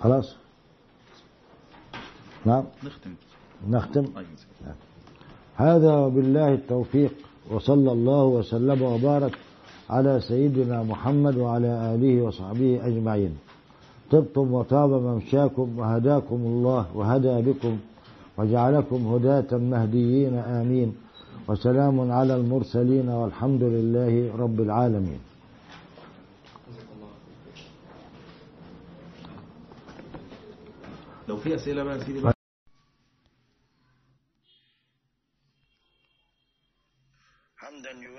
خلاص؟ نعم. نختم. نختم. طيب. هذا بالله التوفيق. وصلى الله وسلم وبارك على سيدنا محمد وعلى آله وصحبه أجمعين. طبتم وطاب ممشاكم وهداكم الله وهدى بكم وجعلكم هداة مهديين آمين. وسلام على المرسلين والحمد لله رب العالمين. لو في أسئلة بقى سيدي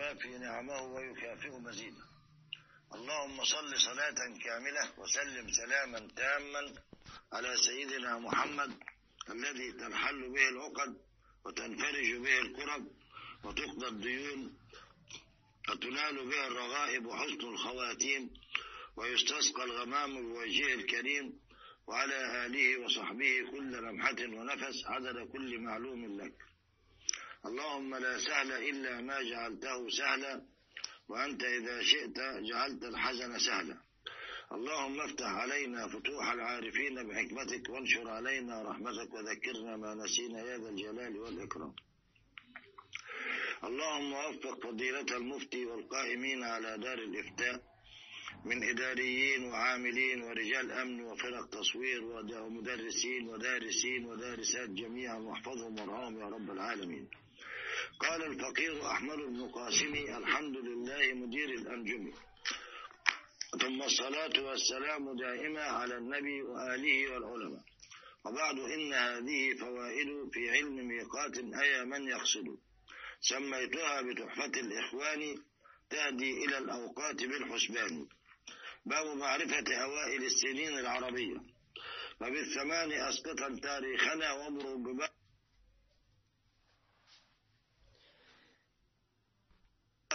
يوافي نعمه ويكافئ مزيدا اللهم صل صلاة كاملة وسلم سلاما تاما على سيدنا محمد الذي تنحل به العقد وتنفرج به الكرب وتقضى الديون وتنال به الرغائب وحسن الخواتيم ويستسقى الغمام بوجهه الكريم وعلى آله وصحبه كل لمحة ونفس عدد كل معلوم لك. اللهم لا سهل إلا ما جعلته سهلا وأنت إذا شئت جعلت الحزن سهلا. اللهم افتح علينا فتوح العارفين بحكمتك وانشر علينا رحمتك وذكرنا ما نسينا يا ذا الجلال والإكرام. اللهم وفق فضيلة المفتي والقائمين على دار الإفتاء من إداريين وعاملين ورجال أمن وفرق تصوير ومدرسين ودارسين ودارسات جميعا واحفظهم وارحمهم يا رب العالمين. قال الفقير أحمد بن قاسم الحمد لله مدير الأنجم. ثم الصلاة والسلام دائمة على النبي وآله والعلماء. وبعد إن هذه فوائد في علم ميقات أي من يقصد. سميتها بتحفة الإخوان تهدي إلى الأوقات بالحسبان. باب معرفة أوائل السنين العربية. وبالثمان أسقطا تاريخنا وامروا بباب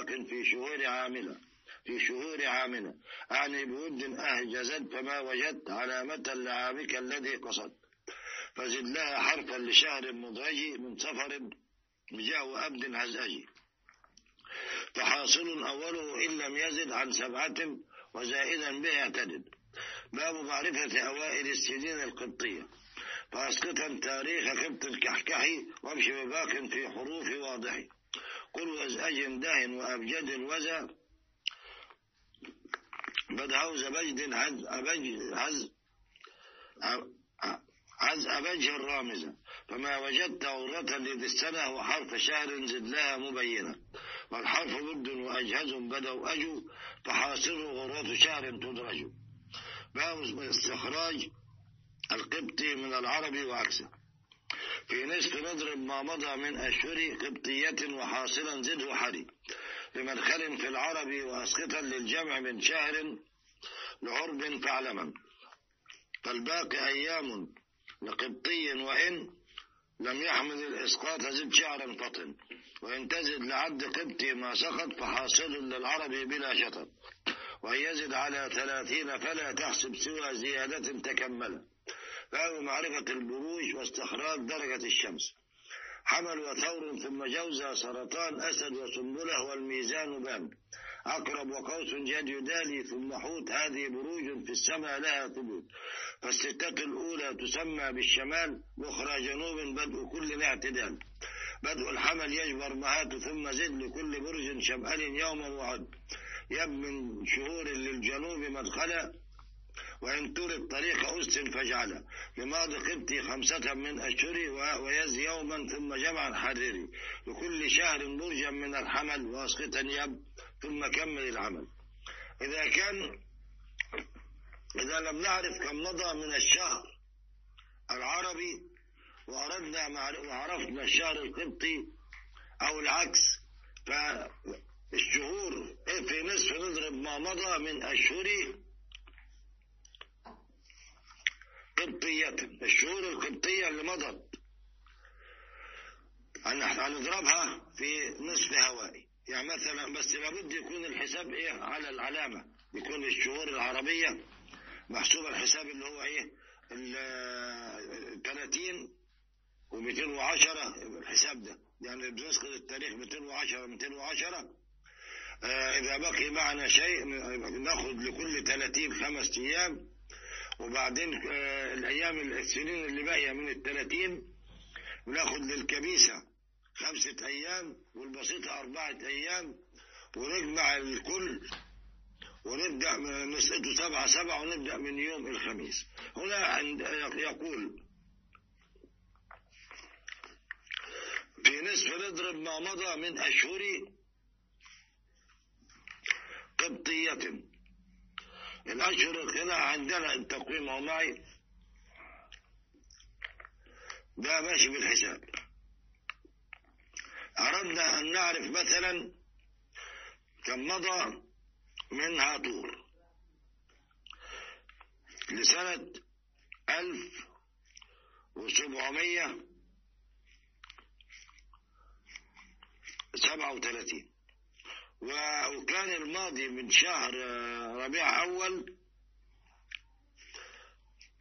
في شهور عاملة في شهور عاملة. أعني بود أهجزت فما وجدت علامة لعامك الذي قصدت. فزد لها حرفا لشهر مضرج من سفر بجاو أبد هزأجي فحاصل أوله إن لم يزد عن سبعة وزائدا به يعتدد باب معرفة أوائل السنين القبطية. فأسقطا تاريخ قبط الكحكحي وامشي بباق في حروف واضح قل وزأج ده وأبجد الوزى بدهوز بجد هز أبج هز أبج الرامزة فما وجدت عورة لذي السنة وحرف شهر زد لها مبينة. والحرف بد وأجهز بدوا أجوا فحاصل غرة شهر تدرج. باب استخراج القبطي من العرب وعكسه. في نصف نضرب ما مضى من أشهر قبطية وحاصلا زده حري بمدخل في العرب وأسقطا للجمع من شهر لعرب فاعلما. فالباقي أيام لقبطي وإن لم يحمل الإسقاط زد شعرا فطن. وإن تزد لعبد قبطي ما سقط فحاصل للعرب بلا شطط. وإن يزد على ثلاثين فلا تحسب سوى زيادة تكمل باب معرفة البروج واستخراج درجة الشمس. حمل وثور ثم جوزة سرطان أسد وسنبلة والميزان باب. عقرب وقوس جاد يدالي ثم حوت. هذه بروج في السماء لها ثبوت. فالستة الأولى تسمى بالشمال أخرى جنوب بدء كل اعتدال. بدء الحمل يجبر مهات ثم زد لكل برج شمأل يوما وعد. يب من شهور للجنوب مدخلا. وإن ترد طريق أس فاجعله. لماضي قبطي خمسة من أشهر ويز يوما ثم جمعا حرري لكل شهر برجا من الحمل واسقطا يب ثم كمل العمل. إذا كان إذا لم نعرف كم مضى من الشهر العربي وأردنا وعرفنا الشهر القبطي أو العكس فالشهور في نصف نضرب ما مضى من أشهر قبطية الشهور القبطية اللي مضت. هنضربها في نصف هوائي؟ يعني مثلا بس لابد يكون الحساب إيه؟ على العلامة. يكون الشهور العربية محسوب الحساب اللي هو إيه؟ ال 30 و210 الحساب ده. يعني بنسقط التاريخ 210 210 آه إذا بقي معنا شيء ناخد لكل 30 خمس أيام. وبعدين آه الأيام السنين اللي باقية من الثلاثين بناخد للكبيسة خمسة أيام والبسيطة أربعة أيام ونجمع الكل ونبدأ نسقطه سبعة سبعة ونبدأ من يوم الخميس. هنا عند يقول في نصف نضرب ما مضى من أشهر قبطية الأشهر هنا عندنا التقويم أو معي. ده ماشي بالحساب. أردنا أن نعرف مثلا كم مضى من هاتور. لسنة ألف وسبعمية سبعة وثلاثين. وكان الماضي من شهر ربيع أول.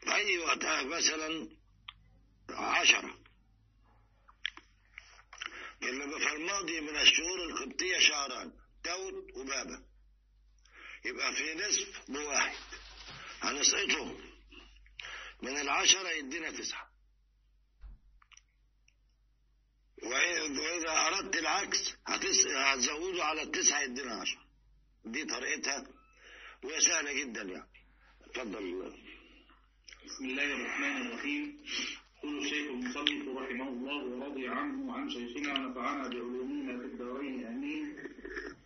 في أي وقت مثلا عشرة. إلا فالماضي من الشهور القبطية شهران توت وبابا. يبقى في نصف بواحد هنسقطه من العشرة يدينا تسعة. وإذا أردت العكس هتزوده على التسعة يدينا عشرة دي طريقتها. وهي سهلة جدا يعني. اتفضل. بسم الله الرحمن الرحيم. يقول الشيخ المصنف رحمه الله ورضي عنه وعن شيخنا ونفعنا بعلومنا في الدارين. آمين.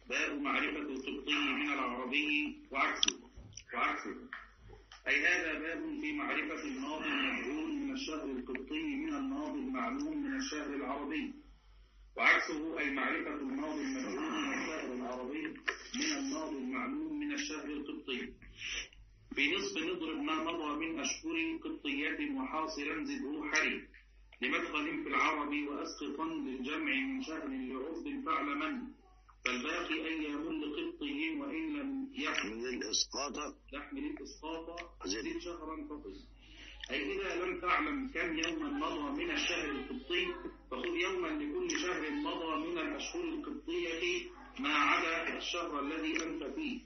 باب معرفة القبطي من العربي وعكسه. وعكسه. أي هذا باب في معرفة الماضي المجهول من الشهر القبطي من الماضي المعلوم من الشهر العربي. وعكسه أي معرفة الماضي المجهول من الشهر العربي من الماضي المعلوم من الشهر القبطي. في نصف نضرب ما مضى من أشهر قبطية وحاصلا زده حري لمدخل في العرب وأسقطا للجمع من شهر لعرض فاعلما. فالباقي أيام لقبطي وإن لم يحمل الإسقاط تحمل الإسقاط زد. شهرا فقط. أي إذا لم تعلم كم يوما مضى من الشهر القبطي فخذ يوما لكل شهر مضى من الأشهر القبطية ما عدا الشهر الذي أنت فيه.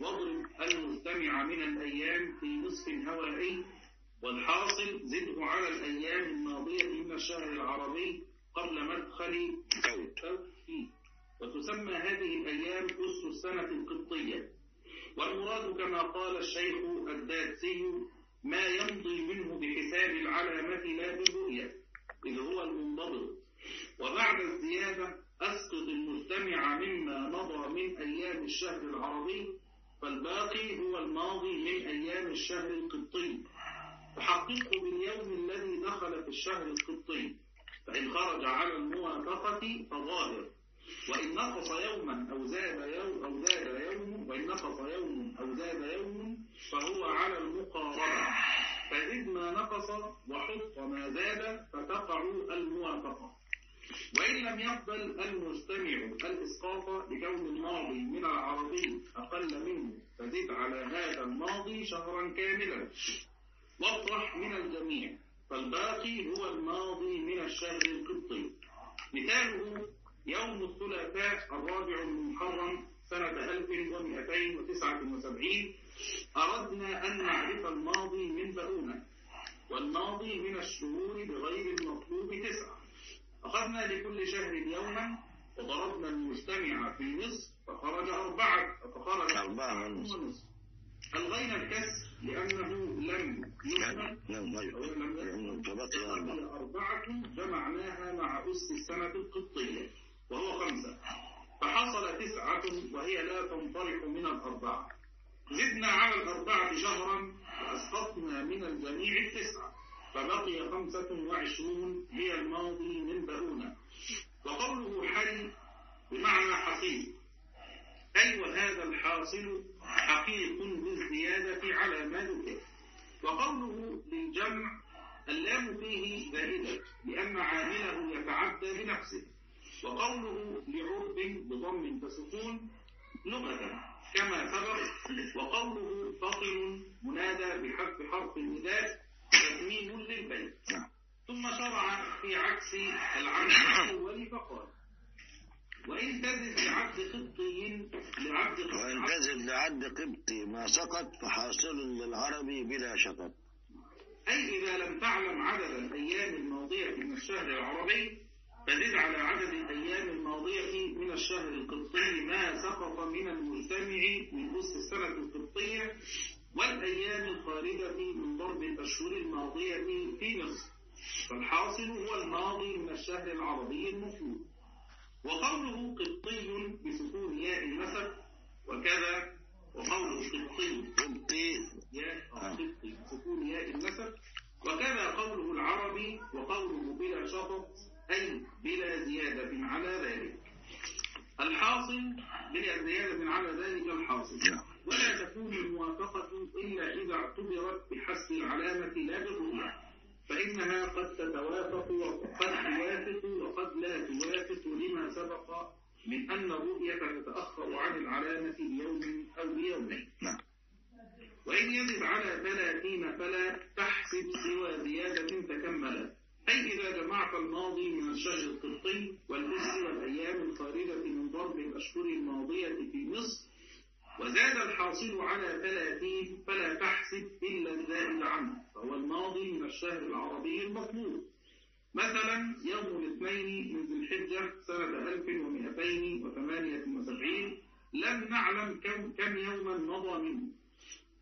واضرب المستمع من الأيام في نصف هوائي والحاصل زده على الأيام الماضية من الشهر العربي قبل مدخل فيه وتسمى هذه الأيام أس السنة القبطية. والمراد كما قال الشيخ الدادسي ما يمضي منه بحساب العلامة لا بالرؤية إذ هو المنضبط. وبعد الزيادة أسقط المستمع مما مضى من أيام الشهر العربي فالباقي هو الماضي من أيام الشهر القبطي. وحققه باليوم الذي دخل في الشهر القبطي فإن خرج على الموافقة فظاهر. وإن نقص يوما أو زاد يوم أو زاد يوم وإن نقص يوم أو زاد يوم فهو على المقاربة. فزد ما نقص وحط ما زاد فتقع الموافقة. وإن لم يقبل المستمع الإسقاط لكون الماضي من العربي أقل منه فزد على هذا الماضي شهرا كاملا. واطرح من الجميع فالباقي هو الماضي من الشهر القبطي. مثاله يوم الثلاثاء الرابع من محرم سنة 1279 أردنا أن نعرف الماضي من بؤونة والماضي من الشهور بغير المطلوب تسعة. أخذنا لكل شهر يوما وضربنا المجتمع في نصف فخرج أربعة فخرج أربعة ونصف. ألغينا الكسر لأنه لم يثمن نعم أو لم بقي أربعة. أربعة جمعناها مع أس السنة القبطية. وهو خمسة. فحصل تسعة وهي لا تنطلق من الأربعة. زدنا على الأربعة شهرا وأسقطنا من الجميع التسعة. فبقي خمسة وعشرون هي الماضي من بؤونة وقوله حي بمعنى حقيق أي وهذا الحاصل حقيق بالزيادة على ما ذكر. وقوله للجمع اللام فيه زائدة لأن عامله يتعدى بنفسه. وقوله لعرب بضم فسكون لغة كما سبق وقوله فطن منادى بحذف حرف النداء تتميم للبيت. ثم شرع في عكس العمل الأول فقال وإن تزد لعبد قبطي لعبد وإن قبطي تزد لعد قبطي ما سقط فحاصل للعربي بلا شطط. أي إذا لم تعلم عدد الأيام الماضية من الشهر العربي فزد على عدد الأيام الماضية من الشهر القبطي ما سقط من المجتمع من أس السنة القبطية والأيام الخارجة من ضرب الأشهر الماضية في مصر فالحاصل هو الماضي من الشهر العربي المطلوب وقوله قبطي بسكون ياء النسب وكذا وقوله قبطي قبطي ياء قبطي بسكون ياء النسب وكذا قوله العربي وقوله بلا شطط أي بلا زيادة على ذلك. الحاصل بلا زيادة على ذلك الحاصل. ولا تكون الموافقة إلا إذا اعتبرت بحسب العلامة لا بالرؤية فإنها قد تتوافق وقد توافق وقد لا توافق لما سبق من أن الرؤية تتأخر عن العلامة بيوم أو بيومين نعم. وإن يزد على ثلاثين فلا تحسب سوى زيادة تكملا أي إذا جمعت الماضي من الشهر القبطي والأس والأيام الخارجة من ضرب الأشهر الماضية في مصر وزاد الحاصل على ثلاثين فلا تحسب إلا الزائد عنه فهو الماضي من الشهر العربي المطلوب. مثلا يوم الاثنين من ذي الحجة سنة 1278 لم نعلم كم, كم يوما مضى منه.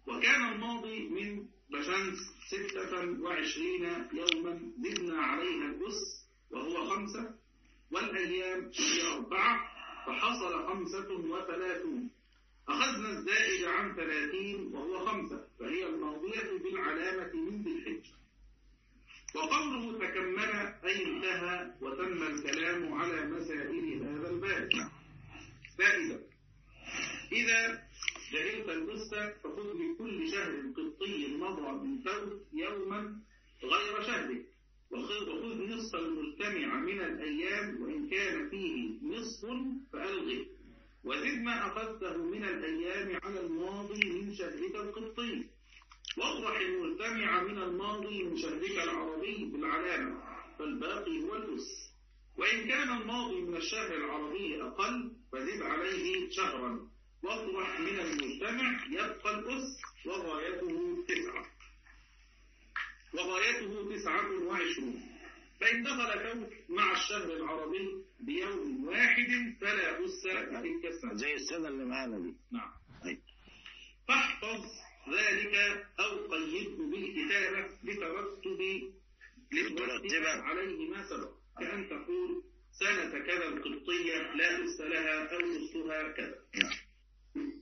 وكان الماضي من بشمس ستة وعشرين يوما زدنا عليها الأس وهو خمسة والأيام هي أربعة فحصل خمسة وثلاثون. أخذنا الزائد عن ثلاثين وهو خمسة فهي الماضية بالعلامة من ذي الحجة. وقوله تكمل أي انتهى وتم الكلام على مسائل هذا الباب. فائدة. إذا جهلت الأسة فخذ لكل شهر قبطي مضى من فوت يوما غير وخذ وخذ نصف المجتمع من الأيام وإن كان فيه نصف فألغه. وزد ما أخذته من الأيام على الماضي من شهرك القبطي. واطرح المجتمع من الماضي من شهرك العربي بالعلامة فالباقي هو الأس. وإن كان الماضي من الشهر العربي أقل فزد عليه شهرا. واطرح من المجتمع يبقى الأس وغايته تسعة. وغايته تسعة وعشرون. فإن دخل كوك مع الشهر العربي بيوم واحد فلا أس لتلك السنة زي السنة اللي معانا دي. نعم. أي. فاحفظ ذلك أو قيده بالكتابة لترتب لترتب عليه ما سبق. كأن تقول سنة كذا القبطية لا أس لها أو نصها كذا. نعم. Mm-hmm.